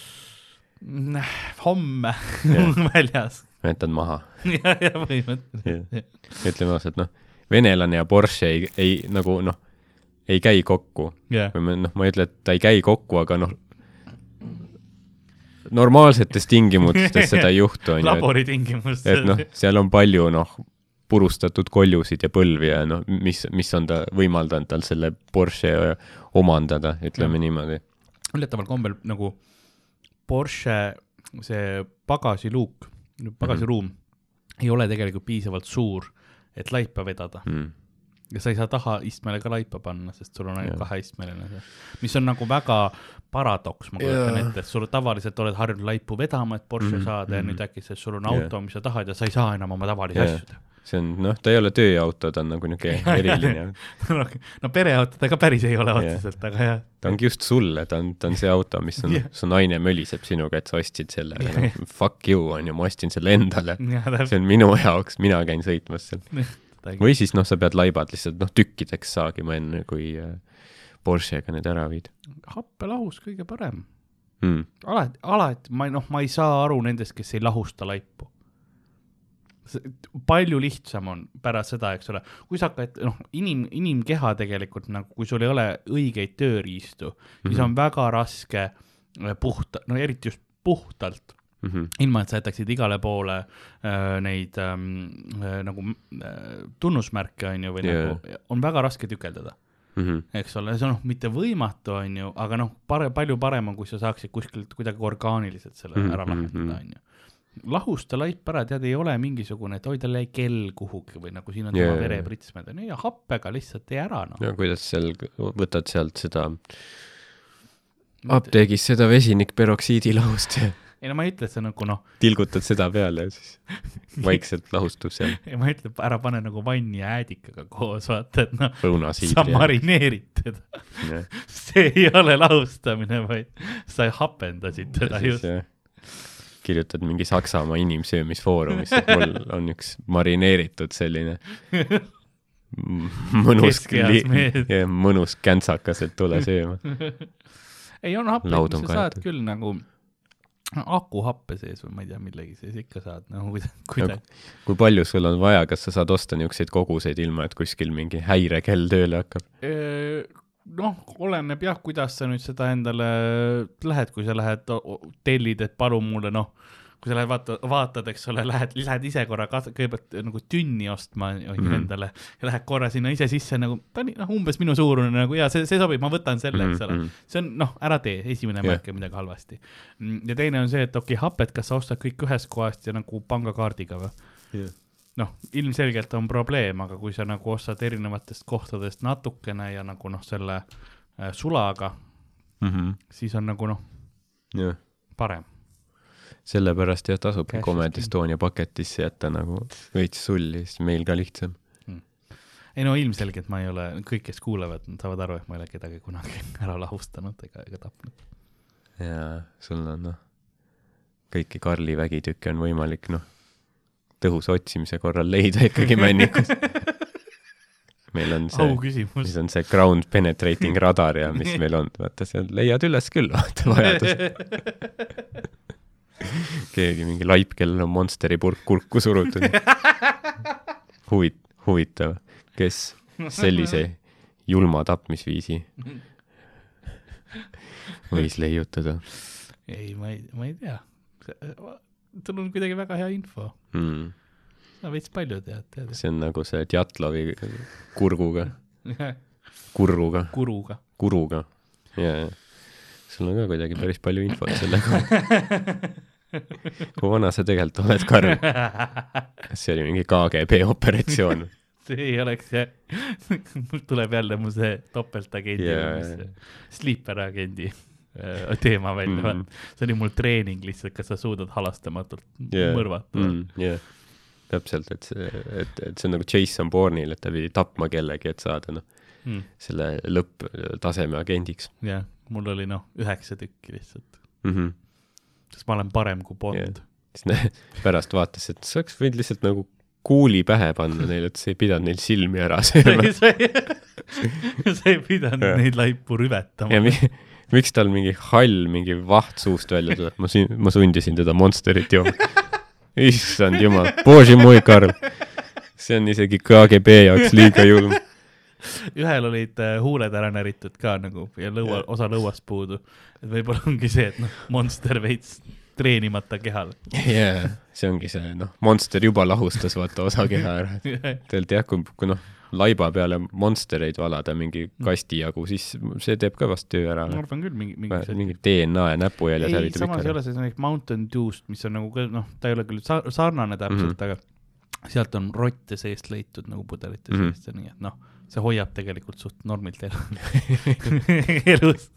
"Näh, homme Jah. väljas jätan maha. ja, ja põhimõtteliselt Jah. ütleme ausalt, noh, venelane ja Porsche ei, ei nagu noh, ei käi kokku jah, või ma noh, ma ei ütle, et ta ei käi kokku, aga noh, normaalsetes tingimustes seda ei juhtu, on ju, laboritingimustes et noh, seal on palju noh, purustatud koljusid ja põlvi ja noh, mis, mis on ta võimaldanud tal selle Porsche omandada, ütleme Jah. niimoodi. üllataval kombel nagu Porsche see pagasiluuk, pagasiruum ei ole tegelikult piisavalt suur, et laipa vedada mm.. Ja sa ei saa tahaistmele ka laipa panna, sest sul on ainult kaheistmeline see, mis on nagu väga paradoks, ma kujutan ette, et sul tavaliselt oled harjunud laipu vedama, et Porsche Mhm, saada ja mhm. nüüd äkki see- sul on auto, mis sa tahad ja sa ei saa enam oma tavalisi asju teha. see on, noh, ta ei ole tööauto, ta on nagu niisugune eriline. no pereautodega päris ei ole otseselt, aga jah. ta ongi just sulle, ta on, ta on see auto, mis on Jah., su naine möliseb sinuga, et sa ostsid selle, aga noh, fuck you, on ju, ma ostsin selle endale. jah, see on minu jaoks, mina käin sõitmas seal. Või siis noh, sa pead laibad lihtsalt noh, tükkideks saagima enne, kui äh, Porschega need ära viid happelahus kõige parem. mm.. alati, alati, ma noh, ma ei saa aru nendest, kes ei lahusta laipu. palju lihtsam on pärast seda, eks ole, kui sa hakkad, noh, inim, inimkeha tegelikult nagu, kui sul ei ole õigeid tööriistu mm, -hmm. siis Mhm. on väga raske äh, puhta, no eriti just puhtalt, Mm -hmm. ilma et sa jätaksid igale poole äh, neid ähm, äh, nagu äh, tunnusmärke, on ju, või yeah. nagu, on väga raske tükeldada Mm -hmm. eks ole, see on noh, mitte võimatu, on ju, aga noh, pare-, palju parem on, kui sa saaksid kuskilt kuidagi orgaaniliselt selle Mhm, ära mhm, lahendada, mhm. on ju. lahusta laip ära, tead, ei ole mingisugune, et oi, tal jäi kell kuhugi või nagu siin on Jaa, tema verepritsmed, on ju, ja happega lihtsalt tee ära, noh. no kuidas seal, võtad sealt seda apteegis seda vesinikperoksiidi lahust ja ei no ma ei ütle, et see nagu noh, tilgutad seda peale ja siis vaikselt lahustub seal ma ei ütle, ära pane nagu vanni ja äädikaga koos, vaata, et noh, sa marineerid teda. see ei ole lahustamine, vaid sa hapendasid teda just. kirjutad mingi Saksamaa inimsöömisfoorumisse, et mul on üks marineeritud selline mõnus ja mõnus käntsakas, et tule sööma. ei, on on sa saad küll nagu akuhappe sees või ma ei tea, millegi sees ikka saad kuidagi, kuidagi. kui palju sul on vaja, kas sa saad osta niisuguseid koguseid, ilma et kuskil mingi häirekell tööle hakkab? noh, oleneb jah, kuidas sa nüüd seda endale lähed, kui sa lähed, tellid, et palun mulle noh, kui sa lähed vaata, vaatad, eks ole, lähed, lähed ise korra kõigepealt nagu tünni ostma on ju Mhm. endale ja lähed korra sinna ise sisse nagu, ta on noh, umbes minu suurune nagu ja see, see sobib, ma võtan selle, eks ole. see on noh, ära tee, esimene Jah. märk midagi halvasti. ja teine on see, et okei okay,, hapet, kas sa ostad kõik ühest kohast ja nagu pangakaardiga või? noh, ilmselgelt on probleem, aga kui sa nagu ostad erinevatest kohtadest natukene ja nagu noh, selle äh, sulaga, siis on nagu noh, jah, parem. Sellepärast jah, tasub Cash is Comed king. Estonia paketisse jätta nagu veits sulli, siis meil ka lihtsam. ei no ilmselgelt ma ei ole, kõik, kes kuulavad, nad saavad aru, et ma ei ole kedagi kunagi ära lahustanud ega, ega tapnud. ja sul on noh, kõiki Karli vägitükke on võimalik noh, tõhusa otsimise korral leida ikkagi männikus. meil on see, mis. on see ground penetrating radar ja mis meil on, vaata seal leiad üles küll, vaata vajadust. keegi mingi laip, kellel on Monsteri purk kurku surutud. huvit-, huvitav, kes sellise julma tapmisviisi võis leiutada ei, ma ei, ma ei tea. sul on kuidagi väga hea info. mm.. sa veits palju tead, tead. see on nagu see Djatlovi kurguga, kurruga, kuruga. kuruga. ja, ja sul on ka kuidagi päris palju infot selle kohta. kui vana sa tegelikult oled, Karl? kas see oli mingi KGB operatsioon? see ei oleks see, mul tuleb jälle mu see topeltagendi yeah. jaa., sleeper agendi äh, teema välja mm. -hmm. see oli mul treening lihtsalt, kas sa suudad halastamatult yeah. mõrvata mm.. mm,. jah, täpselt, et see, et, et see on nagu Jason Bourne'il, et ta pidi tapma kellegi, et saada noh, Mm. selle lõpptaseme agendiks jah, mul oli noh, üheksa tükki lihtsalt, mm. -hmm. Sest ma olen parem kui Bond siis pärast vaatas, et sa oleks võinud lihtsalt nagu kuuli pähe panna neile, et see ei pidanud neil silmi ära sööma. sa ei, pidanud neid laipu rüvetama mi, miks tal mingi hall mingi vaht suust välja tuleb, ma siin, ma sundisin teda Monsterit jooma. issand jumal, boži mui, Karl. see on isegi KGB jaoks liiga julm. ühel olid äh, huuled ära näritud ka nagu ja lõua, osa lõuast puudu. et võib-olla ongi see, et noh, monster veits treenimata kehal. jaa, see ongi see, noh, Monster juba lahustas vaata osa keha ära. tegelikult jah, kui, kui noh, laiba peale monstereid valada mingi kasti jagu, siis see teeb ka vast töö ära. ma arvan küll mingi, mingi mingi DNA ja näpujäljed hävitab samas ei ikka ole see näiteks Mountain Dew'st, mis on nagu ka noh, ta ei ole küll sa- sarnane täpselt mm, -hmm. aga sealt on rotte seest leitud nagu pudelite Mhm. seest ja nii, et noh, see hoiab tegelikult suht normilt elu elus.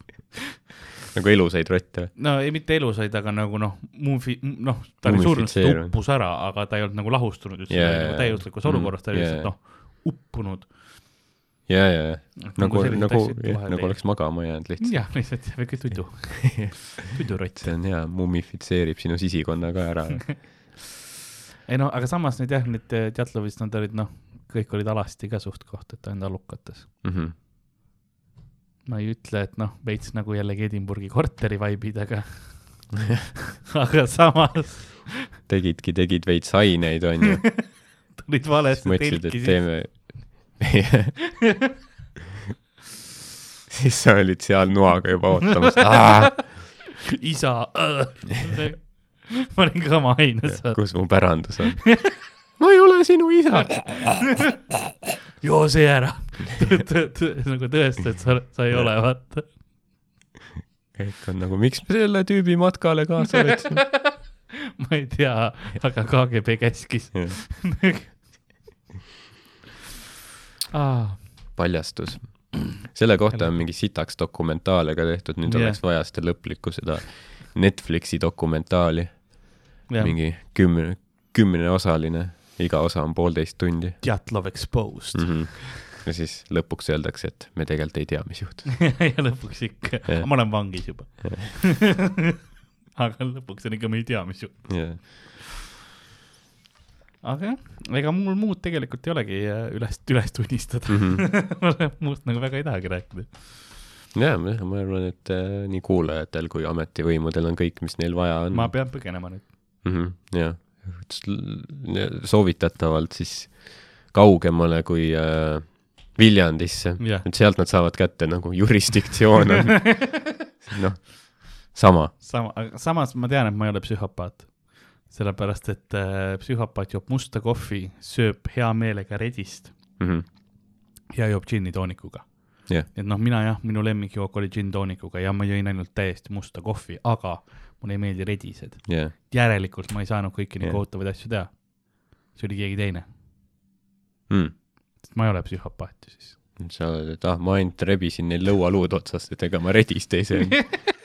nagu elusaid rotte. no ei, mitte elusaid, aga nagu noh, muufi-, noh, ta oli surnud, ta uppus ära, aga ta ei olnud nagu lahustunud üldse yeah, nagu täiuslikus Mhm. olukorras, ta oli Jaa, lihtsalt jaa. noh, uppunud. ja, ja, ja nagu, nagu, jah, nagu oleks magama jäänud lihtsalt. jah, lihtsalt väike tudu, tudurott. see on hea, mummifitseerib sinu sisikonna ka ära. ei no aga samas need jah, need Djatlovist, nad olid noh, kõik olid alasti ka suht-koht, et ainult allukates. Mhm. ma ei ütle, et noh, veits nagu jällegi Edinburghi korteri vibe'id, aga aga samas tegidki, tegid veits aineid, onju. tulid valesti telki teeme. siis sa olid seal noaga juba ootamas. isa äh.. ma olin ka oma aines. kus mu pärandus on? Ma ei ole sinu isa. joo see ära. nagu tõesta, et sa, sa ei ole, vaata. kõik on nagu, miks me selle tüübi matkale kaasa võtsime? ma ei tea, aga KGB käskis ah. paljastus. selle kohta on mingi sitaks dokumentaale ka tehtud, nüüd Jah. oleks vaja seda lõplikku seda Netflixi dokumentaali, jah, mingi kümne, kümneosaline, iga osa on poolteist tundi Djatlov exposed mm. -hmm. ja siis lõpuks öeldakse, et me tegelikult ei tea, mis juhtus. ja lõpuks ikka ma olen vangis juba. aga lõpuks on ikka, me ei tea, mis juhtub. jah, aga jah, ega mul muud tegelikult ei olegi äh, üles, üles tunnistada. Mhm. ma muust nagu väga ei tahagi rääkida. ja ma ma arvan, et äh, nii kuulajatel kui ametivõimudel on kõik, mis neil vaja on ma pean põgenema nüüd. mm. -hmm, jah, soovitatavalt siis kaugemale kui äh, Viljandisse, jah, et sealt nad saavad kätte nagu jurisdiktsioon on noh, sama sama, aga samas ma tean, et ma ei ole psühhopaat. sellepärast, et äh, psühhopaat joob musta kohvi, sööb hea meelega redist mm. -hmm. ja joob džinni toonikuga. Jah. et noh, mina jah, minu lemmikjook oli džinn toonikuga ja ma jõin ainult täiesti musta kohvi, aga mulle ei meeldi redised. jah, järelikult ma ei saanud kõiki neid Jah. kohutavaid asju teha. see oli keegi teine, mm. sest ma ei ole psühhopaat ju siis. sa oled, et ah, ma ainult rebisin neil lõualuud otsast, et ega ma redist ei söönud.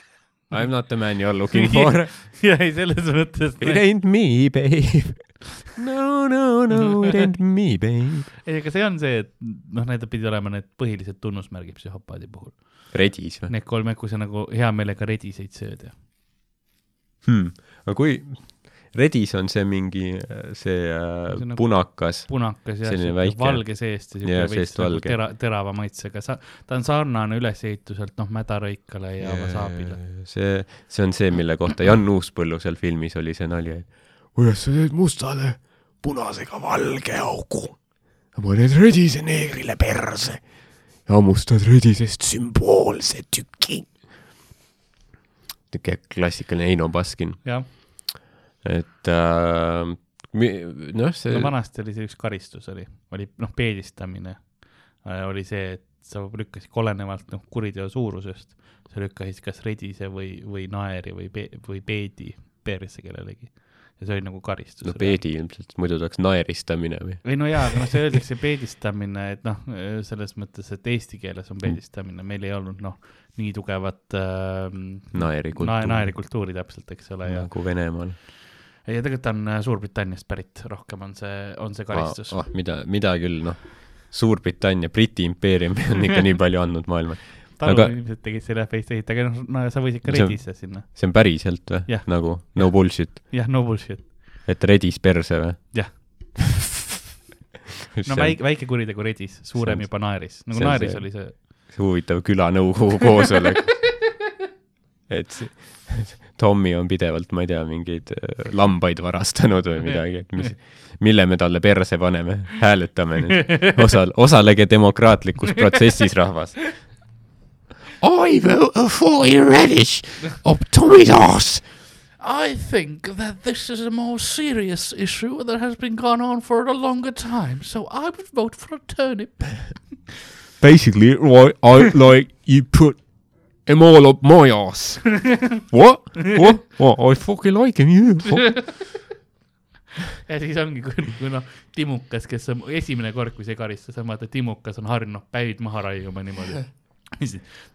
I m not the man you are looking for. ja ei, selles mõttes. It ain't me, babe. no, no, no, it ain't me, babe. ei, aga see on see, et noh, need pidid olema need põhilised tunnusmärgid psühhopaadi puhul. redis või Need kolm, kui sa nagu hea meelega rediseid sööd ja. hmm.? aga kui redis on see mingi, see See äh, on nagu- punakas, punakas ja väike. valge seest ja siuke veits nagu tera, terava maitsega, sa, ta on sarnane ülesehituselt noh, mädarõikale ja wasaabile. see, see on see, mille kohta Jan Uuspõllu seal filmis oli see nali, et kuidas sa teed mustale punasega valge augu. teen redise neegrile perse ja hammustad redisest sümboolse tüki. Niisugune klassikaline Eino Baskin, et äh, noh, see no vanasti oli see üks karistus oli, oli noh, peedistamine. Äh, oli see, et sa lükkasid olenevalt noh, kuriteo suurusest, sa lükkasid kas redise või, või naeri või pe-, või peedi perse kellelegi. Ja see oli nagu karistus. no peedi ilmselt, muidu ta oleks naeristamine või? ei no jaa, aga noh, see öeldakse peedistamine, et noh, selles mõttes, et eesti keeles on peedistamine, meil ei olnud noh, nii tugevat äh, naerikultuur nae-, naerikultuuri täpselt, eks ole, ja nagu Venemaal. ja tegelikult on äh, Suurbritanniast pärit, rohkem on see, on see karistus ah,. mida, mida küll, noh, Suurbritannia, Briti impeerium on ikka nii palju andnud maailma. Talu aga- inimesed tegid selle face ehit, aga noh, no sa võisid ka redise sinna. see on päriselt või nagu no bullshit, jah, no bullshit. et redis perse või? Jah. no väike, väike kuritegu redis, suurem on- juba naeris, nagu see naeris see- oli see, see huvitav külanõukogu koosolek. et see- Tommy on pidevalt, ma ei tea, mingeid äh, lambaid varastanud või midagi, et mis, mille me talle perse paneme, hääletame nüüd. osal-, osalege demokraatlikus protsessis, rahvas. I vote for radish of Tommy's ass. I think that this is a more serious issue that has been gone on for a longer time, so I would vote for a turnip. basically like I like you put him all up my ass. what? What? What? I fucking like him. You. What? ja siis ongi, kui, kui noh, Timukas, kes on esimene kord, kui see karistus on, vaata Timukas on harjunud päid maha raiuma niimoodi.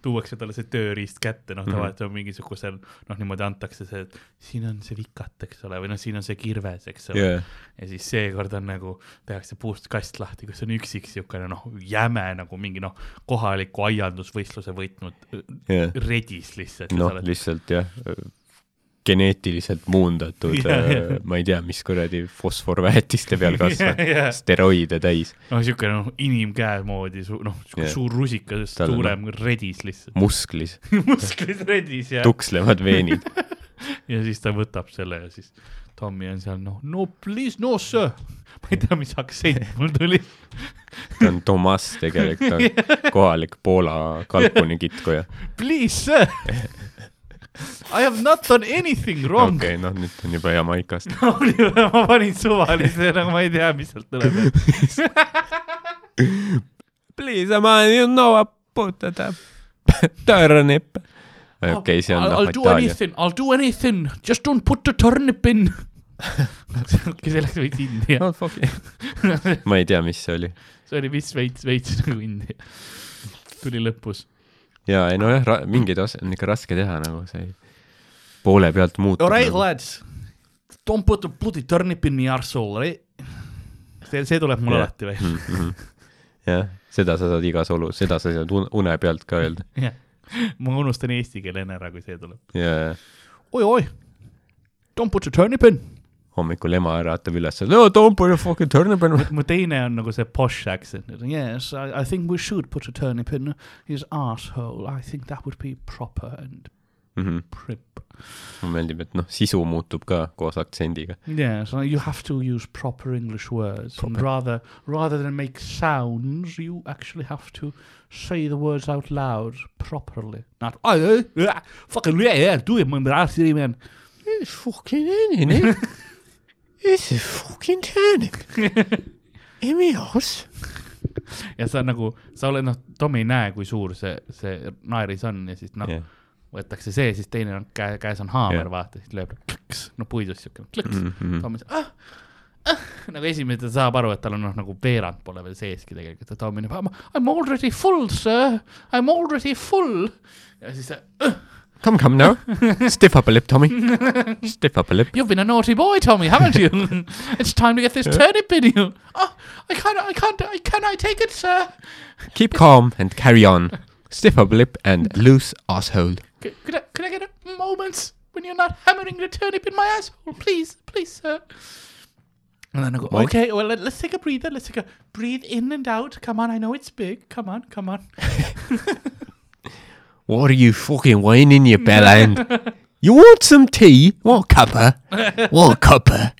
Tuuakse talle see tööriist kätte, noh, Mhm. tavaliselt on mingisugusel, noh, niimoodi antakse see, et siin on see vikat, eks ole, või noh, siin on see kirves, eks ole jaa, ja siis seekord on nagu, tehakse puust kast lahti, kus on üksik siukene noh, jäme nagu mingi noh, kohaliku aiandusvõistluse võitnud jaa. redis lihtsalt. noh, lihtsalt jah, geneetiliselt muundatud Jah, jah., ma ei tea, mis kuradi fosforväetiste peal kasvanud, jah, steroide täis, noh, siukene noh, inimkäe moodi su-, noh, Jah. suur rusikas, suurem redis lihtsalt. musklis, musklis redis ja, tukslevad veenid. ja siis ta võtab selle ja siis Tommy on seal noh, no please no sir. ma ei tea, mis aktsent mul tuli. ta on Tomas tegelikult, ta on kohalik Poola kalkunikitkuja. Please sir. I have not done anything wrong okei, noh nüüd on juba Jamaikast. ma panin suvalise, nagu ma ei tea, mis sealt tuleb. Please, ma you know I put that turnip. okei, see on noh I'll do Itaalia. anything, I'll do anything, just don't put the turnip in. okei, selleks võiks India. Oh, fuck it. ma ei tea, mis see oli. see oli vist veits, veits nagu India. tuli lõpus. Ja ei nojah, mingeid asju on ikka raske teha nagu see poole pealt muutub. Alright lads, don't put the bloody turnip in my arsehole, right? see, see tuleb mul Jah. alati või? Mhm. jah, seda sa saad igas olus, seda sa saad un- une pealt ka öelda. jah, ma unustan eesti keele enne ära, kui see tuleb. ja oi-oi, don't put the turnip in. Hommikul ema äratab üles, no don't put a fucking turnip in. mu teine on nagu see posh accent. Yes, I, I think we should put a turnip in his asshole, I think that would be proper and mulle prip. Mhm. meeldib, et noh, sisu muutub ka koos aktsendiga. Yes, you have to use proper English words and Proper. rather rather than make sounds, you actually have to say the words out loud properly. Not oh, uh, uh, fucking yeah, yeah, do it, man, man. Fucking any, It's fucking turnip. Emi aus. ja sa nagu, sa oled noh, Tom ei näe, kui suur see, see naeris on ja siis noh yeah., võetakse see, siis teine on käe, käes on haamer yeah., vaata, siis lööb klõks, no puidust siuke klõks mm. -hmm. Tom on see ah, ah, nagu esimene ta saab aru, et tal on noh, nagu veerand pole veel seeski tegelikult, et Tom on juba I m already full sir, I m already full. ja siis ta uh, Come, come now. Stiff up a lip, Tommy. Stiff up a lip. you have been a naughty boy, Tommy, haven't you? It's time to get this turnip in you. Oh, I can't, I can't, I can I take it, sir? Keep calm and carry on. Stiff up a lip and loose asshole. Could, could, I, could I get a moment when you're not hammering the turnip in my asshole, please, please, sir? And then I go, okay, well, let, let's take a breather. Let's take a breathe in and out. Come on, I know it's big. Come on, come on. What are you fucking whining, you bellend? You want some tea? What cuppa? What cuppa?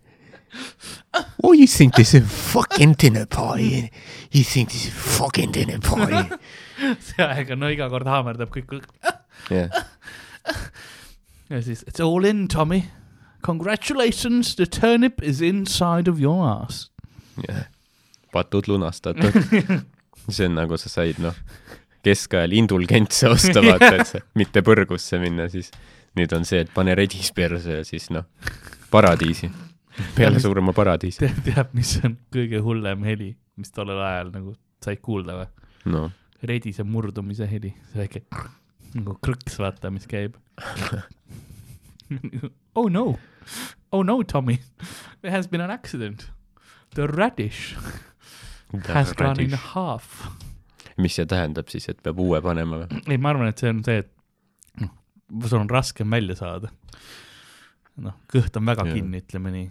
What you think this is fucking dinner party? You think this is fucking dinner party? see aeg on, no iga kord haamerdab kõik. Yeah. ja siis, it's all in, Tommy. Congratulations, the turnip is inside of your ass. yeah. patud lunastatud. see on nagu sa said, noh, keskajal indulgentse osta, vaata, et sa mitte põrgusse minna, siis nüüd on see, et pane redis perse ja siis noh, paradiisi. peale surma paradiisi. tead, tead, mis on kõige hullem heli, mis tollel ajal nagu said kuulda või? noh, redise murdumise heli, see väike nagu krõks, vaata, mis käib. oh no, oh no, Tommy, there has been an accident. The radish has gone in half. Mis see tähendab siis, et peab uue panema või? ei, ma arvan, et see on see, et noh, sul on raskem välja saada. noh, kõht on väga Jaa. kinni, ütleme nii.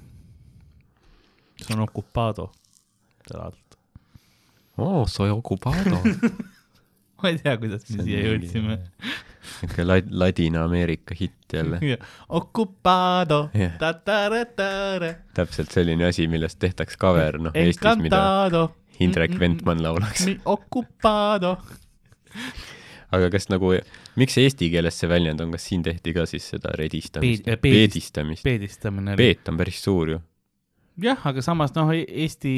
see on okupado selle alt. oo, soy ocupado. ma ei tea, kuidas me siia jõudsime. niisugune lad-, Ladina-Ameerika hitt jälle. Ocupado Jah. ta-ta-ra-ta-ra. täpselt selline asi, millest tehtaks cover, noh, Eestis, mida. Indrek Ventman laulaks. Ocupado. aga kas nagu, miks eesti keeles see väljend on, kas siin tehti ka siis seda redistamist peedist- peedistamist? peedistamine peet on päris suur ju. jah, aga samas noh, Eesti,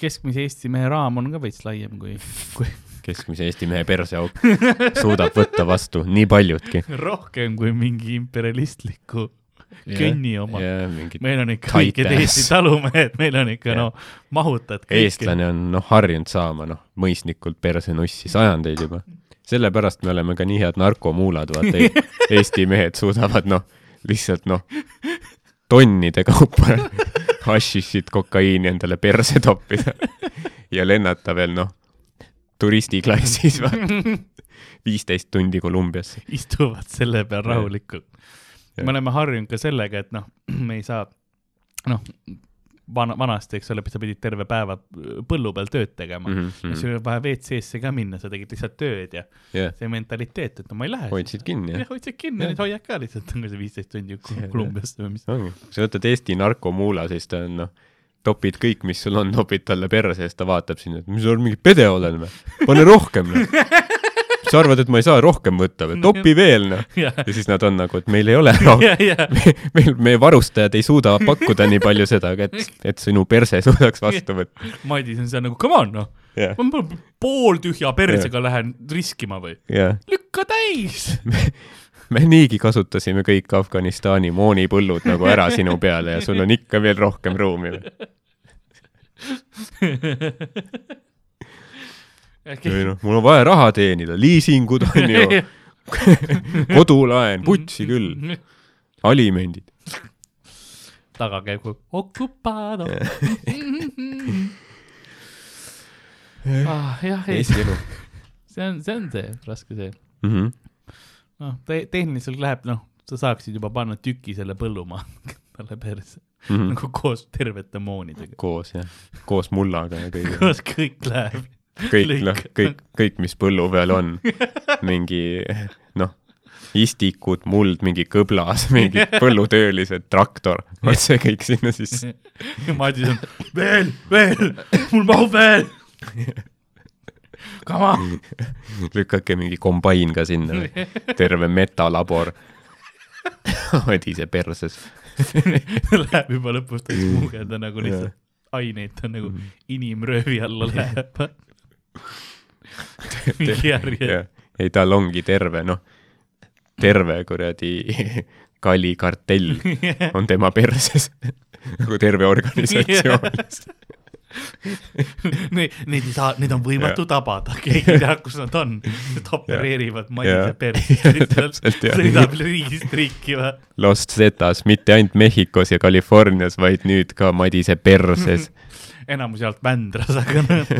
keskmise Eesti mehe raam on ka veits laiem kui, kui keskmise Eesti mehe perseauk suudab võtta vastu nii paljutki. rohkem kui mingi imperialistliku Könni oma. meil on ikka õiged. Eesti talumehed, meil on ikka Jah. no mahutad kõiki. eestlane on noh, harjunud saama noh, mõisnikult persenussi sajandeid juba. sellepärast me oleme ka nii head narkomuulad, vaata e Eesti mehed suudavad noh, lihtsalt noh, tonnide kaupa hašišit, kokaiini endale perse toppida ja lennata veel noh, turistiklassis viisteist tundi Kolumbiasse. istuvad selle peal rahulikult. Me oleme harjunud ka sellega, et noh, me ei saa, noh, vana, vanasti, eks ole, sa pidid terve päeva põllu peal tööd tegema mm. Mhm, -hmm. ja sul oli vaja WC-sse ka minna, sa tegid lihtsalt tööd ja jah, see mentaliteet, et no ma ei lähe. hoidsid kinni jah hoidsid kinni, Jah. nüüd hoiad ka lihtsalt, on ka see viisteist tundi Kolumbiasse või mis. ongi, kui sa võtad Eesti narkomuula, siis ta on noh, topid kõik, mis sul on, topid talle perse ja siis ta vaatab sind, et mis sa mingi pede olen või, pane rohkem noh. sa arvad, et ma ei saa rohkem võtta või, topi veel noh. ja, ja siis nad on nagu, et meil ei ole rohkem, ja, ja, meil, meie varustajad ei suuda pakkuda nii palju seda, et, et sinu perse suudaks vastu võtta. Madis on seal nagu come on noh, ma pooltühja persega lähen riskima või, lükka täis. me niigi kasutasime kõik Afganistani moonipõllud nagu ära sinu peale ja sul on ikka veel rohkem ruumi või? ei noh, mul on vaja raha teenida, liisingud on ju, kodulaen, putsi küll, alimendid. taga käib kui okupado. ah, jah, ei, see on, see on see raske see. mm. -hmm. noh te, tehniliselt läheb, noh, sa saaksid juba panna tüki selle põllumaa talle perse Mm -hmm. nagu koos tervete moonidega. koos jah, koos mullaga ja kõigega. koos kõik läheb. Kõik noh, kõik, kõik, mis põllu peal on, mingi noh, istikud, muld, mingi kõblas, mingi põllutöölised, traktor, vot see kõik sinna sisse. ja Madis on veel, veel, mul mahub veel. Come on. lükake mingi kombain ka sinna, terve metalabor. Madise perses. Läheb juba lõpus täis smuugelda nagu lihtsalt aineid, ta nagu inimröövi alla läheb. Mingi järje. ei tal ongi terve noh, terve kuradi kalikartell on tema perses, nagu terve organisatsioon. Neid, neid ei saa, neid on võimatu tabada, keegi ei tea, kus nad on. Nad opereerivad Madise Jah. perses lihtsalt, sõidab riigist riiki või. Lost Zetas mitte ainult Mehhikos ja Californias, vaid nüüd ka Madise perses. enamus jaolt Vändras, aga noh,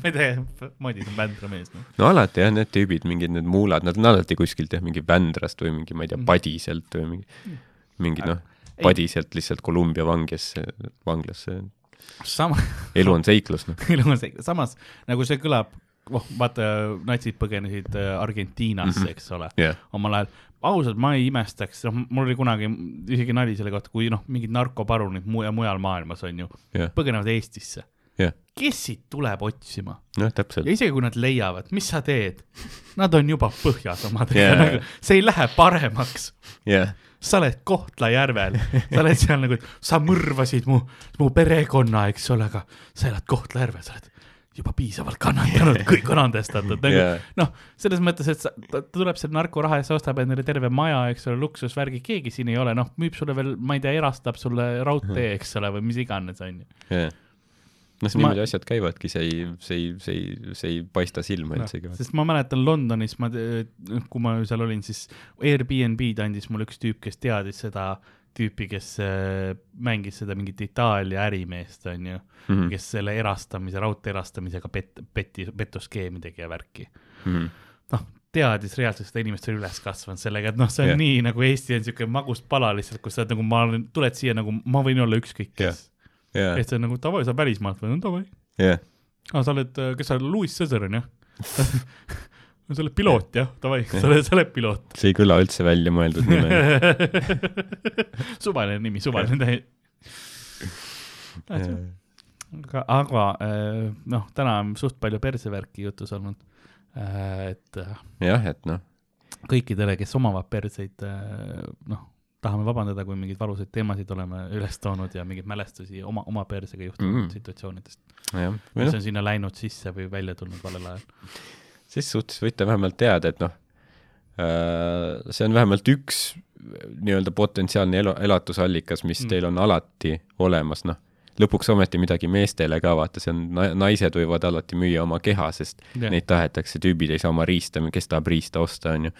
ma ei tea, Madis on Vändra mees, noh. no alati jah, need tüübid, mingid need muulad, nad on alati kuskilt jah, mingi Vändrast või mingi, ma ei tea, Padiselt või mingi, mingi noh. Padiselt lihtsalt Kolumbia vanglasse, vanglasse. sama, elu on seiklus, noh. elu on see, samas nagu see kõlab, oh vaata, natsid põgenesid äh, Argentiinasse mm, -hmm. eks ole, jah, omal ajal. ausalt, ma ei imestaks, noh, mul oli kunagi isegi nali selle kohta, kui noh, mingid narkoparunid mu- ja mujal maailmas on ju, jah, põgenevad Eestisse. jah, kes siit tuleb otsima? Noh, täpselt. Ja. isegi kui nad leiavad, mis sa teed? Nad on juba põhjas omadega yeah., nagu, see ei lähe paremaks. Jah, sa oled Kohtla-Järvel, sa oled seal nagu, sa mõrvasid mu, mu perekonna, eks ole, aga sa elad Kohtla-Järvel, sa oled juba piisavalt kannatanud, kõik on andestatud, nagu Jaa. noh, selles mõttes, et sa, ta tuleb selle narkoraha eest, ostab endale terve maja, eks ole, luksusvärgi, keegi siin ei ole, noh, müüb sulle veel, ma ei tea, erastab sulle raudtee, eks ole, või mis iganes, on ju. jah. noh, Ma- niimoodi asjad käivadki, see ei, see ei, see ei, see ei paista silma üldsegi. Noh, sest ma mäletan Londonis, ma, kui ma seal olin, siis Airbnb-d andis mulle üks tüüp, kes teadis seda tüüpi, kes äh, mängis seda mingit Itaalia ärimeest, on ju mm. -hmm. kes selle erastamise, raudtee erastamisega pet-, peti, petuskeemi tegi ja värki. Mhm. noh, teadis reaalselt seda inimest oli üles kasvanud sellega, et noh, see on yeah. nii nagu Eesti on niisugune magus pala lihtsalt, kus sa oled nagu, ma olen, tuled siia nagu, ma võin olla ükskõik kes jah, et see on nagu davai, sa välismaalt või, no davai. jah, aa, sa oled, kes sa oled, Louis Cesar on jah? sa oled piloot jah, davai, sa oled, sa oled piloot. see ei kõla üldse väljamõeldud nime. suvaline nimi, suvaline tähe. aga, aga äh, noh, täna on suht palju persevärki jutus olnud. et äh, jah, et noh, kõikidele, kes omavad perseid, noh, tahame vabandada, kui mingeid valusaid teemasid oleme üles toonud ja mingeid mälestusi oma, oma persega juhtunud Mm. mm. situatsioonidest, või mis on sinna läinud sisse või välja tulnud valel ajal. ses suhtes võite vähemalt teada, et noh, see on vähemalt üks nii-öelda potentsiaalne elu, elatusallikas, mis Mm. teil on alati olemas, noh, lõpuks ometi midagi meestele ka, vaata, see on, naised võivad alati müüa oma keha, sest yeah. neid tahetakse, tüübid ei saa oma riista, kes tahab riista osta, on ju.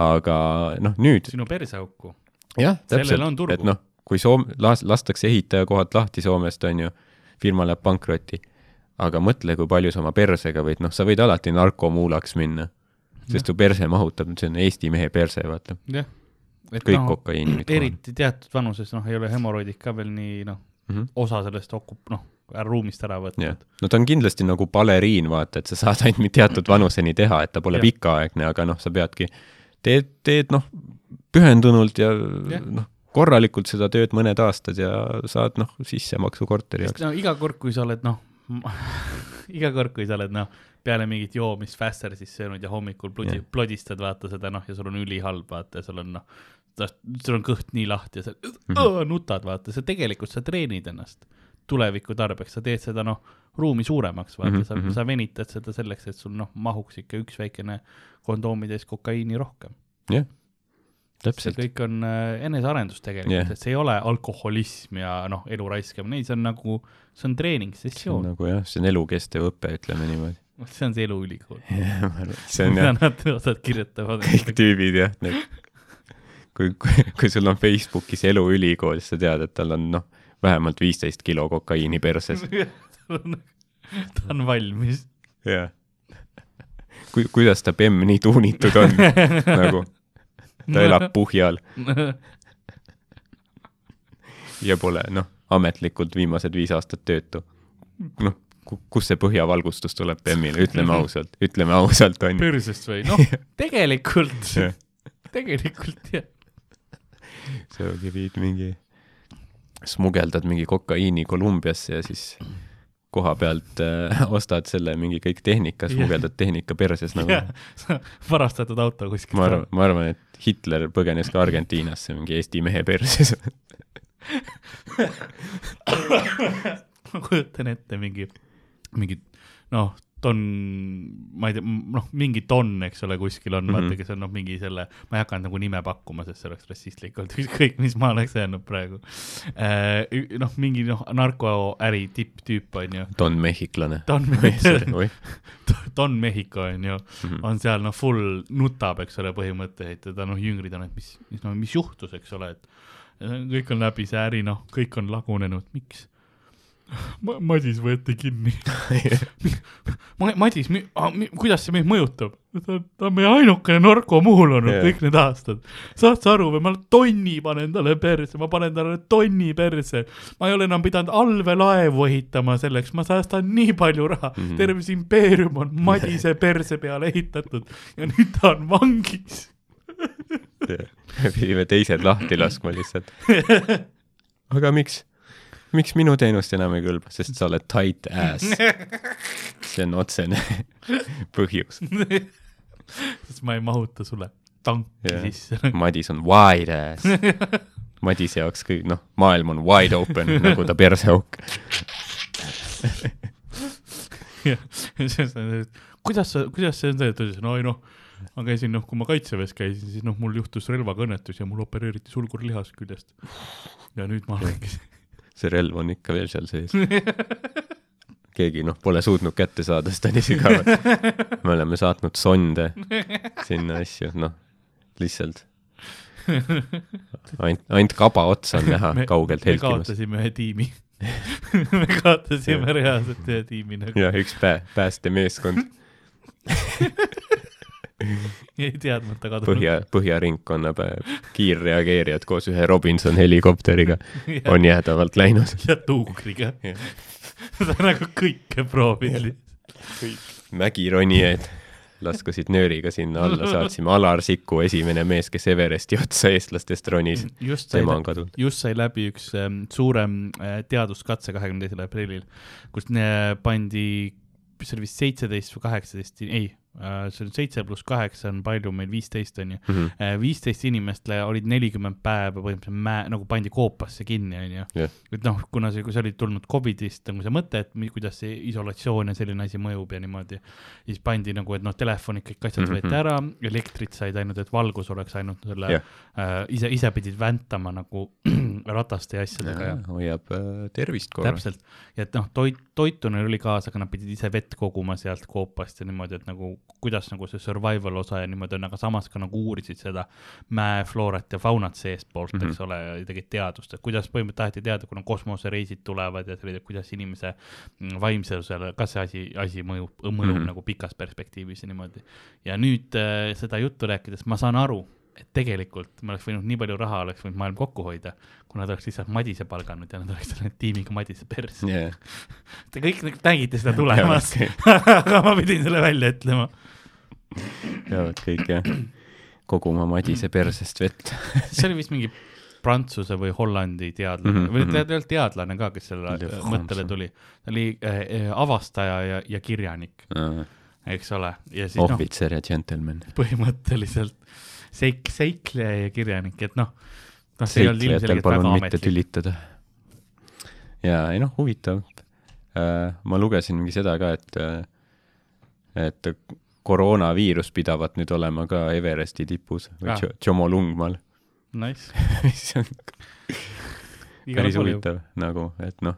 aga noh, nüüd sinu perseauku. jah, täpselt et noh, kui Soom-, las-, lastakse ehitajakohad lahti Soomest, on ju, firma läheb pankrotti, aga mõtle, kui palju sa oma persega võid, noh, sa võid alati narkomuulaks minna, sest su perse mahutab, see on Eesti mehe perse, vaata, kõik noh, kokaiini mitte eriti teatud vanuses, noh, ei ole hemoroidid ka veel nii, noh, mm. -hmm. osa sellest okup-, noh, ruumist ära võtnud., no ta on kindlasti nagu baleriin, vaata, et sa saad ainult teatud vanuseni teha, et ta pole Jah. pikaaegne, aga noh, sa peadki, teed, teed noh, pühendunult ja Jah. noh, korralikult seda tööd mõned aastad ja saad noh, sissemaksu korteri jaoks. no iga kord, kui sa oled, noh, iga kord, kui sa oled, noh, peale mingit joomist Fastersis söönud ja hommikul plodi- Jah. plodistad, vaata seda, noh, ja sul on ülihalb, vaata, ja sul on, noh, sul on kõht nii lahti ja sa mm. -hmm. nutad, vaata, sa tegelikult, sa treenid ennast tuleviku tarbeks, sa teed seda, noh, ruumi suuremaks, vaata mm, -hmm. sa mhm. sa venitad seda selleks, et sul, noh, mahuks ikka üks väikene kondoomitäis kokaiini rohkem. jah, see kõik on äh, enesearendus tegelikult yeah., et see ei ole alkoholism ja noh, elu raiskamine, ei, see on nagu, see on treeningsessioon, nagu jah, see on elukestev õpe, ütleme niimoodi. see on see eluülikool. see on jah, Nad osad kirjutavad. kõik tüübid jah, need, kui, kui, kui sul on Facebookis eluülikool, siis sa tead, et tal on noh, vähemalt viisteist kilo kokaiini perses. ta on valmis. jah. kui, kuidas ta bemm nii tuunitud on, nagu ta elab puhjal ja pole noh, ametlikult viimased viis aastat töötu. noh, kust see põhjavalgustus tuleb bemmile, ütleme ausalt, ütleme ausalt, on ju. persest või? noh, tegelikult, tegelikult jah. sa viid mingi, smugeldad mingi kokaiini Kolumbiasse ja siis koha pealt äh, ostad selle mingi kõik tehnika, smugeldad tehnika perses nagu. varastatud auto kuskilt. ma arvan, ma arvan, et Hitler põgenes ka Argentiinasse mingi Eesti mehe perses. ma kujutan ette mingi, mingi noh, tonn, ma ei tea, noh, mingi tonn, eks ole, kuskil on mm, -hmm. Vaata, kes on noh, mingi selle, ma ei hakanud nagu nime pakkuma, sest see oleks rassistlik olnud, ükskõik, mis ma oleks öelnud praegu. noh, mingi noh, narkoäri tipptüüp on ju, Don Mehhiklane. Don oih, Don Mexico on ju, Mhm. on seal noh, full nutab, eks ole, põhimõtteliselt ja ta noh, jüngrid on, et mis, mis no mis juhtus, eks ole, et kõik on läbi see äri, noh, kõik on lagunenud, miks? Madis võeti kinni. Madis, kuidas see meid mõjutab? ta, ta on meie ainukene narkomuul olnud yeah. kõik need aastad. saad sa aru või, ma tonni panen talle perse, ma panen talle tonni perse. ma ei ole enam pidanud allveelaevu ehitama selleks, ma säästan nii palju raha mm. -hmm. terve see impeerium on Madise perse peale ehitatud ja nüüd ta on vangis. pidime teised lahti laskma lihtsalt. aga miks, miks minu teenust enam ei kõlba, sest sa oled tight ass. see on otsene põhjus. sest ma ei mahuta sulle tanki Jah. yeah. sisse. Madis on wide ass. Madise jaoks kõik, noh, maailm on wide open nagu ta perseauk. kuidas sa, kuidas see on see, ta ütles, no ei noh, ma käisin noh, kui ma kaitseväes käisin, siis noh, mul juhtus relvaga õnnetus ja mul opereeriti sulgurlihas küljest. ja nüüd ma olengi see relv on ikka veel seal sees. keegi noh, pole suutnud kätte saada, sest ta on nii sügav. me oleme saatnud sonde sinna asju, noh, lihtsalt ainult, ainult kaba otsa on näha me, kaugelt me helkimas. kaotasime ühe tiimi me kaotasime reaalselt ühe tiimi nagu, ja üks pää-, päästemeeskond ei teadmata kadunud. Põhja, Põhjaringkonna kiirreageerijad koos ühe Robinson helikopteriga on jäädavalt läinud. ja tuukriga. ta nagu kõike proovis. mägironijad laskasid nööriga sinna alla, saatsime Alar Siku, esimene mees, kes Everesti otsa eestlastest ronis. sai tema on kadunud. just sai läbi üks ähm, suurem äh, teaduskatse kahekümne teisel aprillil, kus äh, pandi, mis see oli vist seitseteist või kaheksateist, ei, see on seitse pluss kaheksa on palju meil, viisteist on ju mm -hmm. viisteist inimest olid nelikümmend päeva põhimõtteliselt mäe, nagu pandi koopasse kinni, onju. et noh, kuna see, kui see oli tulnud Covidist nagu see mõte, et kuidas see isolatsioon ja selline asi mõjub ja niimoodi, siis pandi nagu, et noh, telefonid, kõik asjad Mhm. võeti ära, elektrit said ainult, et valgus oleks ainult selle Jah. äh, ise, ise pidid väntama nagu rataste ja asjadega ja hoiab äh, tervist korras. täpselt, ja et noh, toit, toitu neil oli kaasa, aga nad pidid ise vett koguma sealt koopast ja niimoodi, et nagu kuidas nagu see survival osa ja niimoodi on, aga samas ka nagu uurisid seda mäefloorat ja faunat seestpoolt mm, -hmm. Mhm. eks ole, ja tegid teadust, et kuidas põhimõtteliselt taheti teada, kuna kosmosereisid tulevad ja selline, kuidas inimese mm, vaimsusele ka see asi, asi mõjub, mõjub mm Mhm. -hmm. nagu pikas perspektiivis ja niimoodi. ja nüüd äh, seda juttu rääkides ma saan aru, et tegelikult me oleks võinud nii palju raha oleks võinud maailm kokku hoida, kui nad oleks lihtsalt Madise palganud ja nad oleks läinud tiimiga Madise persse. jaa, Te kõik nagu nägite seda tulemas, aga ma pidin selle välja ütlema. peavad kõik jah, koguma Madise persest vett. see oli vist mingi Prantsuse või Hollandi teadlane mm -hmm. või ta oli teadlane ka, kes selle Le äh, mõttele tuli. ta oli äh, äh, avastaja ja, ja kirjanik, eks ole, ja siis noh, ohvitser ja džentelmen. põhimõtteliselt seik-, seikleja ja kirjanik, et noh, noh, see ei olnud ilmselgelt väga ametlik. jaa, ei noh, huvitav. ma lugesin mingi seda ka, et, et koroonaviirus pidavat nüüd olema ka Everesti tipus või Ah. Tšomolungmal, Nice. mis on päris huvitav nagu, et noh,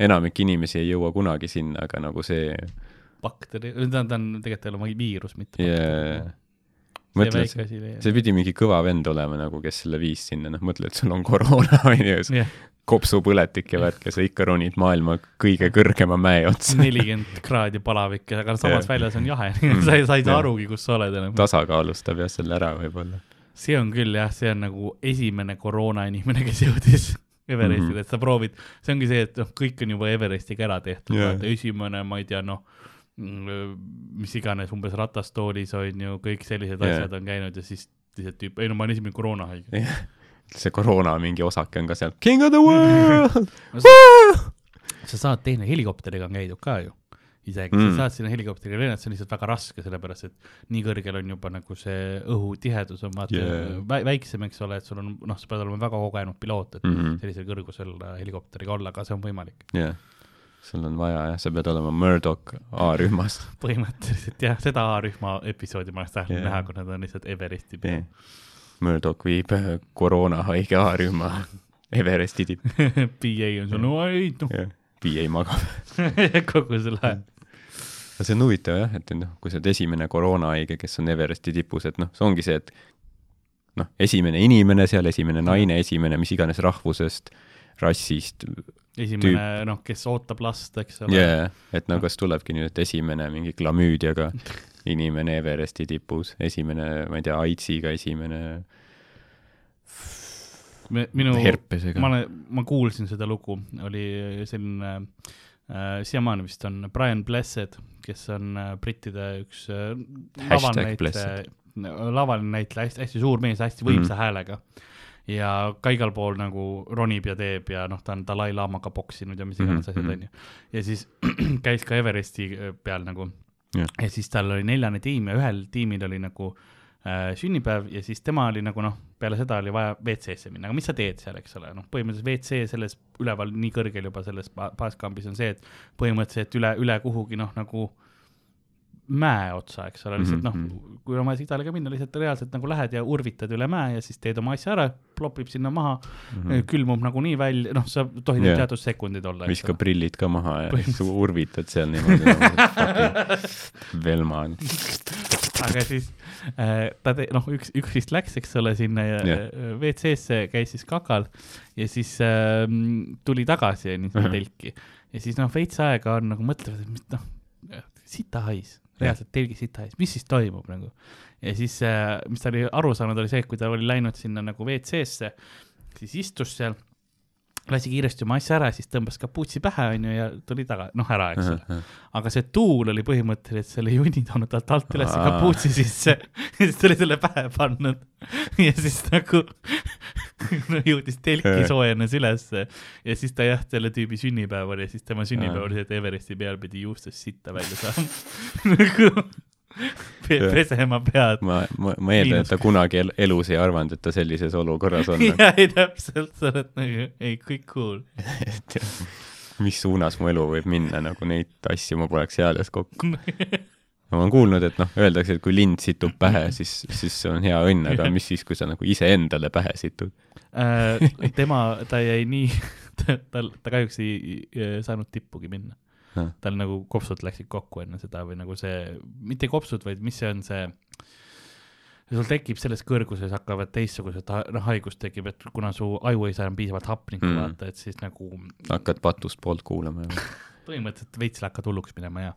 enamik inimesi ei jõua kunagi sinna, aga nagu see bakteri, ta on, ta on tegelikult ei ole viirus, mitte yeah., see mõtle, väike asi oli. see pidi mingi kõva vend olema nagu, kes selle viis sinna, noh mõtle, et sul on koroona, onju, jah, kopsupõletik ja värk ja sa ikka ronid maailma kõige kõrgema mäe otsa. nelikümmend kraadi palavik, aga samas Jah. väljas on jahe, sa ei, sa ei saa arugi, kus sa oled enam. tasakaalustab jah selle ära võib-olla. see on küll jah, see on nagu esimene koroona inimene, kes jõudis Everestile mm. -hmm. et sa proovid, see ongi see, et noh, kõik on juba Everestiga ära tehtud yeah., esimene, ma ei tea, noh, mis iganes, umbes ratastoolis on ju, kõik sellised yeah. asjad on käinud ja siis lihtsalt tüüp, ei no ma olen esimene koroonahaige. see koroona mingi osake on ka seal King of the world. sa saad teine, helikopteriga on käidud ka ju isegi mm., Mm. sa saad sinna helikopteriga lennata, see on lihtsalt väga raske, sellepärast et nii kõrgel on juba nagu see õhutihedus on vaata Yeah. yeah. vä väiksem, eks ole, et sul on, noh, sa pead olema väga kogenud piloot, et mm. -hmm. sellisel kõrgusel helikopteriga olla, aga see on võimalik. jah, sul on vaja jah, sa pead olema Murdoch A-rühmas. põhimõtteliselt jah, seda A-rühma episoodi ma oleks tahtnud Yeah. yeah. näha, kui nad on lihtsalt Everesti peal. Murdoch viib äh, koroonahaige A-rühma Everesti tippu. PA on sul, no ei, noh, jah, PA magab. kogu selle aja. aga see on huvitav jah, et noh, kui sa oled esimene koroonahaige, kes on Everesti tipus, et noh, see ongi see, et noh, esimene inimene seal, esimene naine, esimene mis iganes rahvusest, rassist, esimene, noh, kes ootab last, eks ole jaa, et no kas tulebki nüüd, et esimene mingi klamüüdiaga inimene Everesti tipus, esimene, ma ei tea, AIDSiga esimene Me- minu, ma. olen, ma kuulsin seda lugu, oli selline äh,, siiamaani vist on Brian Blessed, kes on äh, brittide üks äh, Hashtag lavalnäitleja Blessed., lavalnäitleja, hästi, hästi suur mees, hästi võimsa Mhm. mm. häälega. Ja ka igal pool nagu ronib ja teeb ja noh, ta on Dalai-laamaga poksinud ja mis iganes Mhm, asjad mhm. onju. ja siis käis ka Everesti äh, peal nagu Jah. ja siis tal oli neljane tiim ja ühel tiimil oli nagu äh, sünnipäev ja siis tema oli nagu noh, peale seda oli vaja WC-sse minna, aga mis sa teed seal, eks ole, noh, põhimõtteliselt WC selles üleval nii kõrgel juba selles ba- baaskambis on see, et põhimõtteliselt üle, üle kuhugi noh, nagu mäe otsa, eks ole, lihtsalt noh Mhm., kui on vaja sigdaliga minna, lihtsalt reaalselt nagu lähed ja urvitad üle mäe ja siis teed oma asja ära, plopib sinna maha mm, -hmm. külmub nagunii välja, noh, sa tohid yeah. teatud sekundid olla. viska prillid ka maha ja siis urvitad seal niimoodi nagu Velma on. aga siis äh, ta te-, noh, üks, üks vist läks, eks ole, sinna ja yeah. WC-sse, käis siis kakal ja siis äh, tuli tagasi onju telki ja siis noh, veits aega on nagu mõtlevad, et noh, sitahais, reaalselt telgi sitahais, mis siis toimub nagu. ja siis äh,, mis ta oli aru saanud, oli see, et kui ta oli läinud sinna nagu WC-sse, siis istus seal, lasi kiiresti oma asja ära, siis tõmbas kapuutsi pähe onju ja tuli taga, noh ära, eks ole. aga see tuul oli põhimõtteliselt selle junni toonud talt alt üles Aa. kapuutsi sisse. Ja siis ta oli selle pähe pannud. Ja siis nagu no, jõudis telki soojenes ülesse. Ja siis ta jah, selle tüübi sünnipäev oli ja siis tema sünnipäev oli see, et Everesti peal pidi juustest sitta välja saama. Nagu pesema pead. ma, ma, ma eeldan, et ta kunagi el elus ei arvanud, et ta sellises olukorras on. ja ei täpselt, sa oled nagu, ei kõik cool. et mis suunas mu elu võib minna, nagu neid asju ma poleks eales kokku. ma olen kuulnud, et noh, öeldakse, et kui lind situb pähe, siis, siis see on hea õnn, aga mis siis, kui sa nagu iseendale pähe situd? Äh, tema, ta jäi nii, ta, tal, ta kahjuks ei, saanud tippugi minna. Tal nagu kopsud läksid kokku enne seda või nagu see, mitte kopsud, vaid mis see on see, sul tekib selles kõrguses hakkavad teistsugused ha- noh, haigus tekib, et kuna su aju ei saa enam piisavalt hapnikku Mm. vaata, et siis nagu hakkad patust poolt kuulama ja põhimõtteliselt veits hakkad hulluks minema ja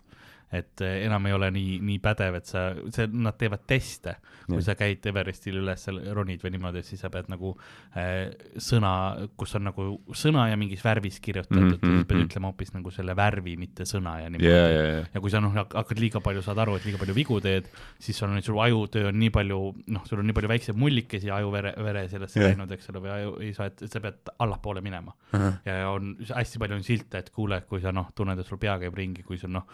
et eh, enam ei ole nii, nii pädev, et sa, see, nad teevad teste, kui sa käid Everestil üles, ronid või niimoodi, siis sa pead nagu äh, sõna, kus on nagu sõna ja mingis värvis kirjutatud mm, -hmm. siis pead mhm. ütlema hoopis nagu selle värvi, mitte sõna ja niimoodi ja, ja, ja, ja kui sa noh, hakkad liiga palju, saad aru, et liiga palju vigu teed, siis sul on, sul ajutöö on nii palju, noh, sul on nii palju väikseid mullikesi ajuvere, vere sellesse Jah. läinud, eks ole, või aju ei saa, et sa pead allapoole minema. ja on hästi palju on silte, et kuule, kui sa noh, tunned, et sul pea käib ringi, kui sul noh,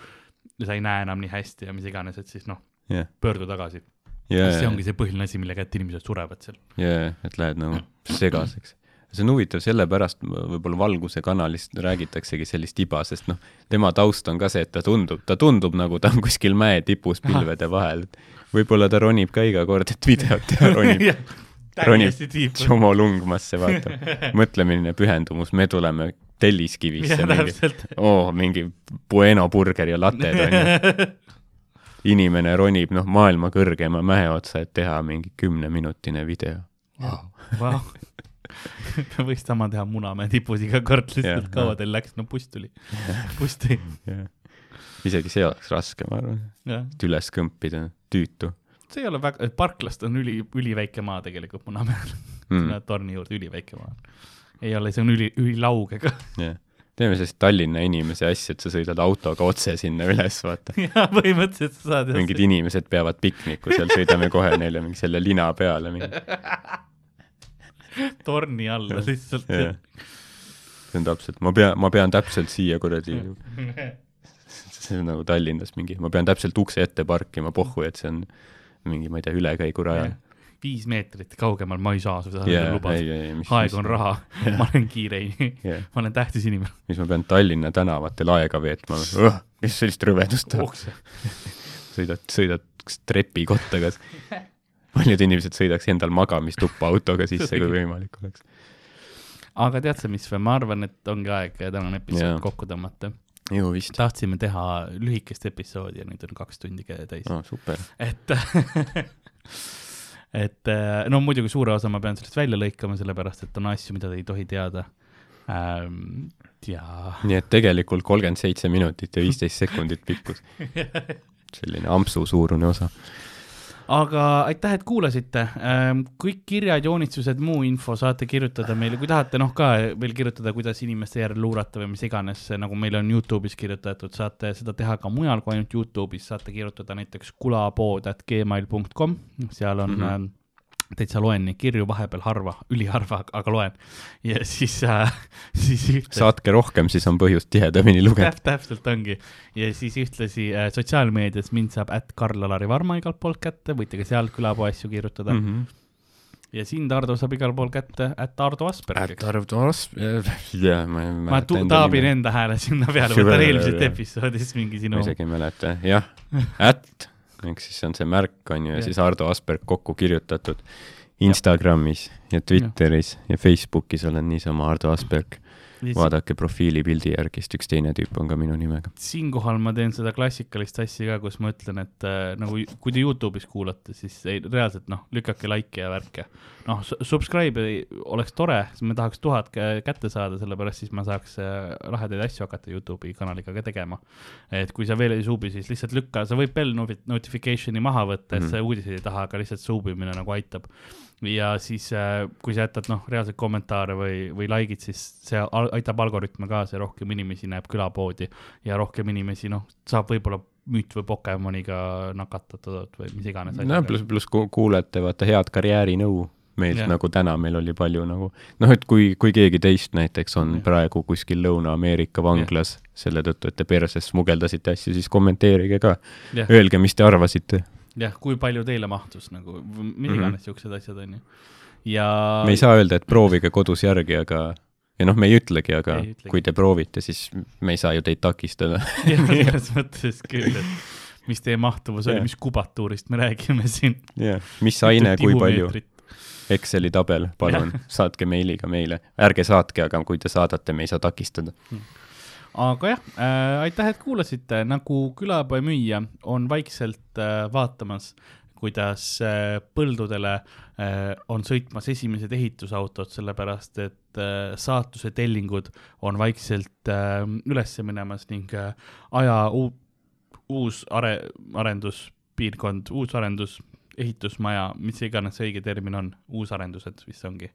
sa ei näe enam nii hästi ja mis iganes, et siis noh, jah, pöördu tagasi. ja, see ongi see põhiline asi, mille kätte inimesed surevad seal. ja, et lähed nagu segaseks. see on huvitav, sellepärast võib-olla Valguse kanalist räägitaksegi sellist iba, sest noh, tema taust on ka see, et ta tundub, ta tundub nagu ta on kuskil mäe tipus pilvede vahel, võib-olla ta ronib ka iga kord, et videot teha, ronib, ronib. Tšomo lungmasse, vaata. mõtle, milline pühendumus, me tuleme Telliskivisse jah, mingi, oo, mingi Bueno burger ja lated onju. inimene ronib noh, maailma kõrgema mäe otsa, et teha mingi kümneminutine video wow.. Vau. võiks sama teha Munamäe tipus iga kord, lihtsalt kaua teil läks, no buss tuli. buss tuli, isegi see oleks raske, ma arvan, et üles kõmpida, tüütu see ei ole väga, parklast on üli, üliväike maa tegelikult Munamäel mm. torni juurde üliväike maa. Ei ole, see on üli, ülilauge ka. Yeah. teeme sellist Tallinna inimese asja, et sa sõidad autoga otse sinna üles, vaata. jaa, põhimõtteliselt sa saad mingid inimesed peavad pikniku seal, sõidame kohe neile mingi selle lina peale mingi. torni alla lihtsalt jah. see on täpselt, ma pean, ma pean täpselt siia kuradi, see on nagu Tallinnas mingi, ma pean täpselt ukse ette parkima, pohhu, et see on mingi, ma ei tea, ülekäigurajal. Viis meetrit kaugemal ma ei saa seda jaa, lubada mis aeg on raha, ma olen kiire, Jah. ma olen tähtis inimene. mis ma pean Tallinna tänavatel aega veetma, kes sellist rõvedust tahab, sõidad, sõidad kas trepikotta, kas paljud inimesed sõidaks endal magamistuppa autoga sisse, kui võimalik oleks. aga tead sa, mis ma arvan, et ongi aeg tänane episood Jaa. kokku tõmmata. ju vist. tahtsime teha lühikest episoodi ja nüüd on kaks tundi täis aa, super. et et äh, no muidugi suure osa ma pean sellest välja lõikama, sellepärast et on asju, mida te ei tohi teada ähm,. ja nii et tegelikult kolmkümmend seitse minutit ja viisteist sekundit pikkus. selline ampsu suurune osa. Aga aitäh, et kuulasite. kõik kirjad, joonistused, muu info saate kirjutada meile, kui tahate noh ka veel kirjutada, kuidas inimeste järel luurata või mis iganes, nagu meil on Youtube'is kirjutatud, saate seda teha ka mujal kui ainult Youtube'is, saate kirjutada näiteks kulapood.gmail.com, seal on mm. -hmm täitsa loen neid kirju vahepeal harva, üliharva, aga loen. ja siis äh, siis ühtlasi saatke rohkem, siis on põhjust tihedamini lugeda. Täp,. täpselt ongi ja siis ühtlasi äh, sotsiaalmeedias mind saab ätt Karl-Alari Varma igalt poolt kätte, võite ka seal külapoe asju kirjutada mm. -hmm. ja sind, Ardo, saab igal pool kätte ätt Ardo Asperg. Ätt Arv Toas, jaa, ma ei ma mäleta tu- enda taabin enda hääle sinna peale, võtan eelmisest episoodist mingi ma sinu. isegi ei mäleta, jah, ätt, ehk siis see on see märk, on ju, ja siis Ardo Asperg kokku kirjutatud Instagramis ja Twitteris ja Facebookis olen niisama Ardo Asperg. Vaadake profiilipildi järgi, sest üks teine tüüp on ka minu nimega. siinkohal ma teen seda klassikalist asja ka, kus ma ütlen, et äh, nagu kui te Youtube'is kuulate, siis ei, reaalselt noh, lükake like'i ja värke. noh, subscribe'i oleks tore, siis me tahaks tuhat kä- kätte saada, sellepärast siis ma saaks äh, lahedaid asju hakata Youtube'i kanaliga ka tegema. et kui sa veel ei suubi, siis lihtsalt lükka, sa võid bell notification'i maha võtta, et Mhm. see uudiseid ei taha, aga lihtsalt suubimine nagu aitab. Ja siis, kui sa jätad noh, reaalseid kommentaare või, või like'id, siis see aitab algoritme kaasa ja rohkem inimesi näeb külapoodi ja rohkem inimesi noh, saab võib-olla müüt või Pokemoniga nakatatud või mis iganes. no pluss, pluss ku- kuulete, vaata head karjäärinõu, meil Jah. nagu täna meil oli palju nagu noh, et kui, kui keegi teist näiteks on Jah. praegu kuskil Lõuna-Ameerika vanglas selle tõttu, et te perses smugeldasite asju, siis kommenteerige ka. jah, Öelge, mis te arvasite. jah, kui palju teile mahtus nagu, mida Mhm. iganes siuksed asjad onju. ja me ei saa öelda, et proovige kodus järgi, aga ja noh, me ei ütlegi, aga Ei ütlegi. kui te proovite, siis me ei saa ju teid takistada. jah, selles mõttes küll, et mis teie mahtuvus oli Jah., mis kubatuurist me räägime siin. jah, mis aine, kui palju, Exceli tabel, palun saatke meiliga meile. ärge saatke, aga kui te saadate, me ei saa takistada. Aga jah äh,, aitäh, et kuulasite, nagu külapoe müüja on vaikselt äh, vaatamas, kuidas äh, põldudele äh, on sõitmas esimesed ehitusautod, sellepärast et äh, saatuse tellingud on vaikselt äh, üles minemas ning äh, aja uu- uus are-, arenduspiirkond, uus arendus, ehitusmaja, mis iganes see õige termin on, uusarendused vist ongi.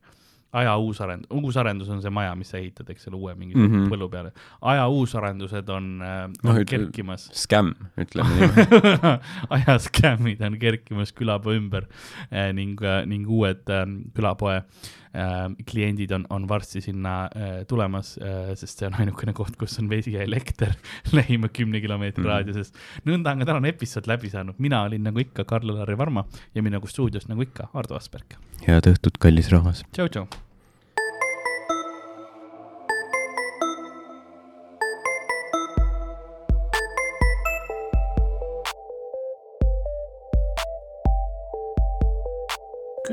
Aja uusarend-, uusarendus on see maja, mis sa ehitad, eks ole, uue mingi mm. -hmm. põllu peale. aja uusarendused on äh, Noh, no, ütle- kerkimas Skäm, ütleme niimoodi. ajaskämmid on kerkimas külapoe ümber eh, ning, ning uued eh, külapoe eh, kliendid on, on varsti sinna eh, tulemas eh,, sest see on ainukene koht, kus on vesi ja elekter lähima kümne kilomeetri Mhm. raadiuses. nõnda on ka tänane episood läbi saanud, mina olin nagu ikka Karl-Lari Varma ja minuga stuudios nagu ikka Ardo Asperg. head õhtut, kallis rahvas. tšau,